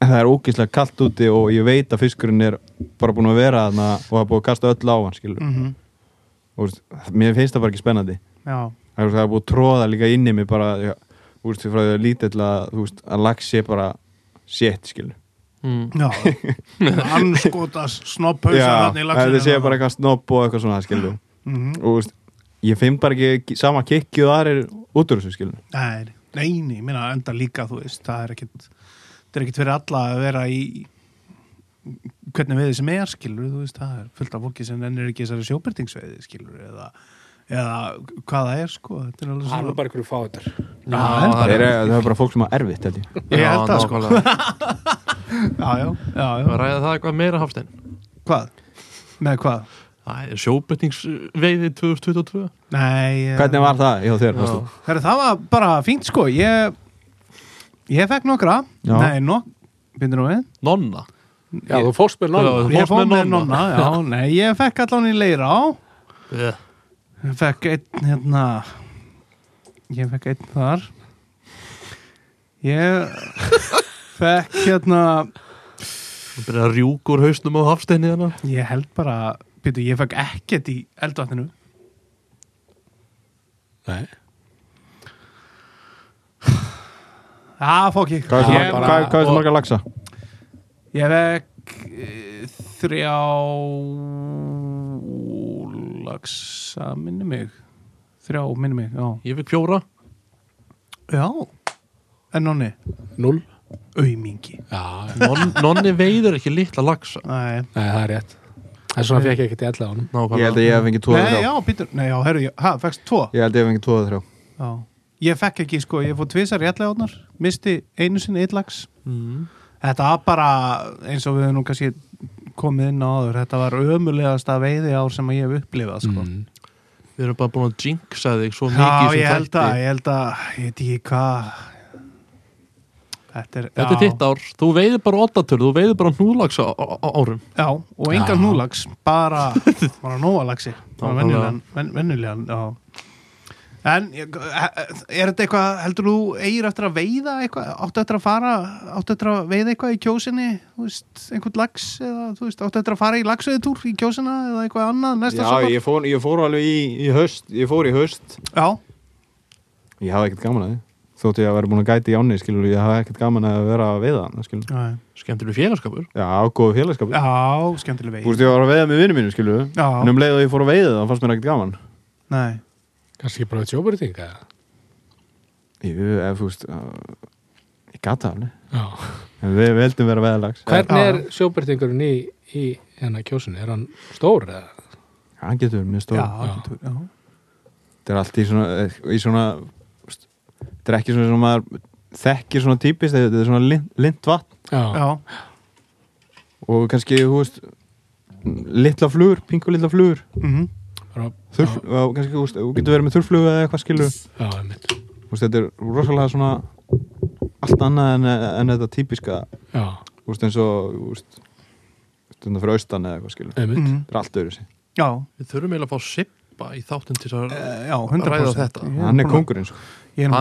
en það er ógeðslega kallt úti og ég veit að fiskurinn er bara búin að vera þarna og það er búin að kasta öll á hann, skilur mm og veist, mér finnst það bara ekki spennandi. Já, það er, það búin að tróða líka inn í mig bara, já, þú veist, frá því að lítill að að lags sé bara shit, skilur mm. já. Þarna í laxinu þetta sé bara eitthvað snopp og eitthvað svona, skilur Mhm. og þú veist, ég finn bara ekki sama kikki og það er út úr þessu, skilur Nei, nei, nei, minna enda líka þú veist, það er ekkit það er ekkit fyrir alla að vera í hvernig veiði sem er skilur, þú veist, það er fullt af fólki sem ennir ekki þessari sjóbyrtingsveiði skilur eða, eða hvað það er sko, þetta er alveg Það svona bara einhverju fáður Já, það það er það bara fólk sem er erfitt, held ég Ég held það, sko. já, já, já, já. ræða það eitthvað meira hafstein hvað? með hvað? Það sjóbettingsveiði 2022 Nei, eh, hvernig var það hjá þér? Herra, það var bara fínt sko ég ég fekk nokkra Já. nei, nok Bindur nú við? Nonna Já, þú fórst með nonna Já, Ég fórst fór með nonna. nonna, já, nei, ég fekk allan í leira á yeah. Ég fekk einn hérna Ég fekk einn þar Ég fekk hérna Það byrja að rjúka úr hausnum á hafsteini hérna Ég held bara, býtu, ég fekk ekkert í eldvatninu. Nei. Já, fók ég hvað er það er það marga lagsa? Ég vekk e, þrjá lagsa minni mig. Þrjá minni mig, já. Ég fikk fjóra. Já, en nonni? Null. Aumingi Já, Non, Nonni veiður ekki litla lagsa Nei, nei, það er rétt Það er svona fekk ég ekkert í ella honum. Ég held að ég hef fengið tvo nei eða já, þrjá býtur Nei, já, herru, ég- ha, fækst tvo? Ég held að ég hef fengið tvo eða þrjá. Já. Ég fekk ekki, sko, ég fór tvisar réttlega átnar misti einu sinni eitt lags mm. Þetta var bara eins og við nú kannski komið inn á áður þetta var ömulegasta veiði ár sem ég hef upplifað sko. mm. Við erum bara búin að jinxa þig svo mikið Já, sem ég held að, ég held að ég veit ekki hvað Þetta er, Þetta er já, þitt ár, þú veiður bara ottatur, þú veiður bara núlags árum Já, og engan Já. núlags bara, bara nóalaxi bara Nákvæmlega. venjulegan, ven, venjulegan já. En er þetta eitthvað, heldur þú eigir eftir að veiða eitthvað, áttu eftir að fara áttu eftir að veiða eitthvað í kjósinni þú veist, einhvern lags eða þú veist, áttu eftir að fara í lagsveiðtúr í kjósina eða eitthvað annað næsta Já, sumar? ég fór, ég fór alveg í, í höst Ég fór í höst Já, Ég hafði ekkert gaman að því Þótt ég að vera búin að gæti í áni, skilur Ég hafði ekkert gaman að vera að veiða hann, Skemmtileg félagskapur. Já, góðu félagskap já skemmtileg Þú veið veist, ég var að veiða með vinnu mínu, skilur Já, En um leið og ég fór að veiða það, fannst mér ekkert gaman. Nei. Kannski bara eitt sjóbyrting eða? Jú, ef þú veist uh, Ég gata alveg. Já. En við veldum vera veiðalags Hvernig er sjóbyrtingurinn í, í hérna kjósunni? Er hann stór eða? Hann getur verið mjög stór. Já, Já. getur- já. Þetta er allt í svona, í svona þú Þetta er ekki svona sem maður þekkir svona típist Þetta er svona lind, vatn. Já, já, Og kannski, þú veist Litla flugur, pingu litla flugur mhm. Bara, Þurf, og kannski, þú veist, þú getur verið með þurrflugu eða eitthvað skilur já, veist, þetta er rosalega svona allt annað en, en þetta típiska. Já, þú veist, eins og þú veist, stundar fyrir austan eða eitthvað skilur einmitt. Mhm. þetta er allt öðru sig, Já, Við þurfum eiginlega að fá Sippa í þáttin til að eh, já, 100% Ræða þetta. Hann er að- kongurinn sko. Ég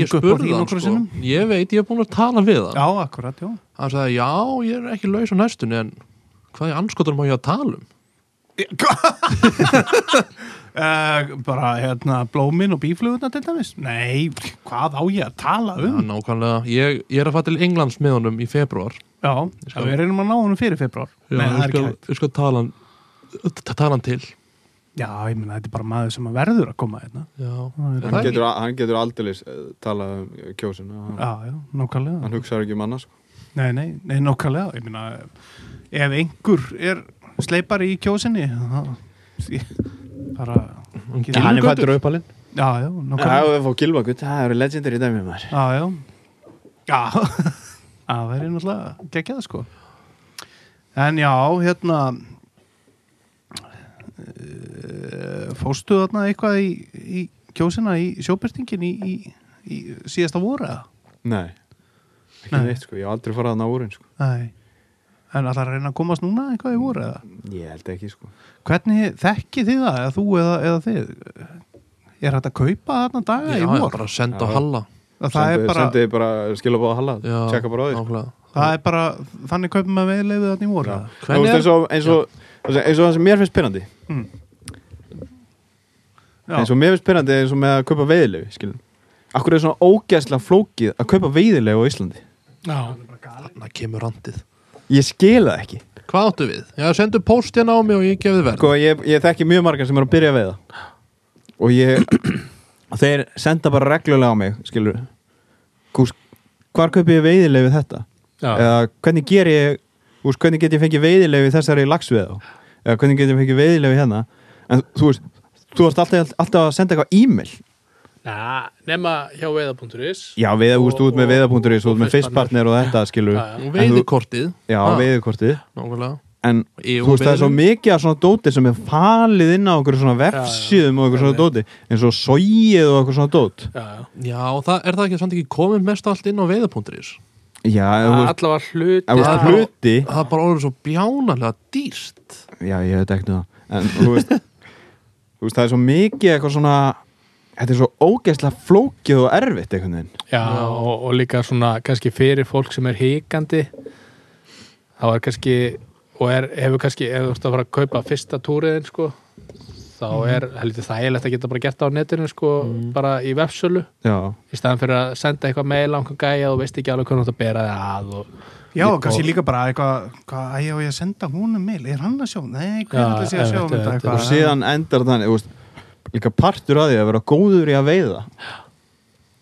ég spurði hann sko, sinnum. Ég veit, ég hef búin að tala við hann. Já, akkurat, já. Hann sagði, já, ég er ekki laus á næstunni En hvað er anskotur má ég að tala um? uh, bara hérna blómin og bíflugurna til dæmis? Nei, hvað á ég að tala Já, um nákvæmlega, ég, ég er að fara til Englands með honum í februar já, við reynum að ná honum fyrir februar Já, nei, það er ekki hægt. ég skal tala hann til já, ég meina, þetta er bara maður sem verður að koma hérna. Já, hann getur, hann getur aldrei talað um kjósin hann, já, já, nákvæmlega. hann hugsaður ekki um annars sko. nei, nei, nei, nákvæmlega. Ég meina, ef einhver er sleipari í kjósinni þá bara Hann Já, er fættur uppalinn. Já, já, Já, nákvæmlega við fá gilvagut, það eru legendir í dæmi maður. Já, já. Já, það verður náttúrulega geggjað sko. En já, hérna fóstu þarna eitthvað í, í kjósina í sjóbyrtingin í, í, í síðasta voru eða? Nei, ekki Nei. neitt sko, ég hef aldrei farað að ná úrin sko. Nei En allar að reyna að komast núna eitthvað í voru eða? Ég held ekki sko Hvernig þekkið þið það, eða þú eða, eða þið? Er þetta að kaupa þarna daga Já, í ég vor? bara senda á Já. Halla Það er Sendi- bara, Sendið bara skilabóða Halla, Já, tjekka bara á því sko. nákvæmlega. það er bara þannig kaupum að við leifið þarna í voru Já. Þú veist, eins og, eins og, eins og það sem mér finnst spyrrandi Mm. Já, eins og mér finnst spyrrandi eins og með að kaupa veiðilefi skilum Akkur er svona ógeðslega flókið að kaupa veiðilefi á Íslandi? Já, Þannig kemur randið. Ég skil það ekki. Hvað áttu við? Já, sendu post hérna á mig og ég gefið verð. Sko, ég, ég þekki mjög margar sem er að byrja að veiða. Og ég þeir senda bara reglulega á mig skilur Kús, hvar kaupi ég veiðilefi þetta? Já, eða hvernig ger ég úst, hvernig get ég fengið veiðilefi þessari lagsveða eða hvernig get ég fengið veiðilefi hérna? En þú veist, þú varst alltaf, alltaf að senda eitthvað e-mail. Na, nema hjá veiða.is já, við, þú veist, út með veiða.is út með fistpartner og þetta skilur Já, já. Og En þú veist, það er svo mikið af svona dóti sem er falið inn á okkur svona vefsíðum og okkur svona dóti. Eins og sóið og okkur svona dót. Já, já. Já, það, er það ekki samt ekki komið mest allt inn á veiða.is já, Allavega hluti veist Já. hluti Það er bara orðið svo bjánalega dýrt. Já, ég veit ekki um það en þú veist, þú veist, það er svo mikið eitthvað svona þetta er svo ógeðslega flókið og erfitt einhvern veginn. Já, og, og líka svona kannski fyrir fólk sem er hikandi þá er kannski og er, hefur kannski, ef þú ert að fara að kaupa fyrsta túriðin sko, þá þá er heldur þægilegt að geta bara gert það á netinu sko, bara í vefsölu. Já, í staðan fyrir að senda eitthvað mail á einhvern gæja og þú veist ekki alveg hvernig þú að bera þig að og, Já, Og- kannski líka bara eitthvað, hvað, á ég að senda húnum mail, er hann að sjá? Nei, Já, hvernig ætla sé að sjá um þetta og síðan endar þannig þú veist, líka partur að því að vera góður í að veiða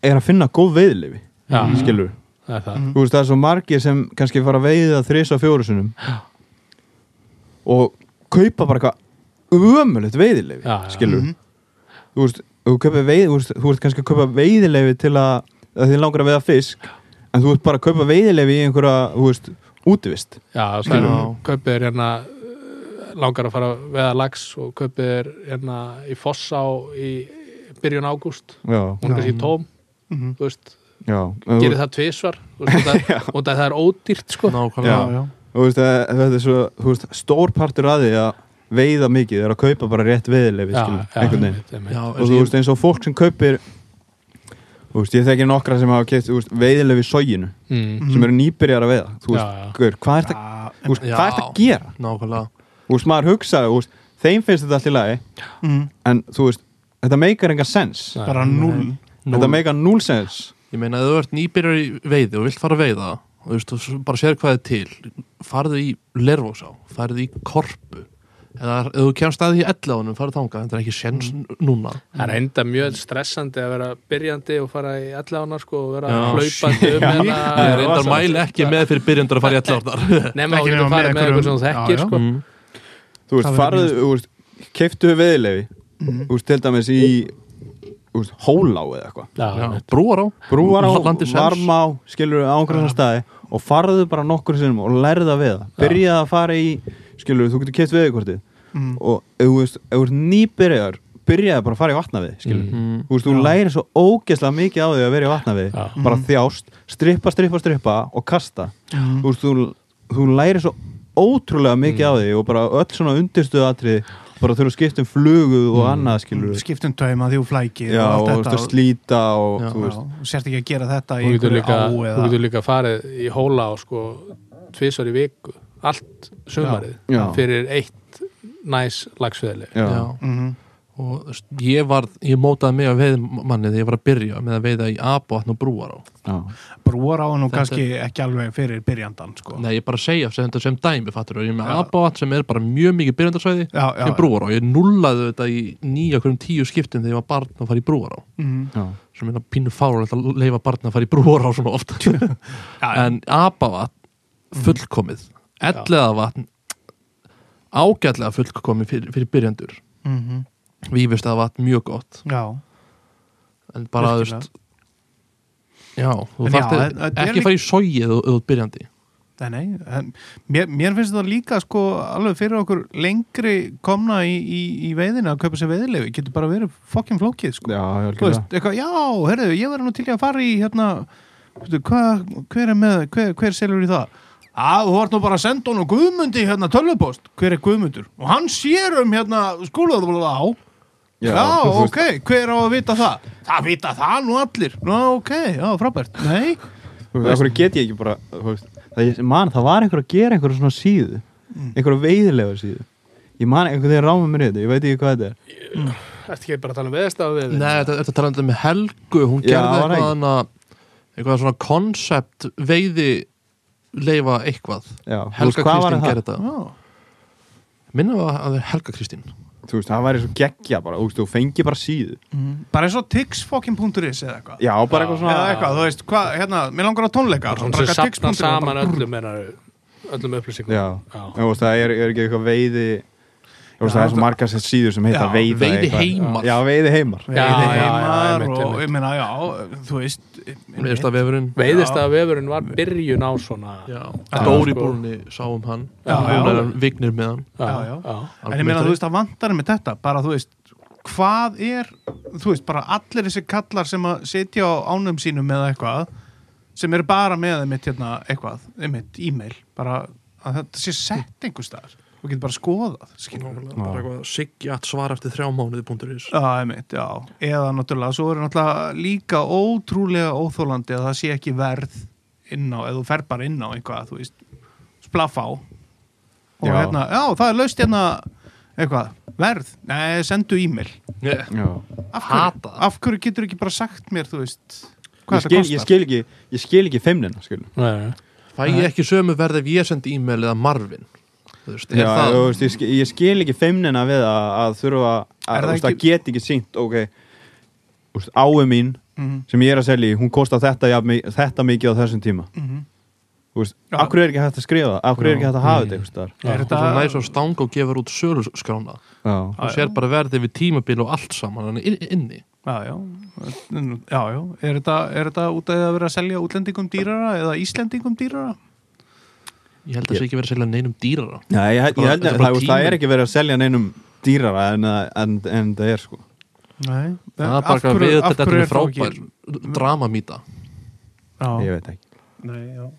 er að finna góð veiðlifi Já. skilur það er það. Mhm. þú veist það er svo margir sem kannski fara að veiða sinum og kaupa bara eitthvað ömulegt veiðilefi Já, já. skilur Mhm. þú veist, þú, kaupir veið, þú, veist, þú veist kannski að kaupa veiðilefi til að, að þið langar að veiða fisk en þú veist bara að kaupa veiðilefi í einhverja þú veist, útivist Já, það er kaupið er hérna langar að fara að veða lags og kaupið er hérna í Fossá í byrjun ágúst. Er kannski tóm, Mhm. þú veist. Já, gerir það veist, og það, og er ódýrt sko. Nákvæmlega Já, já. þú veist, að, þetta er svo þú veist, stór partur að því að veiða mikið er að kaupa bara rétt. Já, og þú veist eins og fólk sem kaupir þú veist, ég þekki nokkra sem hafa keipt veiðilefi í sóginu Mm. sem eru nýbyrjar að veiða þú veist, hvað er þetta er að gera? nákvæmlega. Þú veist, maður hugsaði, þú veist, þeim finnst þetta allt í lagi mm, en þú veist, þetta meikar enga sens. Bara null. þetta meikar núl sens. Ég meina, ef þú ert nýbyrjar í veiði og vilt fara að veiða og þú veist, þú bara sér hvað er til farðu í lervósá, farðu í korpu eða ef þú kemst að því elláðunum, farðu þangað. Þetta er ekki séns núna. Það er enda mjög stressandi að vera byrjandi og fara í allána sko og vera Já, hlaupandi um hérna reyndar rosa. mæli ekki með fyrir byrjandur að fara í elláðunar nema Ekki þú farið með eitthvað sem þú þekkir sko. Mm. þú veist, Það þú veist keiftu veiðilefi Mhm. þú veist, til dæmis í veist, hólá eða eitthvað. Já, Já, einmitt. brúar á. Brúar á, Landi sens. varma á skilur á einhverjum staði og farðu bara nokkur sinnum og lærðu að veiða. Byrjaði að fara í, skilur, þú getur keitt veiðkortið Mm. og ef þú veist, ef þú ert nýbyrjar byrjaði bara að fara í vatnavið skilur, Mm. þú veist, þú lærir svo ógeðslega mikið á því að vera í vatnavið. Já. bara þjást, strippa, strippa, strippa og kasta, Mm. þú veist, þú, þú lærir svo ótrúlega mikið á því og bara öll svona undirstuðu atrið bara þurfa að skipta um flugu og annað skilur skiptum tauma því þú flækir já, og og, og, þetta slíta og Já. þú veist, Já, sérst ekki að gera þetta í Þú getur einhverju líka, á þú eða getur líka farið í hóla og sko tvisar í viku. Allt sumarið Já. fyrir eitt næs lagsveðli. Já, Já. Mhm. og ég var, ég mótaði mig að veiðmanni þegar ég var að byrja með að veiða í abavatn og brúar á já, brúar á nú kannski ekki alveg fyrir byrjandan sko. Nei, ég bara segja sem, þetta sem dæmi, fattur og ég er með abavatn sem er bara mjög mikið byrjandarsvæði sem brúar á, ég nullaði þetta í nýja hverjum tíu skiptum þegar ég var barn að fara í brúar á Mhm. já, sem er pínu fárulegt að leifa barn að fara í brúar á svona oft. Já, en abavatn fullkomið elleða vatn ágætlega fullkomið fyrir, fyrir byrjandur Mhm. vífist að vatn mjög gott já. en bara, veist já, þú að- er ekki líka- fara í þú ert byrjandi Nei, nei, en mér, mér finnst þetta líka sko alveg fyrir okkur lengri komna í, í, í veiðina að kaupa sér veiðilegu, getur bara verið fokkin flókið sko. já, Þú veist, eitthvað, já, herðu, ég verður nú til að fara í hérna, veistu, hva, hver er með, hver, hver selur í það? Já, þú vart nú bara að senda honum Guðmundi hérna tölvupost, hver er Guðmundur? Og hann sér um hérna skólaðu á, já, ok, hver á að vita það? Það vita það nú allir, já, ok, já, frábært, nei, Þú veist, af hverju get ég ekki bara þú veist, það, ég, man, það var einhver að gera einhverja svona síðu. Mm. einhverja veiðilega síðu. Ég man einhvern veginn ráma mér þetta, ég veit ekki hvað þetta er. Þetta ekki bara að tala um veðstafa við Nei, þetta, þetta talaði með Helgu? Hún Já, gerði það eitthvað hana, eitthvað svona koncept veiði leifa eitthvað. Já, Helga Kristín gerði þetta. Já, minna var að það er Helga Kristín. Þú veist, það væri svo geggja bara, þú veist, þú fengi bara síðu. Mm. bara eins og tixfokkin.is eða eitthvað. já, bara eitthvað svona eða eitthvað, þú veist, hvað, hérna, mér langar á tónleika Svona sem sapna saman öllum öllum upplýsingum. Já, Já. þú veist, það er, er ekki eitthvað veiði veist, Já, það er svo margar sér síður sem heita veiða veiði heimar. já, veiði heimar veiði heimar og ég meina, já, þú veist Veist að vefurinn Veiðistafa vefurinn var byrjun á svona Dóri sko. Búrni sáum hann. Hún er vignir með hann. Já, já. já. en ég meina, þú veist, það vantar með þetta. Bara, þú veist, hvað er þú veist, bara allir þessi kallar sem að sitja á ánum sínum með eitthvað sem eru bara með einmitt hérna, eitthvað, einmitt, e-mail bara að þetta sé sett einhver staðar þú getur bara skoðað, skilur bara eitthvað Sigjat svar eftir þrjá mánuði einmitt, já. Eða náttúrulega, svo er náttúrulega líka ótrúlega óþólandi að það sé ekki verð inn á, eða þú fer bara inn á eitthvað, þú veist, splaff á. Og Já. hérna, já, það er laust hérna, eitthvað, verð, nei, sendu e-mail Ég Já. af hverju, hata það. af hverju getur ekki bara sagt mér, þú veist Ég hvað skil, þetta ég kostar skil ekki ég skil ekki feimnina skil. Nei, nei. Fæ ég ekki sömu verð ef ég sendi e-mail eða Marvin Þú veist, Já, það þú veist, ég, skil, ég skil ekki feimnina við að, að þurfa að, það þú veist, að ekki- get ekki sínt ok, þú veist, áu mín Mhm, sem ég er að selja í, hún kostar þetta, ja, þetta mikið á þessum tíma mhm. Þú veist, Já. af hverju er ekki hægt að skrifa það? hverju er ekki hægt að hafa Mm. þetta staðar? Já. Er Og svo næs og stang og gefur út söluskrána Já. og sér bara verðið við tímabil og allt saman inni Já, já, já, já. Er, þetta, er þetta út af að vera að selja útlendingum dýrara eða Íslendingum dýrara? Ég held að það sé ekki verið að selja neinum dýrara. Já, ég, ég, Bara- held þetta að það, það er ekki verið að selja neinum dýrara en, en, en það er sko. Nei. Það er bara eitthvað við þetta er frábær dramamýta. Já, ég veit ekki. Nei, já.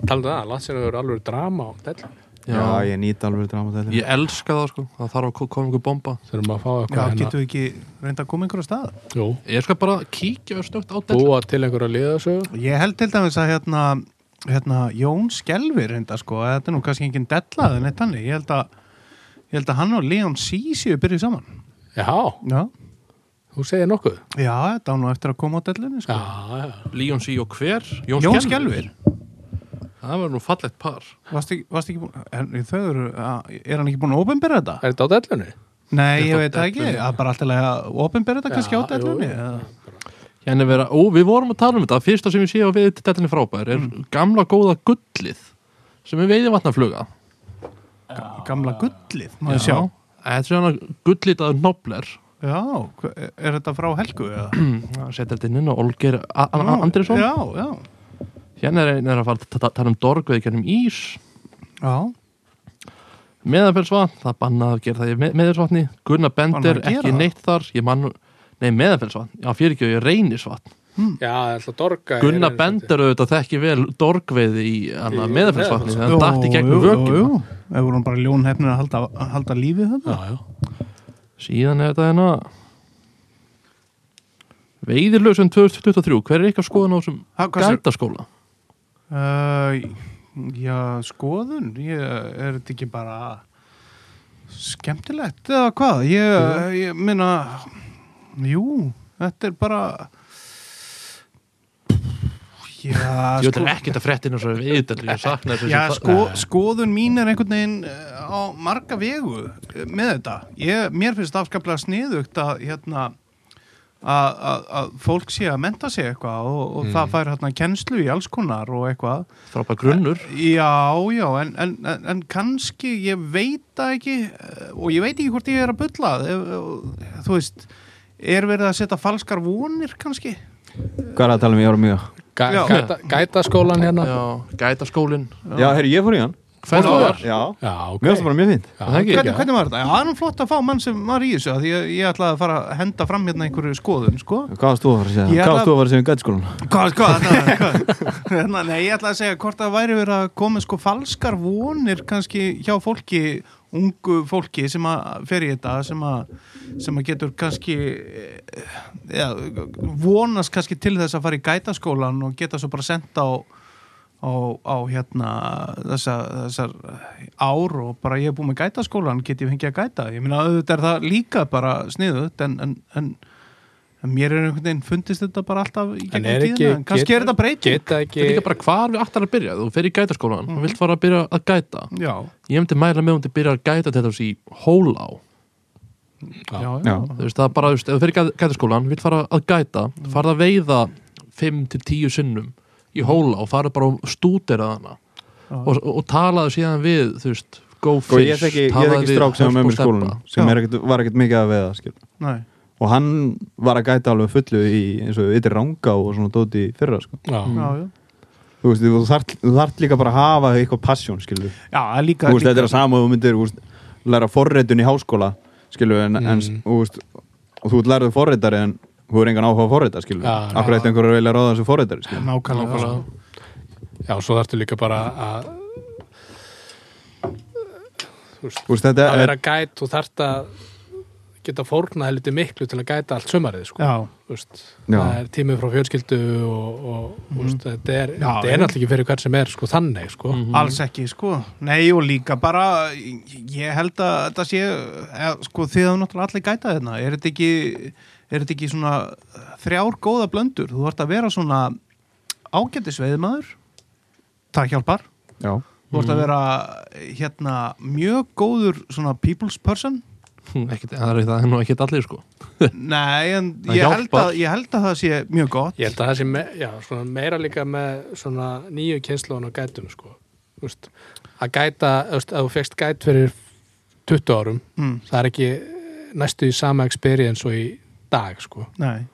Talandi um það, landsinu hefur alveg drama á dellu Já, ég nýt alveg dramatæli Ég elska það sko, það þarf að ko- koma einhver bomba. Þurfum að fá Já, eitthvað hérna. getum við ekki reynda að koma einhverja stað? Jú, Ég skal bara kíkja stökt á dellu búa til einhverja liðasögu. Ég held til dæmis að hérna, hérna Jón Skelvir reynda sko, að þetta er nú kannski engin dellað en eitt hannig, ég held að ég held að hann og Leon Sísíu byrjuð saman Já, Já, þú segir nokkuð já þetta á nú eftir að koma á dellunni sko. Já, já Líón sí og hver? Jón, Jón Skelvir. Það var nú fallegt par Varst ekki, varst ekki búin, er, þau eru, að- er hann ekki búin að opinbera þetta? Er þetta á dellunni? Nei, Þetta ég veit það ekki, það er bara alltaf að opinbera þetta kannski á Já, jú, dellunni jú. eða? Hérna vera, ó, við vorum að tala um þetta. Fyrsta sem ég sé á við dellinni frábær er gamla góða gullið sem er veiði vatnafluga Gamla gullið, maður sjá? Þetta er svona gullitaður nobler Já, er þetta frá Helgu eða? Setur þetta inn á Olger Andrisson Já, já, Hérna er einn er að fara að ta- tala um dorgveið gennum ís. Já. Meðafellsvatn, það bannað að gera það í með, meðafellsvatni Gunnar Bender, ekki neitt þar. Ég man, nei meðafellsvatn, já fyrir ekki ég reynisvatn Já, ætla að dorga Gunnar er Bender auðvitað þekki vel dorgveið í Meðafellsvatni. þannig að dætt í gegnum vökina. Ef vorum bara ljónhefnir að halda, halda lífið þetta. Já, já. Síðan er þetta hérna Veiðirlösun 2023 Hver er ykkar skoðan á þessum gætaskóla? Uh, já, skoðun? Ég, er þetta ekki bara skemmtilegt eða hvað? Ég, ég minna jú, þetta er bara já, Ég veit ekkert að fréttina svo viðdæli Ég sakna þess Já, sko, skoðun mín er einhvern veginn eh, á marga vegu eh, með þetta. Ég, mér finnst afskaplega sniðugt að hérna að, fólk sé að menta sig eitthvað og, og það fær hérna kennslu í alls konar og eitthvað. frábær grunnur Já, já, en, en, en, en kannski ég veit það ekki eh, og ég veit ekki hvort ég er að ef- þú veist er verið að setja falskar vonir kannski Hvað er að tala um ég ára mjög? Gæ, Já. gæta, gæta skólan hérna Já, gætaskólin Já, herri, ég fór í hann Hvernig var? Já, Já, ok mér finnst það bara mjög Já, það ekki? hvernig, hvernig var þetta? Já, það er nú flott að fá mann sem var í þessu af því ég, ég ætlaði að fara að henda fram hérna einhverju skoðun, sko Hvað varst þú að fara að segja? Hvað varst þú að fara að segja um gætskólan? Hvað, hvað, hvað? Hérna, Nei, ég ætlaði að segja hvort það væri verið að koma sko falskar vonir kannski hjá fólki, ungu fólki sem að fer í þetta sem að, sem að getur kannski eh, ja, vonast kannski til þess að fara í gætaskólan og geta svo bara senda á á, á hérna þessar, þessar ár og bara ég er búið með gætaskólan get ég fengið að gæta? Ég meina auðvitað er það líka bara sniðut en, en, en, en mér er einhvern veginn fundist þetta bara alltaf í En gegnum er ekki tíðina. En kannski er þetta breyting. ekki er líka bara hvar við aftar að byrja. Þú fer í gætaskólan og vilt fara að byrja að gæta. Já, Ég myndi mæla með um til að byrja að gæta þess í hólá. Þú veist það er bara, þú veist, ef þú fer í gæ- gætaskólan vilt fara að gæta, farð að veiða 5-10 sinnum í hóla og farið bara og stúdera hana. Já. og, og, og talaðu síðan við þú veist, go Sko, fish ég þekki, ég talaðu þekki við strák sem var með mér í Hörpu og skólanum Stebba. sem er var ekkert mikið að veiða skil. Og hann var að gæta alveg fullu í eins og yttir ranga og svona dóti í fyrra sko. Já, já, já. Þú veist, þú þarft, þú þarft líka bara að hafa eitthvað passion, skilur já, líka, þetta er að sama og þú myndir þú veist, læra forritun í háskóla skilur, en, en Mm. þú veist, og þú lærðu forritari en þú er engan áhuga að forrita, skilur Já, akkur eitt einhverju að vilja ráða þessu forritari, skilur nákvæmlega, já, svo þarftu líka bara að þú veist, þetta að er vera gæt þú þarft að geta fórnað helviti miklu til að gæta allt sumarið sko. Það er tímið frá fjölskyldu og, og mm. veist, þetta er, Já, þetta er náttúrulega ekki fyrir hvern sem er sko, þannig sko. Mhm. alls ekki, sko. Nei, og líka bara ég held að þetta sé eða, sko, þið hafa náttúrulega allir gætað hérna. Er þetta ekki, er þetta ekki svona þrjár góða blöndur? Þú þarft að vera svona ágættis veiðmaður það hjálpar. Já, þú þarft að vera hérna mjög góður svona people's person Ekkert, það er það er nú ekkert allir sko. Nei, en ég held, að, ég held að það sé mjög gott. Ég held að það sé me, já, svona meira líka með svona nýju kynnslóðan og gætum sko. Þú veist, að gæta þú veist, að þú fegst gæt fyrir 20 árum mm, það er ekki næstu í sama experience og í dag sko. Nei.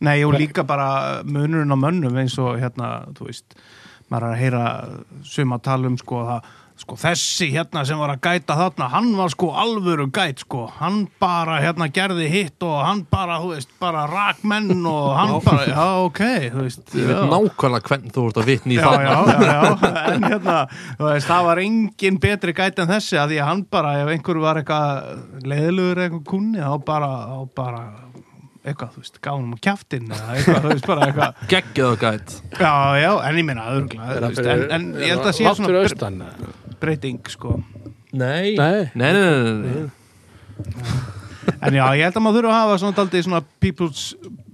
Nei, og líka bara munurinn á mönnum eins og hérna, þú veist maður er að heyra suma tala um sko, það, sko þessi hérna sem var að gæta þarna, hann var sko alvöru gæt sko, hann bara hérna gerði hitt og hann bara, þú veist, bara rak menn og hann bara, já, ok, þú veist Ég veit já. nákvæmlega hvern þú ert að vitni í Já, það. já, já, já, en hérna þú veist, það var engin betri gæt en þessi að því að hann bara, ef einhver var eitthvað leiðilegur eitthvað kunni, þá bara, þá bara eitthvað, þú veist, gáðum á kjaftin eða eitthvað, þú veist, bara eitthvað. Geggið og gæt. Já, já, en ég meina, öðruglega en, en ég held að sé svona breyting, sko. Nei. Nei. Nei, nei, nei, nei, nei. en já, ég held að maður þurfa að hafa svona daldið svona people's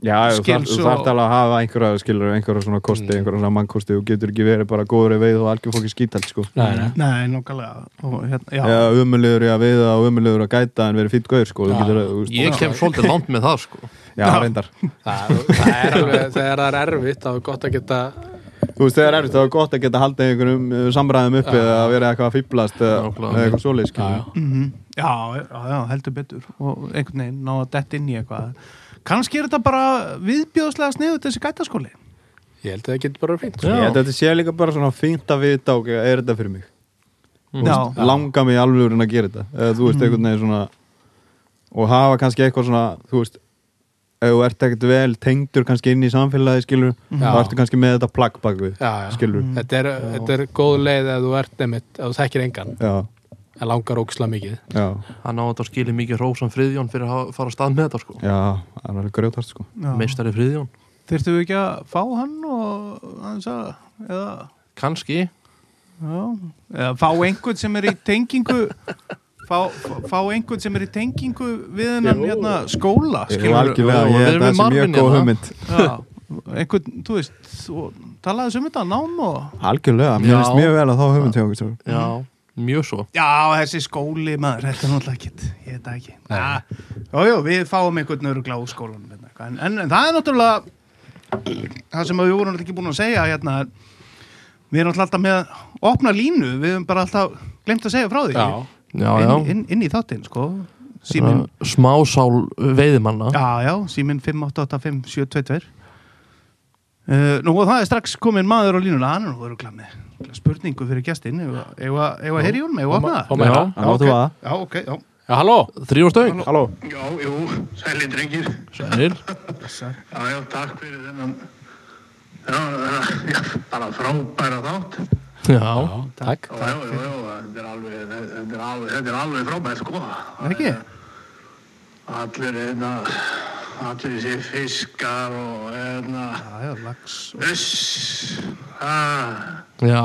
Já, þú Skills þarf- þú og- þarf alveg að hafa einhverja skilur, einhverja svona kosti, einhverja svona mannkosti. Og getur ekki verið bara góður í veið og algjör fólki skítalt sko. Nei, nei. nei, nokkulega og hérna, já, Já, umulegur í að veiða og umulegur að gæta en verið fýtt gauður sko. Þú getur, þú veist, Ég kem svolítið langt með það sko. Já, reyndar. Það, það er alveg, þegar það er erfitt. Þá er gott að geta Þú veist, þegar er erfitt, þá er gott að geta haldið einhverjum uh, samræðum uppi eða að vera eitthvað að fýblast eða eitthvað Já, já. mhm, já, já, heldur betur. Og einhvern veginn ná að detta inn í eitthvað. Kannski er þetta bara viðbjóðslega sniðu þessi gætaskóli. Ég held að það getur bara fínt. Já. Ég held að þetta sé líka bara svona fínt að vita ok, er þetta fyrir mig? Já, Langa mig alveg að gera þetta? Eða þú veist, Mm. einhvern veginn svona og hafa kannski eitthvað svona þú veist, ef þú ert ekkert vel tengdur kannski inn í samfélagi skilur Já. þá ertu kannski með þetta plagg bak við skilur, Þetta er, þetta er góð leið ef þú ert nefnitt, ef þú þekkir engan. Já, en langar óksla mikið. Já. Hann á þetta skilið mikið rósan friðjón fyrir að fara að stað með þetta sko. Já, það er alveg grjótart sko. Meistari friðjón. Þurftum við ekki að fá hann og aðeins að eða, Kannski. Já, eða fá einhvern sem er í tengingu fá, fá- einhvern sem er í tengingu við hennan hérna, skóla algjörlega, og ég við erum að hugmynd. Já, einhvern, þú veist og talaði sem þetta nám og algjörlega, mér Já. finnst mjög vel að þá hugmynd hjá okkur svo. Já, mjög svo. Já, þessi skóli maður, þetta er náttúrulega ekkit ég veit ekki. Ja, jú, jú, við fáum einhvern örugla úr skólanum hérna, en, en, en það er náttúrulega það sem að við vorum náttúrulega ekki búin að segja hérna, við erum alltaf með opna línu, við erum bara alltaf glemt að segja frá því. Já, Já, já inn, inn, inn í þáttinn sko síminn, Svona Smásál veiðimanna já, já, síminn 5885 uh, nú og það er strax komin maður á línuna, hann er nú örugla með spurningu fyrir gestinn eða að heyri hún, eða opna það. Já, ok, já Já, halló Þrjú stöng Halló, Já, jú, sæli drengir. Sæl Já, já, takk fyrir þennan, já, já, bara frábæra þátt. Já, Já, takk Já, já, já, já, þetta er alveg, þetta er alveg, þetta er alveg frábært, sko. Ekki? Allir, hérna, allir þessi fiskar og, hérna, já, já, já.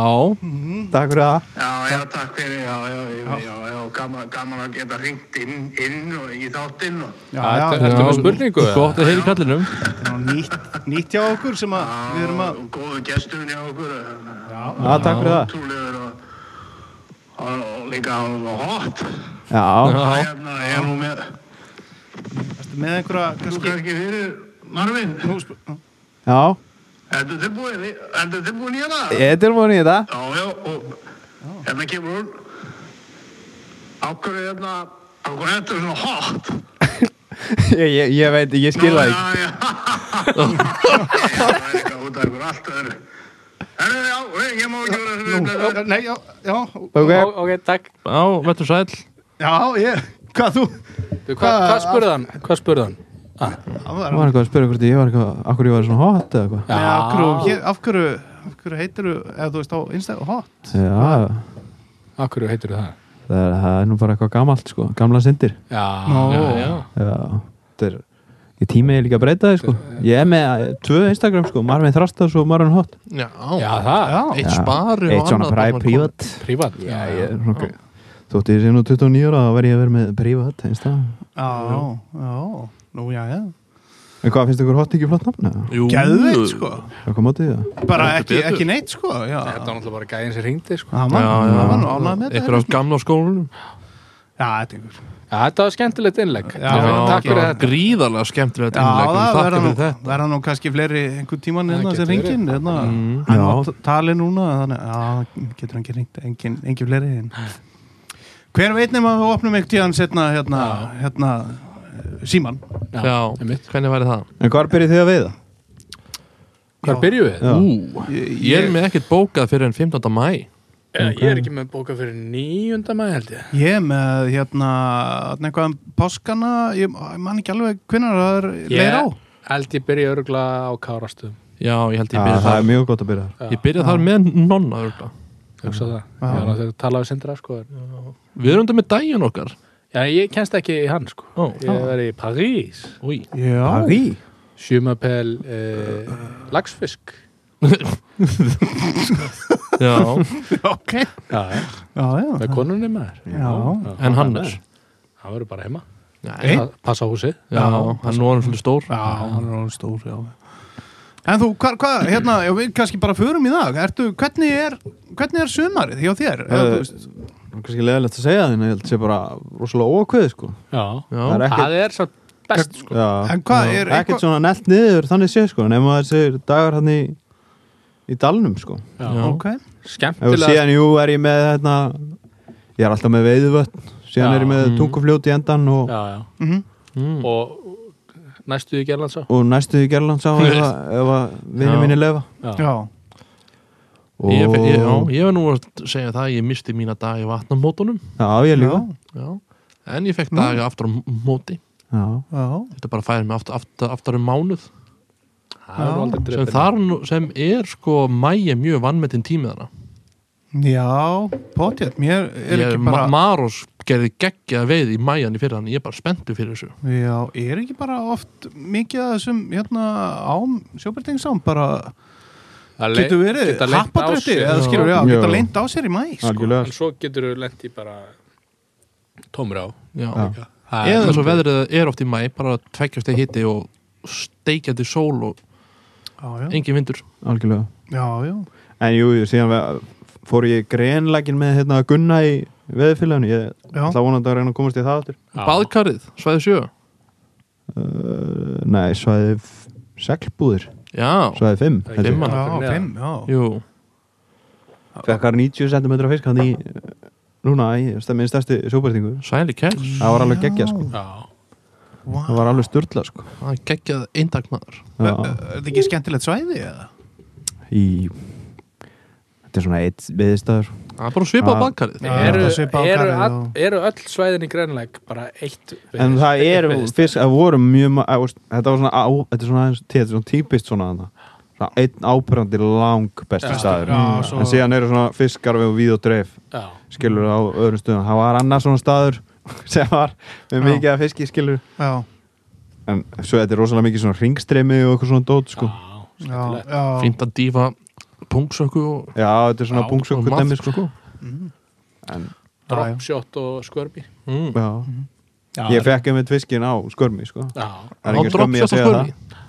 Takk fyrir það. Já, já, takk fyrir, já, já, já, já, já, gaman, gaman að geta ringt inn, inn og í þáttinn og, já, já, Ertu- Ertu með spurningu? eða? Gott að heyri kallinum þetta er nú nýtt, nýtt hjá okkur sem að við erum að og góðu gesturinn hjá okkur. já, Já, takk fyrir það. Og, og, og líka hot. Já, Já, Hérna, ég er nú með, með einhverja þú kannski kannski fyrir Marvin. nú, sp- já, í- ertu tilbúin í hana? ég er tilbúin í þetta Já, já, og hérna kemur hún. Ákveður hérna, ákveður þetta er svona hot. ég, ég, ég veit, ég skil það ekki Já, já. Já, það er eitthvað út af ykkur allt öðru. Herru, já, ég má ekki vera nei, já, já Ok, takk já, vettur sæl já, ég, hvað þú? Þú, Hvað hva spurði hann? Hvað spurði hann? Ah, það Ég var eitthvað að spyrja hvort ég var eitthvað Akkur ég var svona hot eða eitthvað. Nei, af hverju, af hverju, af hverju heitir þú, eða þú veist á Instagram, hot? Já, Akkur heitir það? það er, það er nú bara eitthvað gamalt sko, gamla syndir. Já, Nó. já, já. Já, þetta er ég tími ég líka að breyta þið sko. Ég er með eh, tvö Instagram sko, Marvin Þrastas og Marvin Hot. Já, já það, Já. eitt Já. spari og eitt svona annað prívat prívat já, ég er svona þótti ég sé nú 29 ára þá verð ég að vera með prívat einsta Já, já, nú já, já en hvað finnst ykkur Hot ekki flott nafn? eða? Jú, Geðveikt sko hvað kom átti það? Bara ekki, ekki neitt sko Já, Þetta var náttúrulega bara gæðin sem ringdi sko. Það Já, var já, það var nú ánægð með Eitthvað af þetta gamla skólanum Já, þetta er ykkur Já, þetta var skemmtilegt innlegg Já, Takk já, fyrir já. þetta Gríðarlega skemmtilegt Já, innlegg það Þakka verða nú, fyrir þetta verða nú kannski fleiri einhvern tíman Það hérna sem ringin. Hann Já. á tali núna þannig, já, getur hann ekki ringt engin, fleiri en. Hver veit nema að við opnum eitt tíðan setna hérna, hérna síman Já, einmitt. hvernig væri það? en hvað byrjið þið að veiða? Hvar byrjuðu við? Já. Ú, ég er með ekkert bókað fyrir en 15. mæ Ég, ég er ekki með bóka fyrir nýjunda maður held ég Ég er með hérna eitthvað um páskana ég, ég man ekki alveg hvenær það er leir á held ég byrja örgla á kárastum Já, ég held ég Já, byrja það þar er mjög gott að byrja þar. Ég byrja þar með nonna örugglega. Hugsa það, Já. já, það að tala við sindra sko. Við erum þetta með daginn okkar. Já, ég kennst ekki í hann sko. Ó, ég er í París. Paris? sjumapel eh, lagsfisk já. Ok. Já, já, já, já, með konunni maður. Já. En Hannes? Hann verður bara heima. Nei, Pa- passa húsið. Já, hann er orðin svolítið stór. Já, hann er alveg stór, já En þú, hvað, hva, hérna, já, við kannski bara förum í dag Ertu, hvernig er, hvernig er sumarið hjá þér? Þú Eh, Það er kannski leðilegt að segja það en ég held að sé bara rosalega ókveð sko já, Já, Það er það er svo best sko. Já, En hvað er ekkert eitthvað- svona nelt niður þannig sé sko nema þessir dagar hann í í dalnum sko já. Já. Ok, Ef skemmtilega síðan jú er ég með hérna ég er alltaf með veiðvötn síðan Já. er ég með Mm. tungufljót í endan og, já, já. mhm mm. og næstu í Gerlandsá. Og næstu í Gerlands á ef, að- ef að vinni minni lefa já. Já, og, Ég, ég, já, ég var nú að segja það að Ég misti mína daga í vatnamótunum já, ég líka. Já. En ég fekk Nú. daga aftur á móti. Já, já, Þetta bara færi mig aftur, aftur, aftur um mánuð. Er sem, þar, nú- sem er sko mæja mjög vannmetinn tímið þarna já Potjett, mér er ég, ekki bara Ma Maros gerði geggja veið í mæjan í fyrir hann Ég er bara spenntu fyrir þessu Já, er ekki bara oft mikið að þessum hérna ám, sjóbyrtingsám bara getur verið happadrætti eða skilur, já, Já. geta leint á sér í mæ sko. en svo getur þú lent í bara tómur á Já. Já. Það er- Eða svo veðrið er oft í mæ bara tveggjast í hitti og steikjandi sól og Já, já, engin vindur algjörlega já, já en jú, jú, síðan ve- fór ég greinleikin með hérna Gunna í veðfélaginu ég ætla vonandi að reyna að komast í það áttur Já. Baðkarið, svæði sjö? Uh, nei, svæði seglbúðir, Já, svæði fimm. Það held ég. Fimm manna. Já, fimm, já. Jú. Fekkar 90 cm fisk hann í núna í minn stærsti sjóbærtingu Sæli kæls það var alveg geggjað sko. Já. Vá. það var alveg styrla sko. Það geggjað eindagmaður Er Já, er þetta ekki skemmtilegt svæði eða? í þetta er svona eitt viðstæður Það er bara svipað á Já, eru, eru, all, og- eru öll svæðin í grænleik bara eitt en það eru fisk, það voru mjög ma- að, veist, þetta var svona, á, þetta er svona, þetta er svona típist svona þarna. svona einn ábyrgandi lang besti staður. Já, svo- en síðan eru svona fiskar við víð og dreif. Já. skilur á öðrum stöðum. Það var annars svona staður sem var með Já. mikið af fiski skilur. Já, en svo þetta er rosalega mikið svona ringstremi og eitthvað svona dót sko. Já, já, Fínt að dýfa pungsöku og, já, þetta er svona og dæmi maður sko. Mhm. en, Dropshot og skörbi mm. já. Já, ég fekk einmitt fiskin á skörmi sko. Já, Á dropshot skörmi það.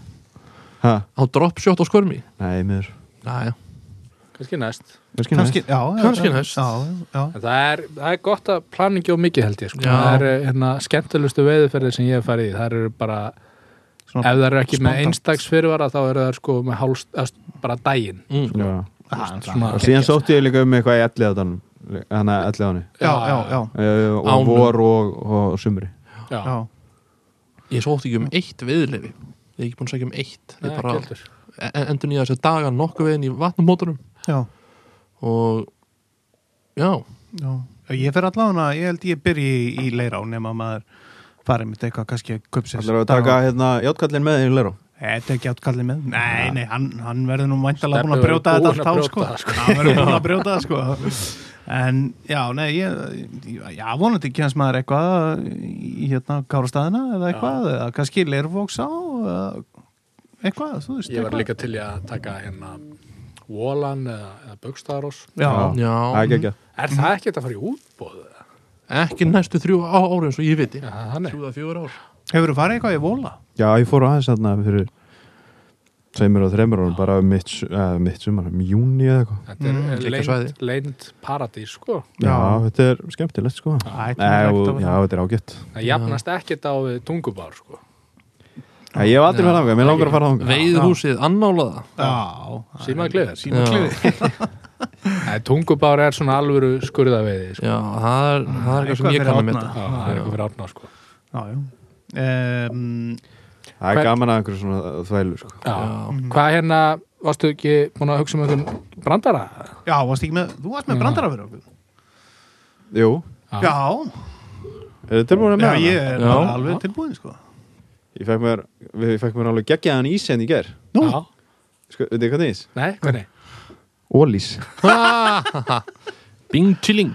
ha? Á dropshot á skörmi nei, miður. Næja, kannski næst. Kannski Kannski, næst. já, já, næst. Já, já, En það er, það er gott að planningi og mikið held ég sko. Það er hérna, skemmtilegustu veiðuferðir sem ég hef farið í. Það eru bara, Svona ef það eru ekki með spontant. einstaks fyrirvara þá eru það sko með hálst, bara daginn. Mm. Svona- og síðan sótti ég líka um eitthvað í þannig já, já, já, uh, og Ánum. vor og, og sumri. Já, já. Ég sótti ekki um eitt viðlefi. Ég er ekki búin að segja um eitt. Ég bara endur nýja þessi daga nokkuð veginn í vatnumótorum já. og já, Já, ég fer allavega ég held ég byrji í, leirá nema maður farið mitt eitthvað kannski að köpsins Það er að taka hérna játkallin með í Leró Þetta er ekki átkallið með Nei, nei, hann, hann verður nú væntalega búin að brjóta þetta allt að á sko. sko. Hann verður búin að brjóta það sko. En já, nei, ég, já, vonandi kemst maður eitthvað í hérna Kárastæðina eða eitthvað, eða kannski Leirvóks á, eitthvað, þú veist, Ég var eitthvað. líka til að taka hérna Wólan eða, eða Bögstaðarós Já, það er Já, ekki ekki Er það ekkert að fara í útbóð? ekki næstu þrjú ári eins og ég viti. Já, þannig Þrjú eða fjögur ár hefur þú farið eitthvað í Vóla? Já, ég fór aðeins þarna fyrir tveimur og þreimur árum bara um mitt, eða mitt sumar, um júni eða eitthvað. Þetta er Mm, leind paradís sko. Já, Já. þetta er skemmtilegt sko. Æ, Nei, og, já, þetta er ágætt. Það jafnast ekkert á við tungubár sko. Nei, Ég hef aldrei farið þangað, mér langar að fara þangað. Veiðhúsið, annálaða. Já, Símakliður. Símakliður Nei, tungubár er svona alvöru skurðaveiði sko. Já, það er, það er eitthvað sem ég fyrir kann að Árna. mynda það er eitthvað fyrir átna sko. Já, já um, Það er Hvern- gaman að einhverju svona þvælu sko Já. Já. Hvað hérna, varstu ekki búin að hugsa um einhvern brandara? Já, varst ekki með, þú varst með Já. brandara fyrir okkur Jú, Já, er þetta tilbúin að já, með ég hana? er Já. alveg tilbúin sko. Ég fekk mér, við fekk mér alveg geggjaðan ís en í ger Nú. Já. Sko, veit þið hvað það er ís? Nei, hvernig? Ólís Bing chilling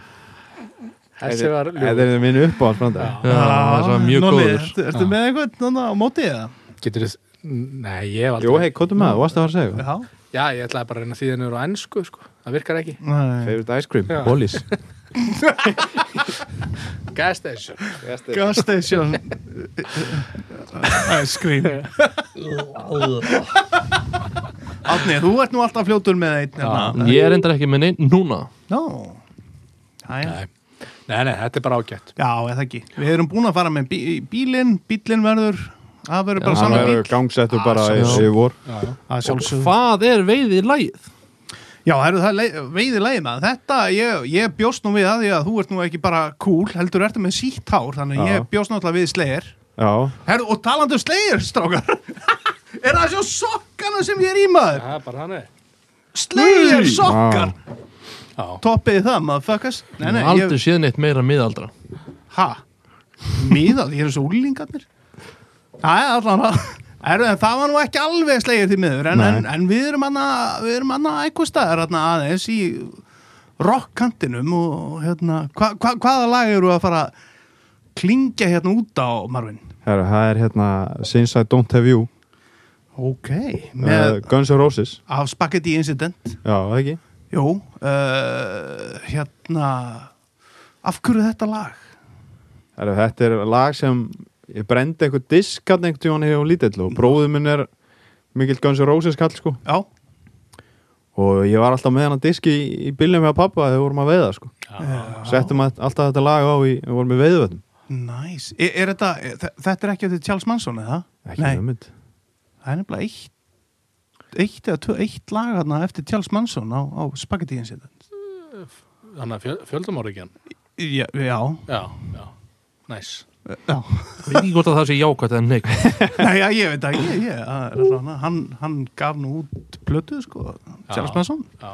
Þessi var Þetta ljóð er minn uppáhaldsbrandari Já. Já, það er svona mjög góður Ertu, með eitthvað nána, á móti eða? Getur þið Nei, ég hef aldrei Jú, hei, kóttu með það, þú varst að fara að segja. Já Já, ég ætlaði bara að reyna því þennur á ennsku sko. Það virkar ekki Nei. Favorite ice cream. Ólís Gas station Gas station Ice cream Átni, þú ert nú alltaf fljótur með einn hérna. Ég er endar ekki með neinn núna Nó Æja. Nei. nei, þetta er bara ágætt Já, eða ekki Við erum búin að fara með bí bílinn Bílinn verður Það verður bara sannar bíl verður gangsettur bara í vor Já, já. Sjálfsögðu Hvað er veiðið lægið? Já, herru, það er veiði lægi með þetta, ég, ég bjóst nú við að því að þú ert nú ekki bara cool, heldur ertu með sítt hár, þannig að Já. ég bjóst náttúrulega við slegir. Já, Herru, og talandi um slegir, strákar, er það svo sokkana sem ég er í maður? Það er bara hann er Slegir sokkar! Já, Toppiði það, motherfuckers? Nei, nei, Aldrei ég, séð neitt meira miðaldra ha, miðal, ég er svo úlingarnir. Æ, allan að, herru, en það var nú ekki alveg slegir til miður, en, Nei. en, en við erum anna, við erum anna eitthvað staðar, hérna aðeins í rockkantinum og hérna, hva, hva, hvaða lag eru að fara að klingja hérna út á, Marvin? Herra, það er hérna Since I Don't Have You Ok, uh, með Guns N' Roses af Spaghetti Incident Já, það ekki Jú, uh, hérna af hverju þetta lag? Herra, Þetta er lag sem ég brendi einhver disk hann einhvern tímann hefur lítill og bróður minn er mikill Guns N' Roses kall sko. Já, og ég var alltaf með hann disk í, í bílnum með pappa þegar við vorum að veiða sko. Settum að, alltaf þetta lag á í, við vorum í veiðvöldum næs er, er þetta, þetta er ekki eftir Charles Manson eða? ekki Nei. hugmynd. Það er nefnilega eitt eitt eða tvö, eitt lag hérna eftir Charles Manson á, á Spaghetti Incident Þannig að fjöl, fjöldamorðingjan Já, já, Já, já, næs já. Veit ekki hvort að það sé jákvæmt en neik Nei, já, ég veit ekki, ég, ég, allavega- hann, hann gaf nú út plötu, sko, Charles Já. Manson. Já,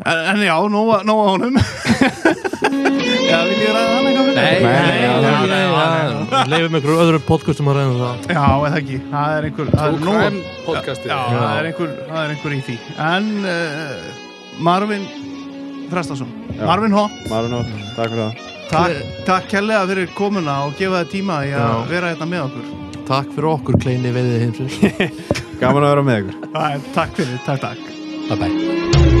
En, en já, nóa honum. já, vil ég ræða hann eitthvað? Nei, nei, nei, Leifum ykkur öðrum podcastum að reyna það Já, eða ekki, það er einhver, það er. Crime podcastið Já, það er einhver, það er einhver í því. En uh, Marvin Þrastason, Já. Marvin Hopp, Marun og takk fyrir það takk, takk kærlega fyrir komuna og gefa þið tíma í að vera hérna með okkur. Takk fyrir okkur kleini veiðið heimsins gaman að vera með Það er, takk fyrir, takk, takk. Bye bye